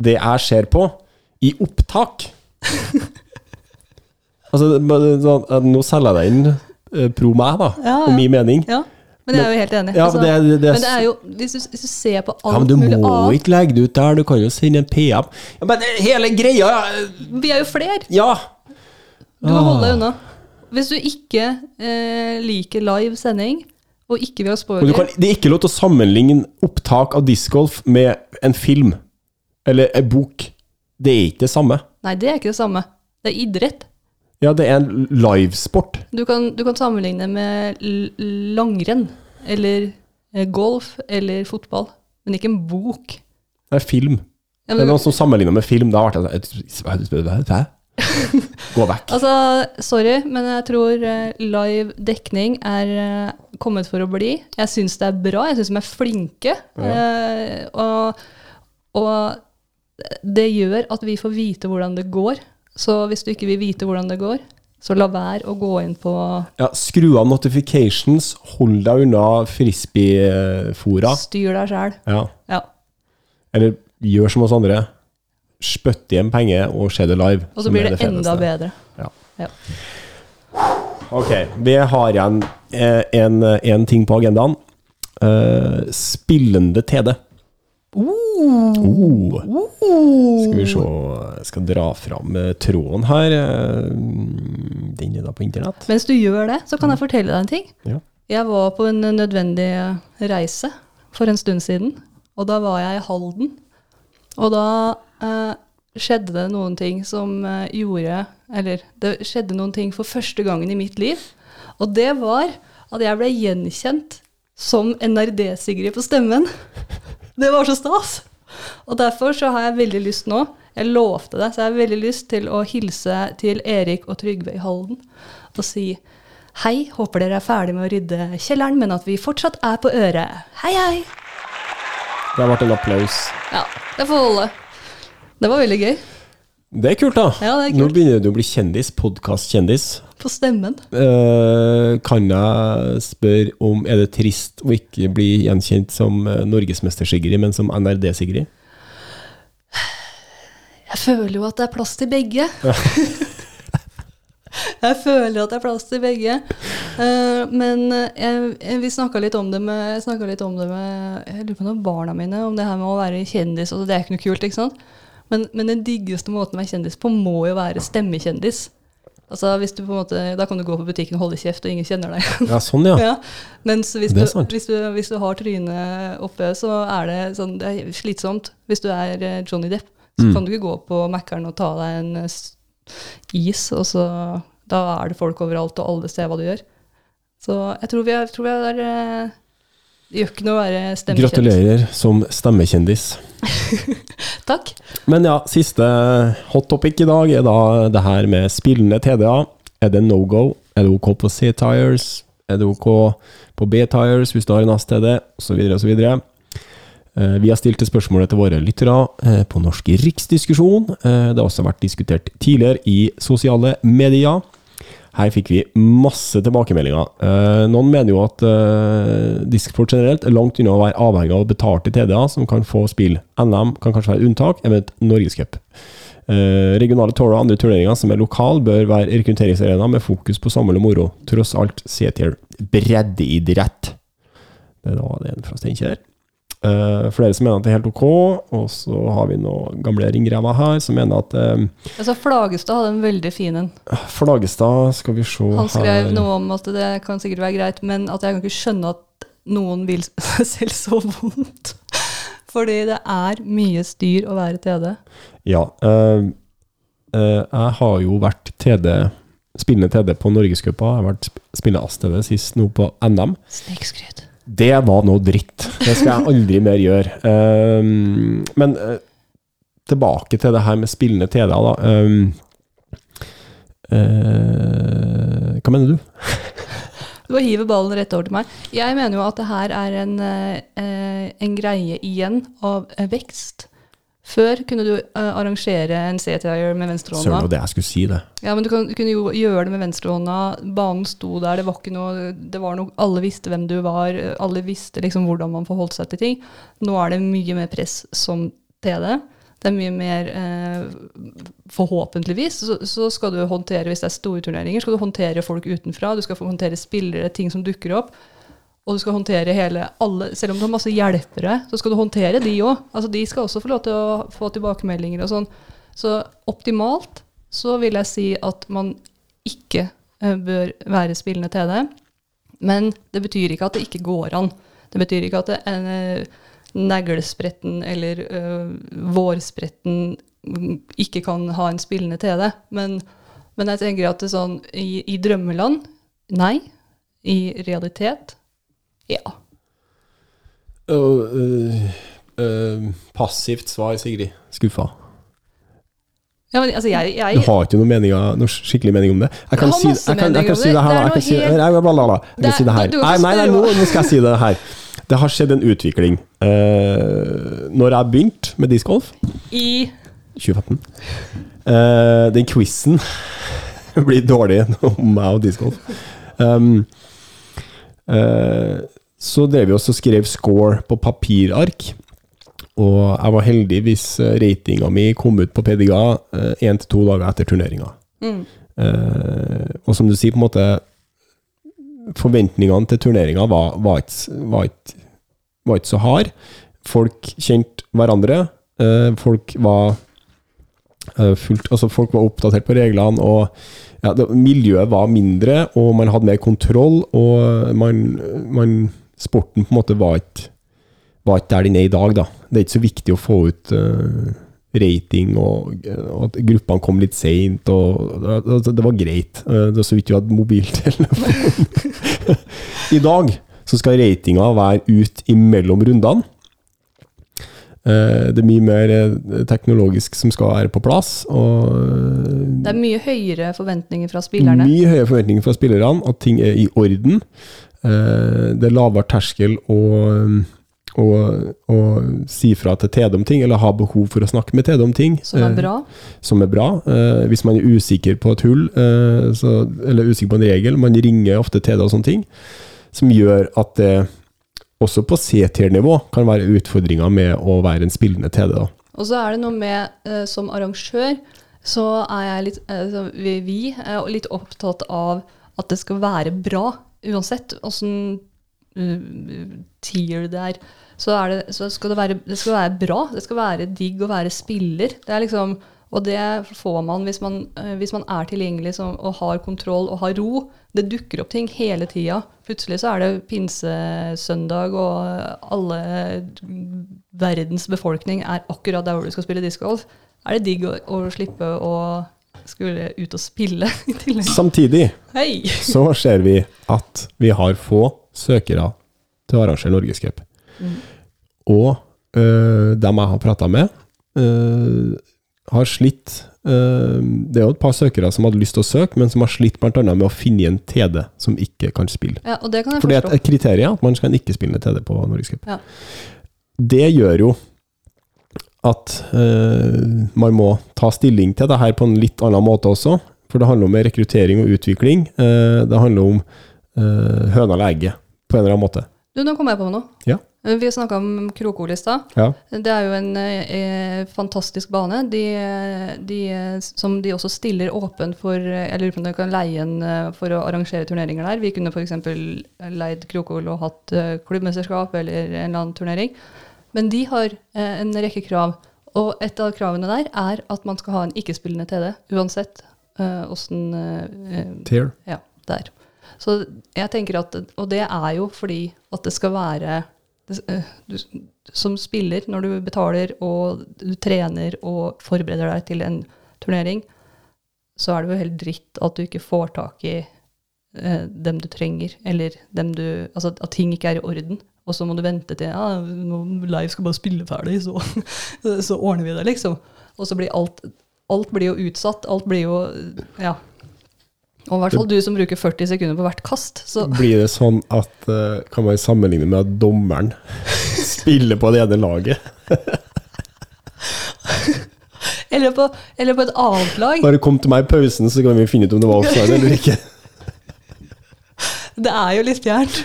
det jeg ser på, i opptak. <laughs> altså, sånn, nå selger jeg deg inn eh, pro meg, da, Ja, og min mening. Ja, men jeg er jo helt enig. Ja, Altså, men det, det, er- men det er jo, hvis du, hvis du ser på ja, mulig men du mulig må annet ikke legge det ut der, du kan jo sende en PM. Ja, men hele greia ja, Vi er jo flere! Ja! Du må Ah. holde deg unna. Hvis du ikke eh, liker live sending, og ikke vil ha Og spoiler kan, det er ikke lov til å sammenligne opptak av discgolf med en film eller en bok. Det er ikke det samme. Nei, det er ikke det samme. Det er idrett. Ja, det er en livesport. Du kan, du kan sammenligne med langrenn, eller eh, golf, eller fotball, men ikke en bok. Det er film. Ja, Det er noen som sammenligner med film. Da ble jeg sånn? <laughs> Gå vekk. altså, sorry, men jeg tror eh, live dekning er eh, kommet for å bli. Jeg syns det er bra, jeg syns de er flinke. Eh, og, og det gjør at vi får vite hvordan det går. Så hvis du ikke vil vite hvordan det går, så la være å gå inn på Ja, skru av notifications, hold deg unna frisbeefora. Styr deg sjæl. Ja. Ja. Eller gjør som oss andre. Spytt igjen penger og se det live. Og så blir det, det enda bedre. Ja. Ja. Ok, vi har igjen eh, en, en ting på agendaen. Uh, spillende TD. Oh. Skal vi se Jeg skal dra fram eh, tråden her. Eh, Den er da på internett. Mens du gjør det, så kan jeg fortelle deg en ting. Ja. Jeg var på en nødvendig reise for en stund siden, og da var jeg i Halden. Og da eh, skjedde det noen ting som uh, gjorde Eller det skjedde noen ting for første gangen i mitt liv. Og det var at jeg ble gjenkjent som NRD-Sigrid på stemmen. <laughs> Det var så stas! Og derfor så har jeg veldig lyst nå, jeg lovte det, så jeg har veldig lyst til å hilse til Erik og Trygve i Halden og si hei, håper dere er ferdig med å rydde kjelleren, men at vi fortsatt er på øret. Hei, hei! Det har vært en applaus. Ja, det får holde. Det var veldig gøy. Det er kult, da. Ja, det er Nå begynner du å bli kjendis. Podkast-kjendis. På stemmen. Eh, kan jeg spørre om Er det trist å ikke bli gjenkjent som eh, norgesmester-Sigrid, men som NRD-Sigrid? Jeg føler jo at det er plass til begge. <laughs> jeg føler at det er plass til begge. Eh, men jeg, jeg, vi snakka litt om det med Jeg litt om det med Jeg lurer på noen barna mine, om det her med å være kjendis. Altså, det er ikke noe kult, ikke sant? Men, men den diggeste måten å være kjendis på må jo være stemmekjendis. Altså, hvis du på en måte, Da kan du gå på butikken og holde kjeft, og ingen kjenner deg. <laughs> Ja, sånn, ja. <laughs> Ja. Mens hvis du, hvis, du, hvis du har trynet oppe, så er det, sånn, det er slitsomt. Hvis du er eh, Johnny Depp, så Mm. kan du ikke gå på Mækkern og ta deg en eh, is, og så Da er det folk overalt, og alle ser hva du gjør. Så jeg tror vi er, tror vi er der, Det gjør ikke noe å være stemmekjendis. Gratulerer som stemmekjendis. <laughs> Takk. Men ja, siste hot topic i dag er da det her med spillende TDA. Er det no go? Er det ok på C-tires? Er det ok på B-tires hvis du har en ASTD? Osv. osv. Vi har stilt spørsmålet til våre lyttere eh, på Norsk Riksdiskusjon. Eh, Det har også vært diskutert tidligere i sosiale medier. Her fikk vi masse tilbakemeldinger. Eh, Noen mener jo at eh, disksport generelt er langt unna å være avhengig av betalte TDA som kan få spill. NM kan kanskje være unntak, eventuelt Norgescup. Eh, regionale tour og andre turneringer som er lokale, bør være rekrutteringsarena med fokus på samhold og moro. Tross alt C-tier breddeidrett. Det var det en fra Steinkjer. Eh, flere som mener at det er helt ok, og så har vi noen gamle ringrever her som mener at uh, Altså, Flagestad hadde en veldig fin en. Flagestad, skal vi se Han skrev her noe om at det kan sikkert være greit, men at jeg kan ikke skjønne at noen vil <laughs> selv så vondt. Fordi det er mye styr å være TD. Ja. Uh, jeg har jo vært TD, spillende TD på Norgescupa. Jeg har vært spillende AS-TD sist nå på NM. Snikskryt. Det var noe dritt. Det skal jeg aldri mer gjøre. Eh, men uh, tilbake til det her med spillende TD, da. Um, uh, hva mener du? <laughs> Du bare hiver ballen rett over til meg. Jeg mener jo at det her er en, eh, en greie igjen av vekst. Før kunne du eh, arrangere en C-tier med venstrehånda. Søren, det jeg skulle si, det. Ja, men du, kan, du kunne jo gjøre det med venstrehånda. Banen sto der, det var ikke noe, det var noe Alle visste hvem du var, alle visste liksom hvordan man forholdt seg til ting. Nå er det mye mer press som TD. Det er mye mer eh, Forhåpentligvis så, så skal du håndtere, hvis det er store turneringer, skal du håndtere folk utenfra. Du skal få håndtere spillere, ting som dukker opp. Og du skal håndtere hele alle Selv om du har masse hjelpere, så skal du håndtere de òg. Altså, de skal også få lov til å få tilbakemeldinger og sånn. Så optimalt så vil jeg si at man ikke eh, bør være spillende TD. Men det betyr ikke at det ikke går an. Det betyr ikke at det, eh, neglespretten eller eh, vårspretten ikke kan ha en spillende TD. Men, men jeg tenker at det sånn i, i drømmeland nei. I realitet ja. Uh, uh, passivt svar, Sigrid. Skuffa. ja men, altså, jeg, jeg, Du har ikke noe, meninger, noe skikkelig mening om det? Jeg kan si, jeg kan, jeg kan si det. det her. Det er Jeg kan si, helt- nei, Det- si det her. du Nei, nei, nei, nå, nå skal jeg si det her. Det har skjedd en utvikling. Uh, når jeg begynte med discgolf, I 2015 uh, Den quizen <laughs> blir dårlig om meg og discgolf. Um, så drev vi også og skrev score på papirark. Og jeg var heldig hvis eh, ratinga mi kom ut på PDGA én til to dager etter turneringa. mm, Eh, og som du sier, på en måte Forventningene til turneringa var, var, ikke, var, ikke, var ikke så hard. Folk kjente hverandre. eh, folk var eh, fullt Altså, folk var oppdatert på reglene, og ja, det, miljøet var mindre, og man hadde mer kontroll, og man, man Sporten på en måte var ikke der den er i dag, da. Det er ikke så viktig å få ut uh, rating, og, og at gruppene kom litt seint, det, det var greit. Uh, det var så vidt vi hadde mobiltelefon. <laughs> I dag så skal ratinga være ut imellom rundene. Eh, det er mye mer eh, teknologisk som skal være på plass, og det er mye høyere forventninger fra spillerne. mye høyere forventninger fra spillerne, at ting er i orden. Eh, det er lavere terskel å, å, å si fra til TD om ting, eller ha behov for å snakke med TD om ting. Som er eh, bra. som er bra. Eh, hvis man er usikker på et hull, eh, eller usikker på en regel, man ringer ofte TD og sånne ting, som gjør at det også på C-tier-nivå kan være utfordringer med å være en spillende TD. Da. Og så er det noe med, eh, som arrangør, så er jeg litt, eh, vi, er litt opptatt av at det skal være bra, uansett åssen uh, tier det er. Så, er det, så skal det, være, det skal være bra, det skal være digg å være spiller. Det er liksom, og det får man hvis man, eh, hvis man er tilgjengelig som, og har kontroll og har ro. Det dukker opp ting hele tida. Plutselig så er det pinsesøndag, og alle verdens befolkning er akkurat der hvor du skal spille discgolf. Er det digg å, å slippe å skulle ut og spille <laughs> i tillegg? Samtidig Hei! så ser vi at vi har få søkere til å arrangere Norgescup. Mm. Og øh, dem jeg har prata med, øh, har slitt øh, Det er jo et par søkere som hadde lyst til å søke, men som har slitt bl.a. med å finne en TD som ikke kan spille. Ja, og det kan jeg For det er et kriterium at man skal ikke spille en TD på Norgescup. Ja. Det gjør jo at uh, man må ta stilling til det her på en litt annen måte også. For det handler om rekruttering og utvikling. Uh, det handler om uh, høna eller egget, på en eller annen måte. Du, nå kom jeg på noe. Ja. Eh, Vi snakka om Krokol i stad. Ja. Det er jo en eh, fantastisk bane, de, de, som de også stiller åpen for eh, Jeg lurer på om de kan leie en eh, for å arrangere turneringer der. Vi kunne f.eks. leid Krokol og hatt eh, klubbmesterskap eller en eller annen turnering. Men de har eh, en rekke krav, og et av kravene der er at man skal ha en ikke-spillende TD, uansett eh, åssen eh, Tier. ja, der. Så jeg tenker at, Og det er jo fordi at det skal være eh, du, Som spiller, når du betaler og du trener og forbereder deg til en turnering, så er det jo helt dritt at du ikke får tak i eh, dem du trenger, eller dem du Altså at ting ikke er i orden. Og så må du vente til ja, nå live skal bare spille ferdig, så, <laughs> så ordner vi det, liksom. og så blir alt Alt blir jo utsatt. Alt blir jo Ja. Og i hvert fall du som bruker 40 sekunder på hvert kast. Så Blir det sånn at eh, Kan man sammenligne med at dommeren <laughs> spiller på det ene laget? <laughs> eller, på, eller på et annet lag. Bare kom til meg i pausen, så kan vi finne ut om det var offside eller ikke. <laughs> Det er jo litt fjernt.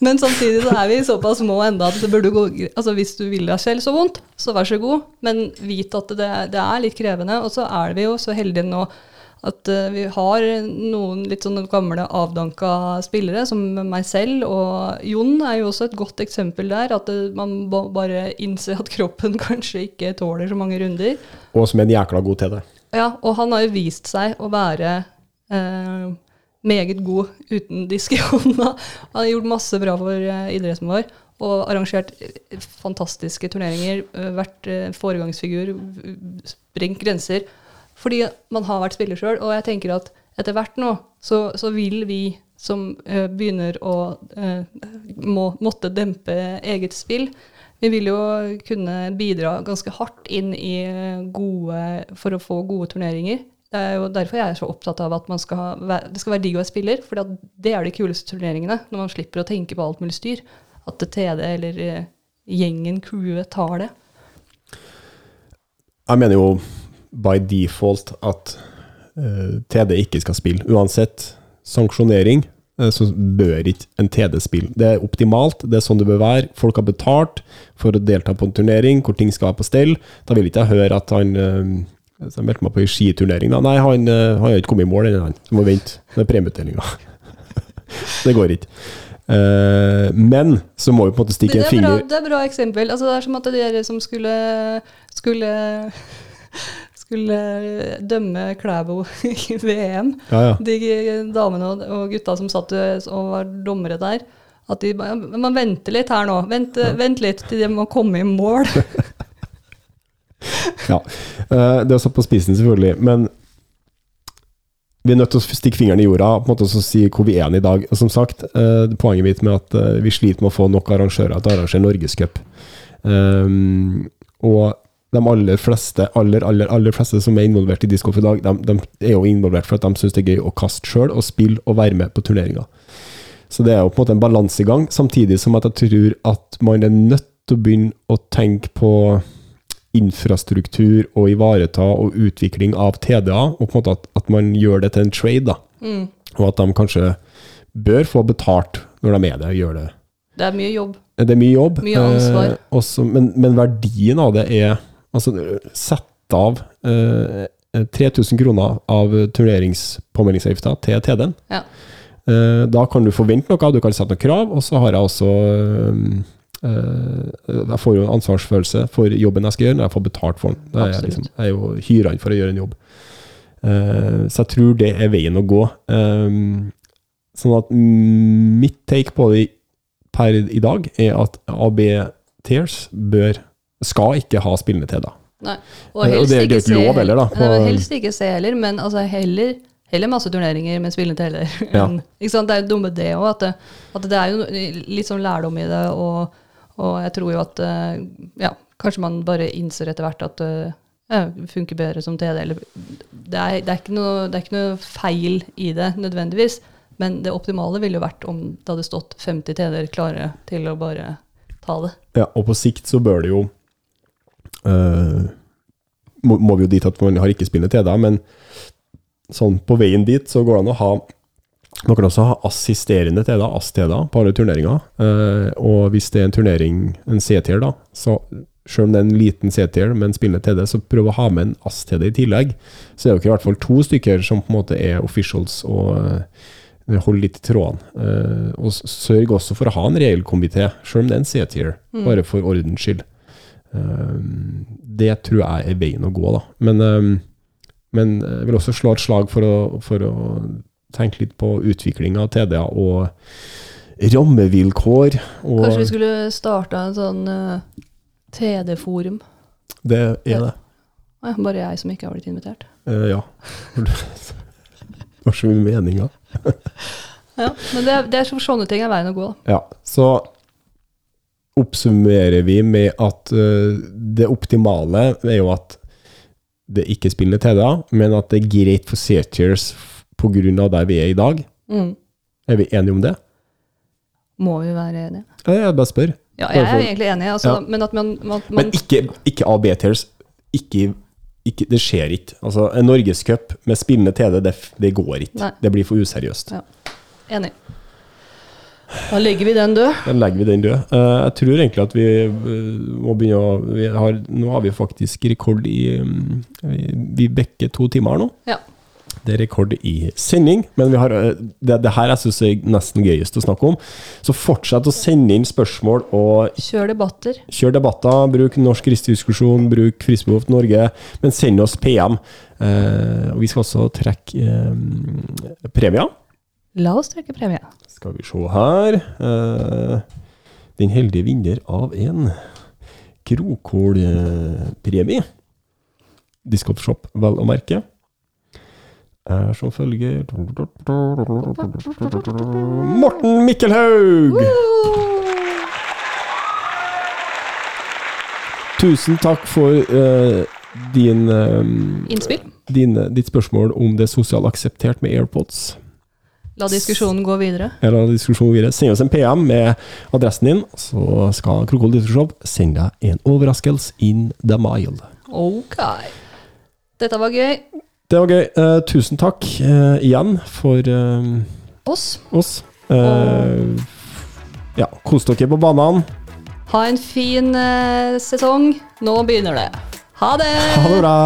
Men samtidig så er vi såpass små enda at det burde gå Altså hvis du vil deg selv så vondt, så vær så god, men vit at det, det er litt krevende. Og så er vi jo så heldige nå at uh, vi har noen litt sånne gamle avdanka spillere, som meg selv. Og Jon er jo også et godt eksempel der. At uh, man ba bare innser at kroppen <laughs> kanskje ikke tåler så mange runder. Og som er en jækla god til det. Ja, og han har jo vist seg å være uh, meget god uten disk i hånda. Han har gjort masse bra for idretten vår. Og arrangert fantastiske turneringer. Vært foregangsfigur. Sprengt grenser. Fordi man har vært spiller sjøl. Og jeg tenker at etter hvert nå, så, så vil vi som uh, begynner å uh, må, måtte dempe eget spill, vi vil jo kunne bidra ganske hardt inn i gode For å få gode turneringer. Det er jo derfor jeg er så opptatt av at skal ha, det skal være digg å være spiller. For det er de kuleste turneringene, når man slipper å tenke på alt mulig styr. At TD eller uh, gjengen, crewet, tar det. Jeg mener jo by default at uh, eh, TD ikke skal spille. Uansett sanksjonering, uh, så bør ikke en TD spille. Det er optimalt, det er sånn det bør være. Folk har betalt for å delta på en turnering hvor ting skal være på stell. Da vil ikke jeg høre at han uh, jeg meldte meg på en skiturnering. Da. Nei, han har ikke kommet i mål ennå, han. Så må vente. Det er premieutdelinga. <laughs> det går ikke. Uh, men så må vi på en måte stikke en finger Det er et bra eksempel. Altså, det er som at dere som skulle, skulle skulle dømme Klæbo <laughs> i VM. Ja, ja. De damene og gutta som satt og var dommere der. At de Man venter litt her nå. Vent, ja. vent litt til de må komme i mål. <laughs> <laughs> ja. Eh, det er satt på spissen, selvfølgelig. Men vi er nødt til å stikke fingeren i jorda på en måte og si hvor vi er i dag. Og som sagt, eh, poenget mitt med at eh, vi sliter med å få nok arrangører til å arrangere Norgescup. Um, og de aller fleste aller, aller, aller fleste som er involvert i discgolf i dag, de, de, er jo involvert for at de syns det er gøy å kaste sjøl og spille og være med på turneringer. Så det er jo på en måte en balansegang, samtidig som at jeg tror at man er nødt til å begynne å tenke på infrastruktur og ivareta og utvikling av TDA, og på en måte at, at man gjør det til en trade, da. Mm. Og at de kanskje bør få betalt når de er det, og gjør det. Det er mye jobb. Det er mye jobb. Mye ansvar. Eh, også, men, men verdien av det er Altså, sette av eh, 3000 kroner av turneringspåmeldingsavgifta til TD-en. Ja. Eh, da kan du forvente noe, du kan sette noen krav, og så har jeg også eh, Jeg får jo en ansvarsfølelse for jobben jeg skal gjøre, når jeg får betalt for den. Er jeg, liksom, jeg, er jo hyra inn for å gjøre en jobb. Eh, så jeg tror det er veien å gå. Eh, sånn at mitt take på det per i dag er at AB Tears bør skal ikke ha spillende til, da. Nei. Og, helst og det, er ikke lov heller, da. Nei, helst ikke se heller, men altså heller, heller masse turneringer med spillende heller. Ja. <laughs> ikke sant? Det er jo dumme det òg, at, at, det er jo litt sånn lærdom i det. Og, og jeg tror jo at eh, ja, kanskje man bare innser etter hvert at eh, ja, funker bedre som TD. Eller, det, er, det, er noe, det, er, ikke noe, feil i det nødvendigvis, men det optimale ville jo vært om det hadde stått 50 TD-er klare til å bare ta det. Ja, og på sikt så bør det jo må, må, vi jo dit at man har ikke spillet til deg, men sånn på veien dit så går det an å ha man kan også ha assisterende TD, AST-TD, på alle turneringer. Uh, og hvis det er en turnering, en C-tier, da, så selv om det er en liten C-tier med en spillende TD, så prøv å ha med en AST-TD i tillegg. Så det er jo ikke i hvert fall to stykker som på en måte er officials og uh, holder litt i trådene. Uh, og sørg også for å ha en reell komité, selv om det er en C-tier, mm. bare for ordens skyld. Ehm, det tror jeg er veien å gå, da. Men, ehm, men jeg vil også slå et slag for å, for å tenke litt på utvikling av TDA og rammevilkår. Og Kanskje vi skulle starta en sånn uh, eh, TD-forum? Det er det. Ja, bare jeg som ikke har blitt invitert? Uh, ja. Det var så mye meninger. <laughs> ja, men det, det er sånne ting er veien å gå. Da. Ja, så oppsummerer vi med at uh, det optimale er jo at det ikke spillende til da, men at det er greit for searchers pga. der vi er i dag. Mm. Er vi enige om det? Må vi være enige? Ja, Jeg bare spør. Ja, jeg er egentlig enig, altså, Ja. men at man, man, Men ikke, ikke A-B-tiers. Ikke, ikke, det skjer ikke. Altså, En norgescup med spillende TD, det, det går ikke. Nei. Det blir for useriøst. Ja. Enig. Da legger vi den død. Da legger vi den død. Eh, jeg tror egentlig at vi eh, må begynne å vi har, Nå har vi faktisk rekord i mm, Vi, bekker to timer nå. Ja. Det er rekord i sending, men vi har, eh, det, det her jeg syns er nesten gøyest å snakke om. Så fortsett å sende inn spørsmål og Kjør debatter. kjør debatter. Bruk Norsk Ristdiskusjon, bruk Frisbehoft Norge, men send oss PM. Eh, og vi skal også trekke eh, premier. La oss trekke premien. Skal vi se her eh, Den heldige vinner av en Krokålpremie. Discount-shop, vel å merke. Er som følger Morten Mikkelhaug! Tusen takk for eh, din, eh, Innspill. din, ditt spørsmål om det er sosialt akseptert med AirPods. La diskusjonen gå videre. La diskusjonen gå videre. Send oss en PM med adressen din, så skal Krokol Diskusjon sende deg en overraskelse in the mile. Ok. Dette var gøy. Det var gøy. Uh, tusen takk uh, igjen for uh, Oss. oss. Ja, kos dere på banene. Ha en fin sesong. Nå begynner det. Ha det! Ha det bra.